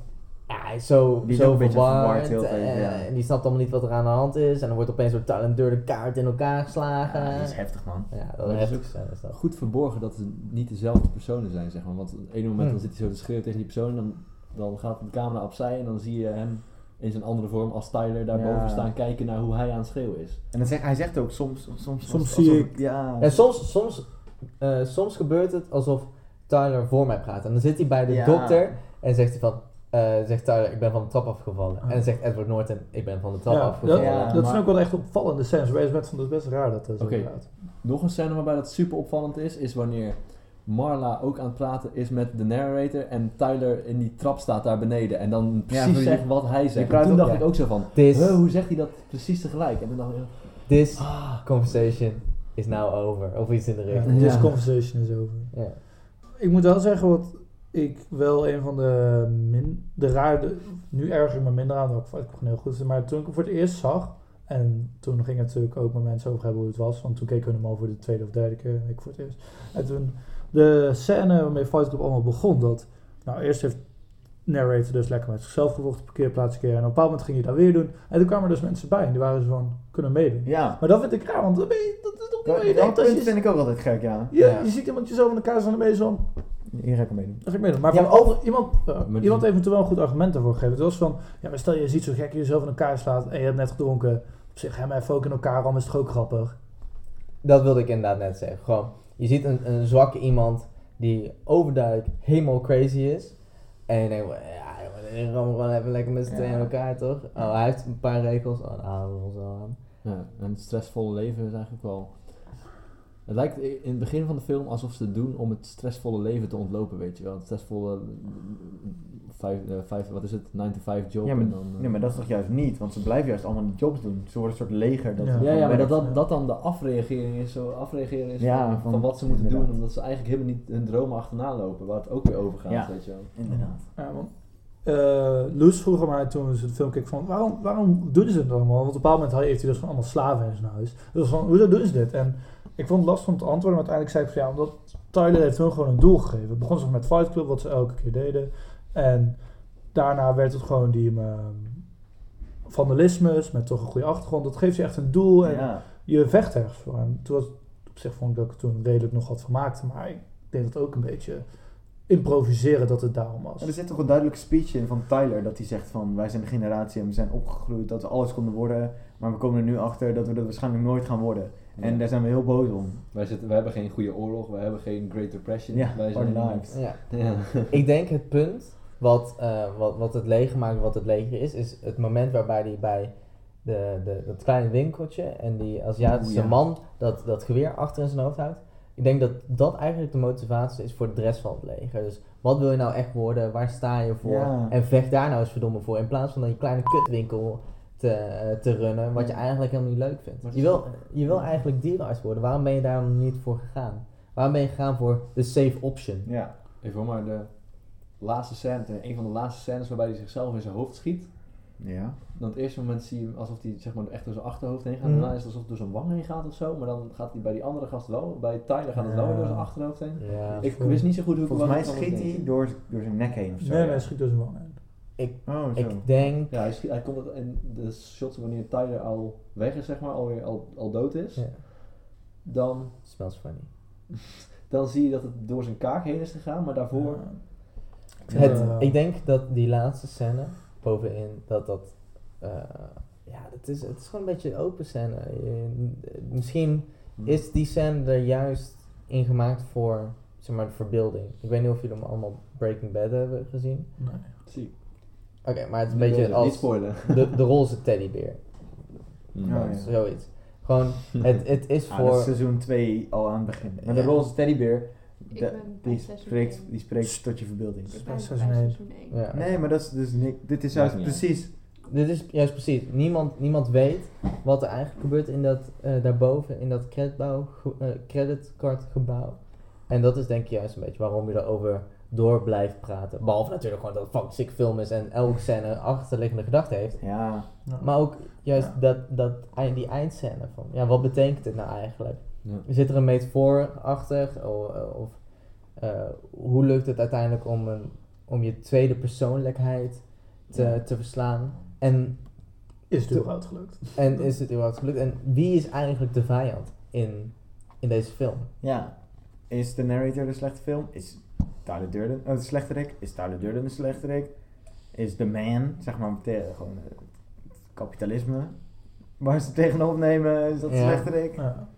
ja, hij is zo, Die zo een verward. ja. En die snapt allemaal niet wat er aan de hand is. En dan wordt opeens door talent door de kaart in elkaar geslagen. Ja, dat is heftig, man. Ja, dat is heftig is dat. Goed verborgen dat het niet dezelfde personen zijn, zeg maar. Want op het ene moment Hmm. dan zit hij zo te schreeuwen tegen die persoon en dan, dan gaat de camera opzij en dan zie je hem in zijn andere vorm als Tyler daarboven Ja. staan kijken naar hoe hij aan het schreeuwen is. En dan zegt, hij zegt ook soms... Soms, Soms alsof- zie ik- Ja, En soms, soms, eh, soms gebeurt het alsof Tyler voor mij praat. En dan zit hij bij de Ja. dokter en zegt hij van, zegt Tyler, ik ben van de trap afgevallen. Ah. En dan zegt Edward Norton, ik ben van de trap Ja, dat, afgevallen. Ja, dat maar- zijn ook wel echt opvallende scènes. Waar je bent van, dat best raar dat dat zo gaat. Nog een scène waarbij dat super opvallend is, is wanneer Marla ook aan het praten is met de narrator en Tyler in die trap staat daar beneden en dan precies zegt wat hij zegt. praat En toen ook- dacht ja. ik ook zo van, This, "Huh, hoe zegt hij dat precies tegelijk? En toen dacht ik, this ah, conversation is now over. Of iets in de Ja, richting. This conversation is over. Ja. Ik moet wel zeggen wat ik wel een van de min, de raar, de, nu erger ik me minder aan, ook ik gewoon heel goed, maar toen ik hem voor het eerst zag, en toen ging het natuurlijk ook met mensen over hebben hoe het was, want toen keken we hem al voor de tweede of derde keer, ik voor het eerst. En toen, de scène waarmee Fight Club allemaal begon, dat, nou eerst heeft narrator dus lekker met zichzelf gevochten, parkeerplaats keer, en op een bepaald moment ging hij dat weer doen, en toen kwamen er dus mensen bij, en die waren zo van, kunnen meedoen. ja. Maar dat vind ik raar, want dan ben je, dat is toch niet Dat, je dat punt je... vind ik ook altijd gek, ja. Ja, Ja. je ziet iemand jezelf in elkaar staan en ben je zo Hier ga ik hem meedoen. dat ga ik meedoen. Maar Ja, maar over, iemand, iemand heeft er wel een goed argument daarvoor gegeven. Het was van, ja, maar stel je ziet zo gek je jezelf in elkaar slaat en je hebt net gedronken. Op zich, hem even ook in elkaar rammen is toch ook grappig? Dat wilde ik inderdaad net zeggen. Gewoon, je ziet een, een zwakke iemand die overduidelijk helemaal crazy is. En je denkt, ja, joh, die rammen gewoon even lekker met z'n Ja. tweeën in elkaar, toch? Oh, hij heeft een paar regels, oh, daar houden we ons wel aan. ja, en het stressvolle leven is eigenlijk wel... Het lijkt in het begin van de film alsof ze het doen om het stressvolle leven te ontlopen, weet je wel. Het stressvolle, vijf, eh, vijf, wat is het, 9 to 5 job. Ja maar, en dan, eh, nee, maar dat is toch juist niet, want ze blijven juist allemaal die jobs doen. Ze worden een soort leger. Dat Ja. Ja, maar dat, dat, dat dan de afreagering is, zo afreageren is Ja, van, van- van wat ze moeten inderdaad. doen, omdat ze eigenlijk helemaal niet hun dromen achterna lopen, waar het ook weer over gaat, Ja. weet je wel. Inderdaad. Ja, want eh Loes vroeg aan mij toen ze de film keek van, waarom, waarom doen ze het allemaal? Want op een bepaald moment heeft hij dus van allemaal slaven in zijn huis. Dus van, hoezo doen ze dit? En ik vond het lastig om te antwoorden, maar uiteindelijk zei ik van ja, omdat Tyler heeft hun gewoon een doel gegeven. Het begon zo met Fight Club, wat ze elke keer deden. En daarna werd het gewoon die ehm, vandalismes met toch een goede achtergrond. Dat geeft je echt een doel en Ja. je vecht ergens voor. En toen was, op zich vond ik dat ik er toen redelijk nog wat van maakte, maar ik deed het ook een beetje improviseren dat het daarom was. Maar er zit toch een duidelijke speech in van Tyler dat hij zegt van wij zijn de generatie en we zijn opgegroeid dat we alles konden worden, maar we komen er nu achter dat we dat waarschijnlijk nooit gaan worden. En Ja. daar zijn we heel boos om. Wij, zitten, wij hebben geen goede oorlog, wij hebben geen Great Depression. Ja, wij zijn lives. Ja. Ja. Ik denk het punt wat, eh, wat, wat het leger maakt, wat het leger is, is het moment waarbij hij bij de, de, dat kleine winkeltje en die Aziatische Oeh, man dat, dat geweer achter in zijn hoofd houdt. Ik denk dat dat eigenlijk de motivatie is voor de rest van het leger. Dus wat wil je nou echt worden? Waar sta je voor? Ja. En vecht daar nou eens verdomme voor. In plaats van dat je kleine kutwinkel te, te runnen, wat je eigenlijk helemaal niet leuk vindt. Je wil, je wil eigenlijk dierenarts worden. Waarom ben je daar dan niet voor gegaan? Waarom ben je gegaan voor de safe option? Ja. Even hoor, maar de laatste scène, een van de laatste scènes waarbij hij zichzelf in zijn hoofd schiet. Ja. Dan het eerste moment zie je alsof hij zeg maar, echt door zijn achterhoofd heen gaat. Mhm. Daarna is het alsof het door zijn wang heen gaat of zo. Maar dan gaat hij bij die andere gast wel. Bij Tyler gaat het wel door zijn achterhoofd heen. Ja. Ik wist niet zo goed hoe ik Volgens mij ik schiet hij door, door zijn nek heen of zo. nee, nee, schiet dus wel in. Oh, zo. Ik denk... Ja, hij, schiet, hij komt het in de shots wanneer Tyler al weg is, zeg maar, alweer al, al dood is. Ja. Dan, Smells funny. (laughs) dan zie je dat het door zijn kaak heen is gegaan. Maar daarvoor, Ja. Ik Het, eh, ik denk dat die laatste scène bovenin, dat dat. eh, ja, het is, het is gewoon een beetje een open scène. Je- misschien hm. is die scène er juist in gemaakt voor zeg maar, de verbeelding. Ik weet niet of jullie hem allemaal Breaking Bad hebben gezien. nee. zie. Oké, maar het is een Niet beetje Niet als spoilen. de, de (laughs) roze teddybeer. Ja, ja. Zoiets. Gewoon, (laughs) het, het is Ah, dat is voor. seizoen 2 al aan het begin. Maar de roze teddybeer, de- die, spreekt, die spreekt tot je verbeelding. Seizoen één. seizoen één. Ja. Nee, maar dat is dus niet, dit is juist niet precies. Dit is juist precies. Niemand, niemand weet wat er eigenlijk gebeurt in dat, eh, daarboven, in dat creditbouw, eh, creditcardgebouw. En dat is denk ik juist een beetje waarom je erover door blijft praten. Behalve natuurlijk gewoon dat het fucking sick film is en elke scène een achterliggende gedachte heeft. Ja, Ja. Maar ook juist Ja. dat, dat, die eindscène van, ja, wat betekent dit nou eigenlijk? Ja. Zit er een metafoor achter? Of, of eh, hoe lukt het uiteindelijk om, een, om je tweede persoonlijkheid te, Ja. te verslaan? En Is het überhaupt gelukt? en is het überhaupt gelukt? En wie is eigenlijk de vijand in, in deze film? ja. Is de narrator de slechte film? Is Tyler Durden de slechterik? Is Tyler Durden de slechterik? is de man, zeg maar, gewoon eh, het kapitalisme. Waar ze tegenop nemen, is dat de Ja. slechterik? Ja.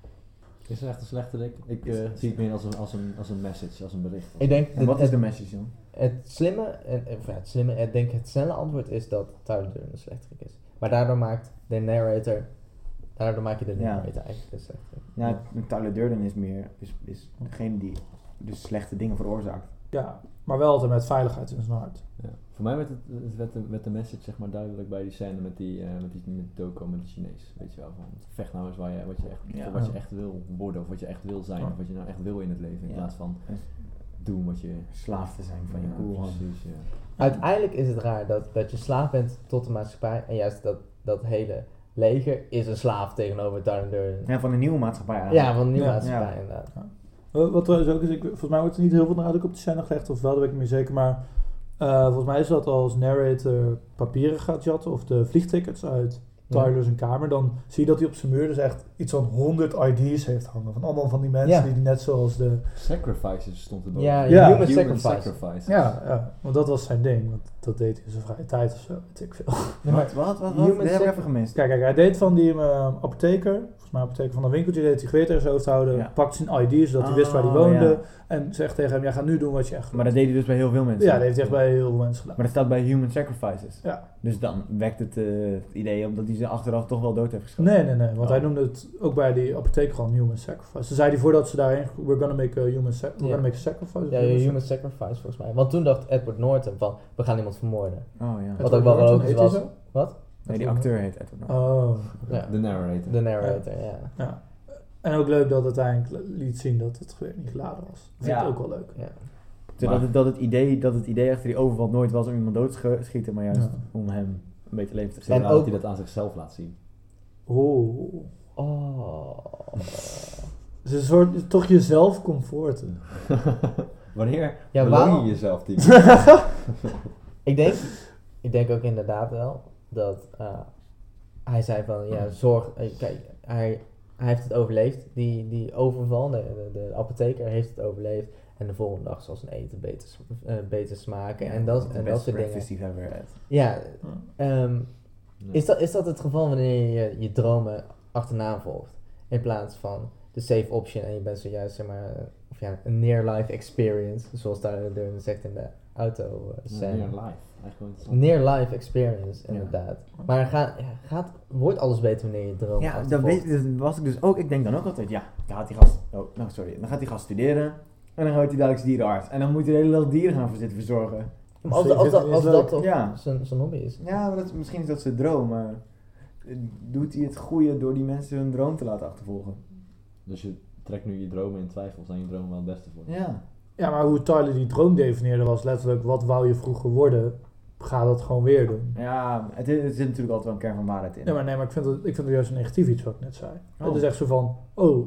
Is er echt een slechterik? Ik Is eh, het- zie het meer als een, als, een, als een message, als een bericht. Ik denk, En wat het, is de message het slimme, en, of ja, het slimme, ik denk het snelle antwoord is dat Tyler Durden de slechterik is. Maar daardoor maakt de narrator, daardoor maak je de Ja. narrator eigenlijk de slechterik. Ja, Tyler Durden is meer, is, is degene die dus slechte dingen veroorzaakt. ja, maar wel altijd met veiligheid in zijn hart. Ja. Voor mij werd, het, het werd, de, werd de message zeg maar duidelijk bij die scène met die, eh met die met Doko, met de Chinees. Weet je wel, van vecht nou eens waar je, wat je echt, Ja. wat je echt wil worden of wat je echt wil zijn Ja. of wat je nou echt wil in het leven. In Ja. plaats van En doen wat je... slaaf te zijn van je cool precies, ja. Uiteindelijk is het raar dat, dat je slaaf bent tot de maatschappij en juist dat, dat hele leger is een slaaf tegenover Tyler Durden. Ja, van een nieuwe maatschappij eigenlijk. Ja, van de nieuwe Ja. maatschappij Ja. inderdaad. Eh, Wat trouwens ook is, ik, volgens mij wordt er niet heel veel nadruk op de scène gelegd, of wel, dat weet ik niet meer zeker. Maar eh, volgens mij is dat als narrator papieren gaat jatten of de vliegtickets uit Ja. Tyler zijn kamer, dan zie je dat hij op zijn muur dus echt iets van 100 ID's heeft hangen. Van allemaal van die mensen Ja. die net zoals de... Sacrifices stond erboven. Ja, Ja. human, Human sacrifice. sacrifices. Ja, ja, want dat was zijn ding. Want dat deed hij in zijn vrije tijd of zo, weet ik veel. Ja, maar Wat, wat, wat? Human wat? Dat heb ik sac- even gemist. Kijk, kijk, hij deed van die eh, apotheker, volgens mij apotheker van een winkeltje, deed hij geweten in zijn hoofd houden, Ja. pakt zijn ID zodat hij wist waar hij Oh, woonde ja. en zegt tegen hem, jij gaat nu doen wat je echt Maar dat deed hij dus bij heel veel mensen. Ja, dat heeft hij echt bij heel veel mensen gedaan. Maar dat staat bij human sacrifices. Ja. Dus dan wekt het, eh, het idee op dat hij ze achteraf toch wel dood heeft geschoten. Nee, nee, nee, want Oh. hij noemde het ook bij die apotheker gewoon human sacrifice. Ze zei hij voordat ze daarheen, we're gonna make a human, sac- we're Ja. gonna make a sacrifice. Ja, Human human sacrifice volgens mij. Want toen dacht Edward Norton van, we gaan iemand vermoorden. Oh ja. Wat ook wel logisch was. zo? Wat? Nee, die acteur heet Edward Norton. Oh, Ja. De narrator. De narrator, ja. ja. En ook leuk dat het uiteindelijk liet zien dat het geweer niet geladen was. Vind Ja. ik ook wel leuk. ja. Zodat het, dat, het idee, dat het idee achter die overval nooit was om iemand dood te schieten, maar juist Ja. om hem een beetje leven te En geven. En ook ook- hij dat aan zichzelf laat zien. Oh. Oh. Het is een soort, toch jezelf comforten. (laughs) Wanneer Ja, beloon waarom? je jezelf die? (laughs) (laughs) Ik denk, ik denk ook inderdaad wel dat eh, hij zei van, ja, zorg, eh, kijk, hij, hij heeft het overleefd, die, die overval, de, de, de apotheker heeft het overleefd. En de volgende dag zal zijn eten beter, eh, beter smaken en dat, en dat soort dingen. Ja, ehm, Nee. is, dat, is dat het geval wanneer je je dromen achterna volgt? In plaats van de safe option en je bent zojuist, zeg maar, of ja, een near-life experience, zoals Tyler Durden zegt in de auto Ja, scène. near life. Eigenlijk interessant. Near-life experience, Ja. inderdaad. Maar gaat, wordt alles beter wanneer je droom Ja, dat, weet, dat was ik dus ook. Ik denk dan ook altijd, ja, dan gaat die gast, oh, nou sorry, dan gaat die gast studeren. En dan gaat hij dadelijk dierenarts. En dan moet hij de hele dag dieren gaan voor zitten verzorgen. Maar als, als, dat- als Is dat toch Ja. zijn zijn hobby is. Ja, maar dat, is- misschien is dat zijn droom, maar eh, doet hij het goede door die mensen hun droom te laten achtervolgen? Dus je trekt nu je dromen in twijfel. Zijn je dromen wel het beste voor? Ja. Ja, maar hoe Tyler die droom definieerde was letterlijk, wat wou je vroeger worden? Ga dat gewoon weer doen. Ja, het, is- zit natuurlijk altijd wel een kern van waarheid in. Ja, maar nee, maar ik vind het, ik vind het juist een negatief iets wat ik net zei. Oh. Het is echt zo van, oh,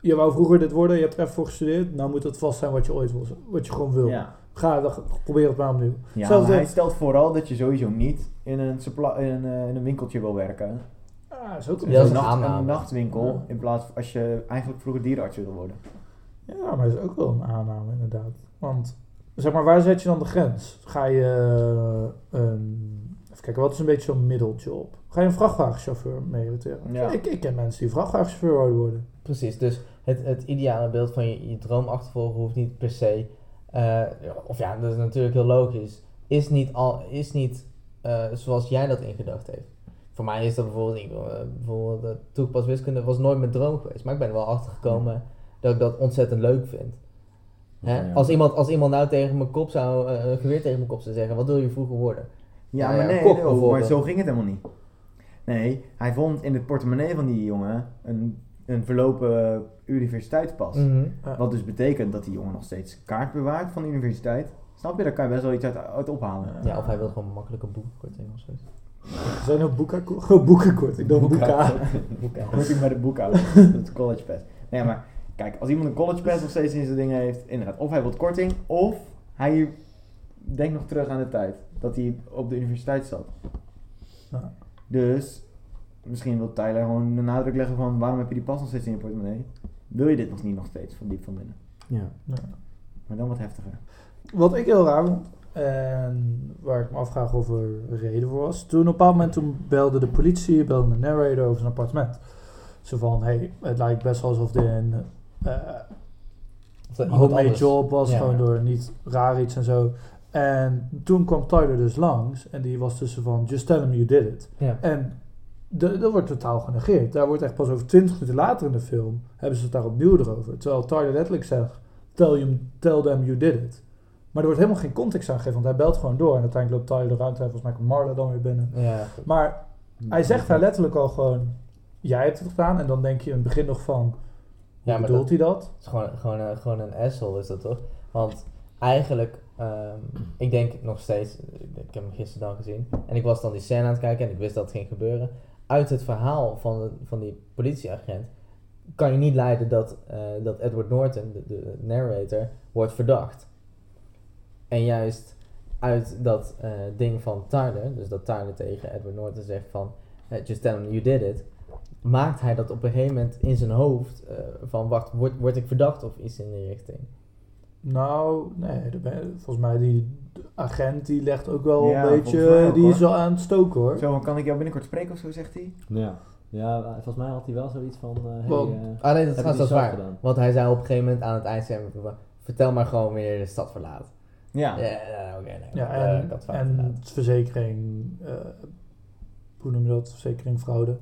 je wou vroeger dit worden, je hebt er even voor gestudeerd, nou moet het vast zijn wat je ooit wil, wat je gewoon wil. Ja. Ga, dan, probeer het maar opnieuw. Ja, Zelfs maar hij stelt vooral dat je sowieso niet in een, supply, in een, eh, in een winkeltje wil werken. Ah, is ook Ja, een dat is een, nacht, nachtwinkel, Ja. in plaats van als je eigenlijk vroeger dierenarts wilde worden. Ja, maar dat is ook wel een aanname inderdaad. Want, zeg maar, waar zet je dan de grens? Ga je, eh, een, even kijken, wat is een beetje zo'n middeljob? Ga je een vrachtwagenchauffeur meeriteren? Ja. Ik, ik ken mensen die vrachtwagenchauffeur worden. Precies, dus het, het ideale beeld van je, je droom achtervolgen hoeft niet per se, eh, of ja, dat is natuurlijk heel logisch, is niet, al, is niet eh, zoals jij dat in gedachten heeft. Voor mij is dat bijvoorbeeld, ik, eh, bijvoorbeeld uh, toegepast wiskunde was nooit mijn droom geweest, maar ik ben er wel achter gekomen dat ik dat ontzettend leuk vind. Hè? Ja, ja. Als, iemand, als iemand nou tegen mijn kop zou, eh, een geweer tegen mijn kop zou zeggen, wat wil je vroeger worden? Ja, Nou maar ja, nee, nee, maar zo ging het helemaal niet. Nee, hij vond in het portemonnee van die jongen een, een verlopen universiteitspas. Mhm. Ja. Wat dus betekent dat die jongen nog steeds kaart bewaart van de universiteit. Snap je? Daar kan je best wel iets uit, uit ophalen. Ja, of hij wil gewoon makkelijk een boekkorting of zo. Er zijn ook boeken, oh, (laughs) boekenkort. Ik dacht boeka. (laughs) Boeken. Korting bij de boekhouder. (laughs) dat is college pass. Nee, maar kijk, als iemand een college pass nog steeds in zijn dingen heeft, inderdaad, of hij wil korting, of hij denkt nog terug aan de tijd dat hij op de universiteit zat. Ja. Dus misschien wil Tyler gewoon de nadruk leggen van waarom heb je die pas nog steeds in je portemonnee? Wil je dit nog niet nog steeds van diep van binnen? Ja. Ja. Maar dan wat heftiger. Wat ik heel raar vond, En waar ik me afvraag of er een reden voor was. Toen op een bepaald moment toen belde de politie, belde de narrator over zijn appartement. Zo van, hey, het lijkt best wel alsof dit een eh Of dat iemand homemade anders- job was, Ja. gewoon door niet raar iets en zo. En toen kwam Tyler dus langs en die was tussen van, just tell him you did it. Ja. En de- dat wordt totaal genegeerd. Daar wordt echt pas over 20 minuten later in de film, hebben ze het daar opnieuw erover. Terwijl Tyler letterlijk zegt, tell, you, tell them you did it. Maar er wordt helemaal geen context aan gegeven, want hij belt gewoon door. En uiteindelijk loopt Tyler de ruimte en volgens mij komt Marla dan weer binnen. Ja, Maar hij zegt daar letterlijk al gewoon, jij hebt het gedaan. En dan denk je in het begin nog van, hoe Ja, bedoelt hij dat? Het is gewoon, gewoon, een- gewoon een asshole is dat toch? Want eigenlijk, ehm, ik denk nog steeds, ik, heb hem gisteren dan gezien. En ik was dan die scène aan het kijken en ik wist dat het ging gebeuren. Uit het verhaal van, de, van die politieagent kan je niet leiden dat, eh, dat Edward Norton, de, de narrator, wordt verdacht. En juist uit dat eh, ding van Tyler, dus dat Tyler tegen Edward Norton zegt van, eh, just tell him you did it, maakt hij dat op een gegeven moment in zijn hoofd eh, van, wacht, word, word ik verdacht of iets in die richting? Nou, nee, ben- volgens mij die agent die legt ook wel Ja, een beetje, ook, die hoor. is wel aan het stoken hoor. Zo, kan ik jou binnenkort spreken of zo, zegt hij? Ja. ja, volgens mij had hij wel zoiets van... eh hey, Want- eh, Ah nee, dat is waar. zelf gedaan? Want hij zei op een gegeven moment aan het eind, vertel maar gewoon wanneer je de stad verlaat. Ja. Ja, oké. nee, Ja, eh, en, en verzekering, eh, hoe noem je dat, verzekering fraude,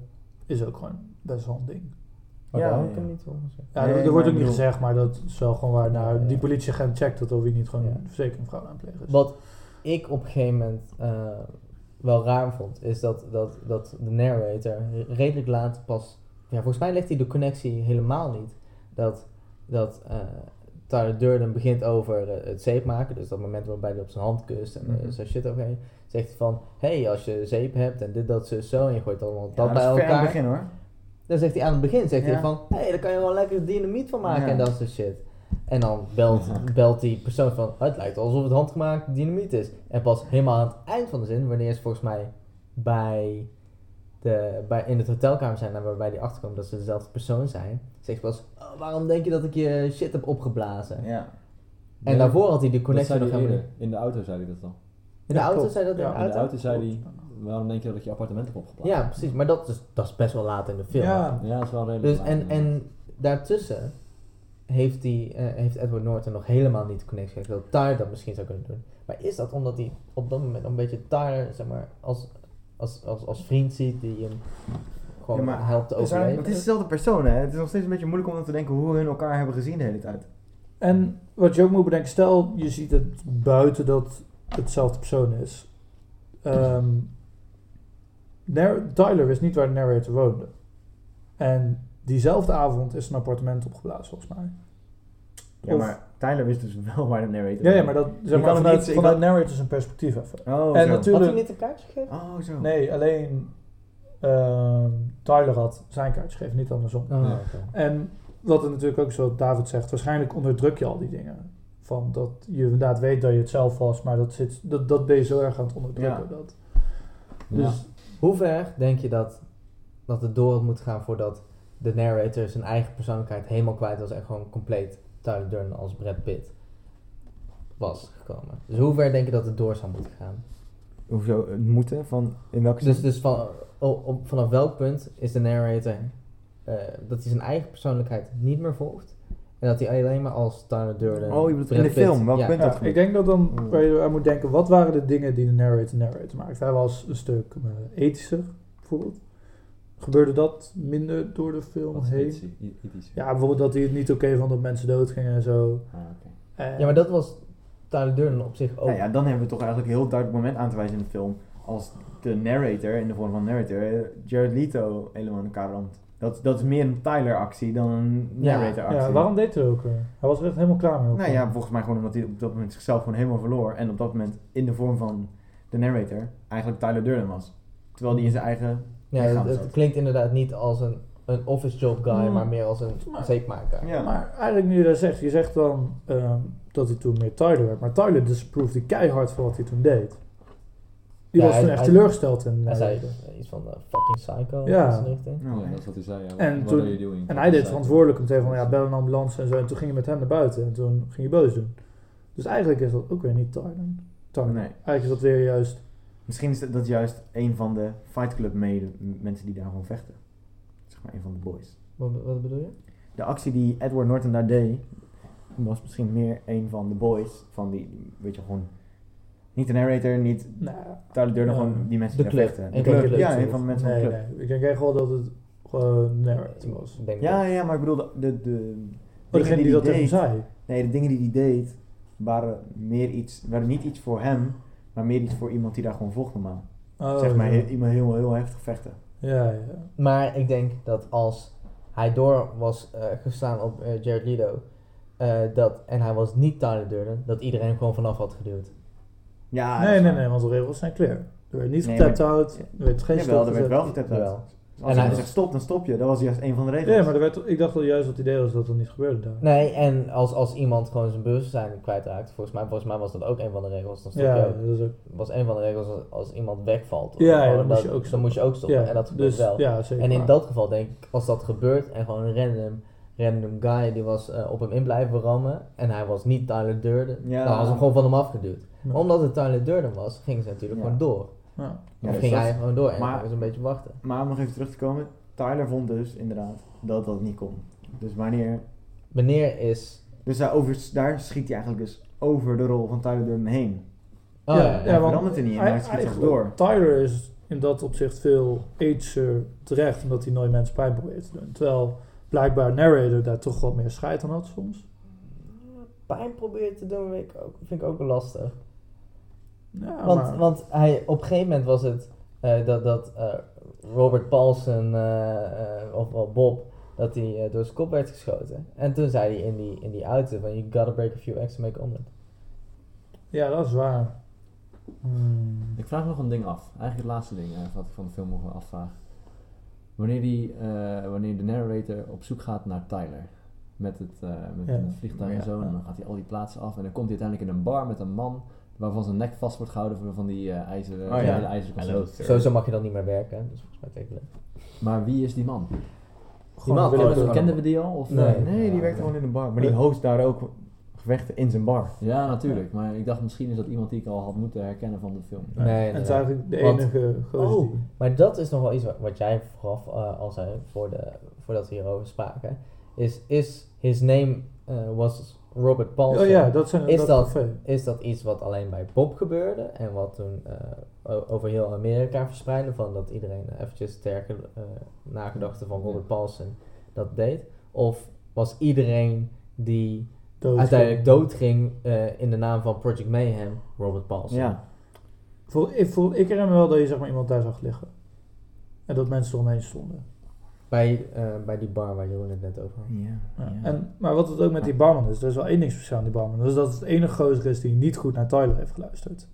is ook gewoon best wel een ding. Maar Ja, heb ik ja. niet gezegd. Ja, Nee, er, wordt ook niet gezegd, maar dat is wel gewoon waar. Nou, die politieagent checkt dat of hij niet gewoon Ja. een is. Wat ik op een gegeven moment eh, wel raar vond, is dat, dat, dat de narrator redelijk laat pas... Ja, volgens mij legt hij de connectie helemaal niet. Dat, dat eh Tyler Durden begint over eh, het zeep maken, dus dat moment waarbij hij op zijn hand kust en eh, Mhm. zo shit overheen. Zegt hij van, hé, hey, als je zeep hebt en dit, dat, zo, zo, en je gooit allemaal dat Ja, bij dat is ver aan elkaar. het begin hoor. Dan zegt hij aan het begin, zegt Ja. hij van, hé, hey, daar kan je wel lekker dynamiet van maken Ja. en dat soort shit. En dan belt, belt die persoon van, "Oh, het lijkt alsof het handgemaakt dynamiet is. En pas helemaal aan het eind van de zin, wanneer ze volgens mij bij de, bij, in het hotelkamer zijn waarbij die achterkomt dat ze dezelfde persoon zijn, zegt pas, "Oh, waarom denk je dat ik je shit heb opgeblazen? Ja. En Nee, daarvoor had hij die dat connectie zei nog helemaal. In de auto zei hij dat al. In de Ja, auto klopt. zei dat in Ja, de In de auto? auto zei hij, waarom denk je dat ik je appartement heb opgeblazen? Ja, precies. Maar dat is, dat is best wel laat in de film. Ja, Ja, dat is wel redelijk Dus, laat, en, en daartussen heeft, die, eh, heeft Edward Norton nog helemaal niet de connectie gekregen. Dat Tyler dat misschien zou kunnen doen. Maar is dat omdat hij op dat moment een beetje Tyler, zeg maar, als, als, als, als vriend ziet die hem gewoon Ja, maar helpt te is, waar- overleven? het is dezelfde persoon hè. Het is nog steeds een beetje moeilijk om dan te denken hoe hun elkaar hebben gezien de hele tijd. En wat je ook moet bedenken, stel je ziet het buiten dat het hetzelfde persoon is. Ehm, Nar- Tyler wist niet waar de narrator woonde. En diezelfde avond is een appartement opgeblazen volgens mij. Ja, Of- maar Tyler wist dus wel waar de narrator Ja, ja maar dat zeg maar, vanuit, vanuit kan- narrator zijn perspectief even. Oh, En zo. natuurlijk- Had hij niet een kaartje gegeven? Oh, zo. Nee, alleen ehm, Tyler had zijn kaartje gegeven, niet andersom. Oh, oké. En wat er natuurlijk ook zo David zegt, waarschijnlijk onderdruk je al die dingen. Van dat je inderdaad weet dat je het zelf was, maar dat, zit, dat, dat ben je zo erg aan het onderdrukken. Ja. Dat. Ja. Dus Hoe ver denk je dat, dat het door had moeten gaan voordat de narrator zijn eigen persoonlijkheid helemaal kwijt was en gewoon compleet Tyler Durden als Brad Pitt was gekomen? Dus hoe ver denk je dat het door zou moeten gaan? Hoezo het moeten? Van, in welke Dus, zin? dus van, op, op- vanaf welk punt is de narrator eh, dat hij zijn eigen persoonlijkheid niet meer volgt en dat hij alleen maar als Tyler Durden. Oh, je bedoelt in de film, welk ja. punt? ja, dat ik denk dat dan waar je aan moet denken, wat waren de dingen die de narrator narrator maakt? Hij was een stuk eh, ethischer, bijvoorbeeld. Gebeurde dat minder door de film heen? ethisch? I- ethisch? Ja, bijvoorbeeld dat hij het niet oké vond dat mensen doodgingen en zo. Ah. En- Ja, maar dat was Tyler Durden op zich ook. Nou ja, dan hebben we toch eigenlijk een heel duidelijk moment aan te wijzen in de film. Als de narrator, in de vorm van narrator, eh, Jared Leto helemaal in elkaar ramt. Dat, dat is meer een Tyler-actie dan een Ja. narrator-actie. ja, waarom deed hij ook weer? Hij was er echt helemaal klaar mee. op. Nou ja, volgens mij gewoon omdat hij op dat moment zichzelf gewoon helemaal verloor. En op dat moment in de vorm van de narrator eigenlijk Tyler Durden was. Terwijl die in zijn eigen... Ja, het, klinkt inderdaad niet als een, een office job guy, Mm. maar meer als een Maar- zeepmaker. Ja. Maar eigenlijk nu je dat zegt, je zegt dan ehm, dat hij toen meer Tyler werd. Maar Tyler disproefde keihard van wat hij toen deed. Die Ja, was hij- toen echt hij- teleurgesteld in Hij eh, zei iets van eh, fucking psycho. Ja. Oh, dat is wat hij zei. Ja. En toen-? En hij deed verantwoordelijk meteen van ja, bel een ambulance en zo. En toen ging je met hem naar buiten en toen ging je boos doen. Dus eigenlijk is dat ook weer niet Tyler. Tyler. Nee. Eigenlijk is dat weer juist... Misschien is dat, dat juist een van de Fight Club mede, mensen die daar gewoon vechten. Zeg maar een van de boys. Wat, wat bedoel je? De actie die Edward Norton daar deed, was misschien meer een van de boys. Van die, weet je, gewoon... Niet de narrator, niet Nou, Tyler Durden, gewoon die mensen De die club. De de club, club, ja, een van de mensen nee, van de club. nee. Ik denk echt wel dat het gewoon narrative was. Ik denk Ja, ja, maar ik bedoel, de, de, de Oh, degene die dat tegen deed, zei. Nee, de dingen die hij deed, waren meer iets, waren niet iets voor hem, maar meer iets voor iemand die daar gewoon volgt normaal. Oh, zeg maar, ja. iemand heel, heel heftig vechten. Ja, ja. Maar ik denk dat als hij door was eh, gestaan op eh, Jared Leto eh, dat, en hij was niet Tyler Durden, dat iedereen hem gewoon vanaf had geduwd. Ja, nee, nee, nee, want de regels zijn clear. Er werd niet Nee, getapt er werd geen Jawel, stop er werd wel getapt. Als En hij- zegt stop, dan stop je. Dat was juist een van de regels. Ja, maar er werd, ik dacht wel juist dat het idee was dat dat niet gebeurde daar. Nee, en als, als iemand gewoon zijn bewustzijn kwijtraakt, volgens mij, volgens mij was dat ook een van de regels. Dan stop Ja, je ook. dat is ook... was een van de regels als, als iemand wegvalt. of Ja, ja, dan moest je ook dan stoppen. moest je ook stoppen. Ja, en dat gebeurt dus, wel. Ja, zeker. En in dat geval denk ik, als dat gebeurt en gewoon random, random guy die was eh, op hem in blijven rammen en hij was niet Tyler Durden, Ja. dan was hem gewoon van hem afgeduwd. Ja. Omdat het Tyler Durden was, gingen ze natuurlijk Ja. gewoon door. Ja. Of dus ging hij gewoon door en maar- was een beetje wachten. Maar om nog even terug te komen, Tyler vond dus inderdaad dat dat niet kon. Dus wanneer... Wanneer is... Dus daar, over, daar schiet hij eigenlijk dus over de rol van Tyler Durden heen. Oh, ja, ja, ja, hij want verandert er niet in, maar hij schiet zich door. Tyler is in dat opzicht veel ager terecht, omdat hij nooit mensen pijn probeert te doen. Terwijl blijkbaar narrator daar toch wat meer scheid aan had soms. Pijn proberen te doen vind ik ook, vind ik ook lastig. Ja, want maar, want hij, op een gegeven moment was het eh, dat, dat eh, Robert Paulson, eh, eh, of wel Bob, dat hij eh, door zijn kop werd geschoten. En toen zei hij in die, in die auto van, you gotta break a few eggs to make omelet. ja, dat is waar. Hmm. Ik vraag nog een ding af. Eigenlijk het laatste ding wat ik van de film nog wel afvraag. Wanneer, die, eh, wanneer de narrator op zoek gaat naar Tyler. Met het, eh, met, Ja. met het vliegtuig en Ja, zo. En dan gaat hij al die plaatsen af. En dan komt hij uiteindelijk in een bar met een man. Waarvan zijn nek vast wordt gehouden van die eh ijzeren, Oh, ja. hele ijzeren. Sowieso mag je dan niet meer werken, dus volgens mij tekenen. Maar wie is die man? Gewoon man, oh, Kenden we die al? Of, Nee. Nee, die werkt gewoon in een bar. Maar die host daar ook gevechten in zijn bar. Ja, natuurlijk. Maar ik dacht misschien is dat iemand die ik al had moeten herkennen van de film. Nee, en het is nee. eigenlijk de Want- enige gozer Oh, maar dat is nog wel iets wat, wat jij vooraf eh, al zei, voor de, voordat we hierover spraken. Is, is his name eh, was Robert Paulson. Oh ja, dat zijn Is dat dat-. Is dat iets wat alleen bij Bob gebeurde en wat toen eh, over heel Amerika verspreidde, van dat iedereen eventjes ter ge- eh, nagedachte van Robert Paulson dat deed? Of was iedereen die Dood uiteindelijk doodging eh in de naam van Project Mayhem Robert Paulson? Ja. Voor, ik, voor, ik herinner me wel dat je zeg maar, iemand daar zag liggen. En dat mensen eromheen stonden. Bij, eh, bij die bar waar Jeroen het net over had. Ja. Ja. En, maar wat het ook met die barman is, er is wel één ding speciaal aan die barman. Dat is dat het enige gozer is die niet goed naar Tyler heeft geluisterd.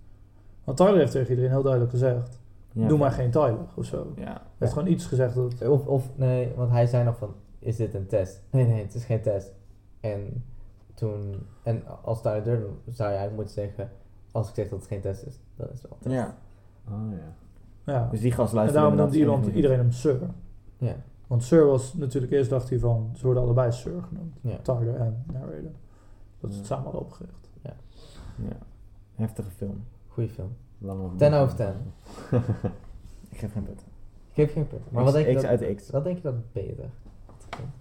Want Tyler heeft tegen iedereen heel duidelijk gezegd, Ja. doe maar geen Tyler of zo. Hij Ja. heeft gewoon iets gezegd dat... Of, of nee, want hij zei nog van, is dit een test? (laughs) Nee, nee, het is geen test. En toen, en als Durden zou je eigenlijk moeten zeggen, als ik zeg dat het geen test is, dan is het wel een test. ja. Oh ja. Ja. Dus die gast en luistert daarom noemt iedereen hem Sir. Ja. Want Sir was natuurlijk eerst dacht hij van, ze worden allebei Sir genoemd. Ja. Tyler en Narrator. Dat ze het Ja. samen hadden opgericht. Ja. Heftige film. Goeie film. Lang over 10 over 10. Ik geef geen punt. Ik geef geen punt. Maar X- wat denk, je X dat, uit de X. wat denk je dat beter?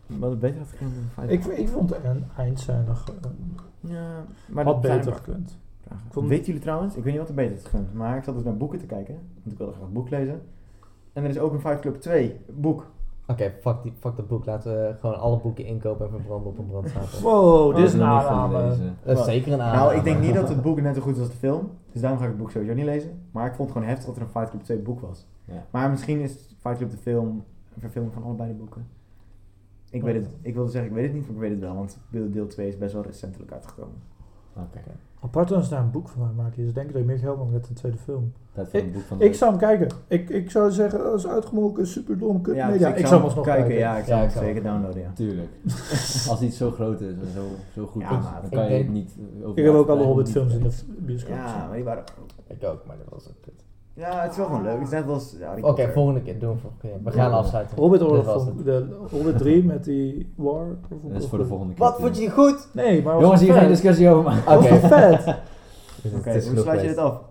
Wat het beter had gekund dan Fight Ik, Club. ik vond een eindscène eh, Ja, maar had beter gekund. vond- Weten jullie trouwens, ik weet niet wat er beter is gekund, maar ik zat dus naar boeken te kijken, want ik wilde graag een boek lezen. En er is ook een Fight Club 2 boek. Oké, fuck, die, fuck dat boek. Laten we gewoon alle boeken inkopen en verbranden op een brandstapel. Wow, dit is Oh, een aanname. Dat is zeker een aanname. Nou, ik denk niet dat het boek net zo goed is als de film, dus daarom ga ik het boek sowieso niet lezen. Maar ik vond het gewoon heftig dat er een Fight Club 2 boek was. Ja. Maar misschien is Fight Club de film een verfilming van allebei de boeken. Ik weet het, ik wilde zeggen, ik weet het niet, maar ik weet het wel, want deel- deel 2 is best wel recentelijk uitgekomen. Oké. Apart dat ze daar een boek van maken. Dus denk ik dat je meer geld maakt met een tweede film. Tijd voor een boek van de Ik zou hem kijken. Ik, ik zou zeggen, dat is uitgemolken, super dom, kut Ja, media. dus ik, zou hem alsnog kijken. Ja, ik zou Ja, hem zou- zeker downloaden, ja. Tuurlijk. (laughs) Als iets zo groot is en zo, zo goed Ja, is, dan kan je denk- het niet eh, over Ik heb ook alle Hobbit films in de bioscoop Ja, maar die waren... Ik ook, maar dat was ook kut. Ja, het is wel gewoon leuk. Het is net als Harry Oké, Potter. volgende keer doen we volgende keer. We gaan Ja. afsluiten. Hobbit Oorlog de Hobbit 3 met die war. of- Dat is voor de volgende keer. Wat vond je goed? Nee, maar Jongens, hier geen discussie over maken. Oké. wel vet. Dus Oké, hoe sluit je dit af?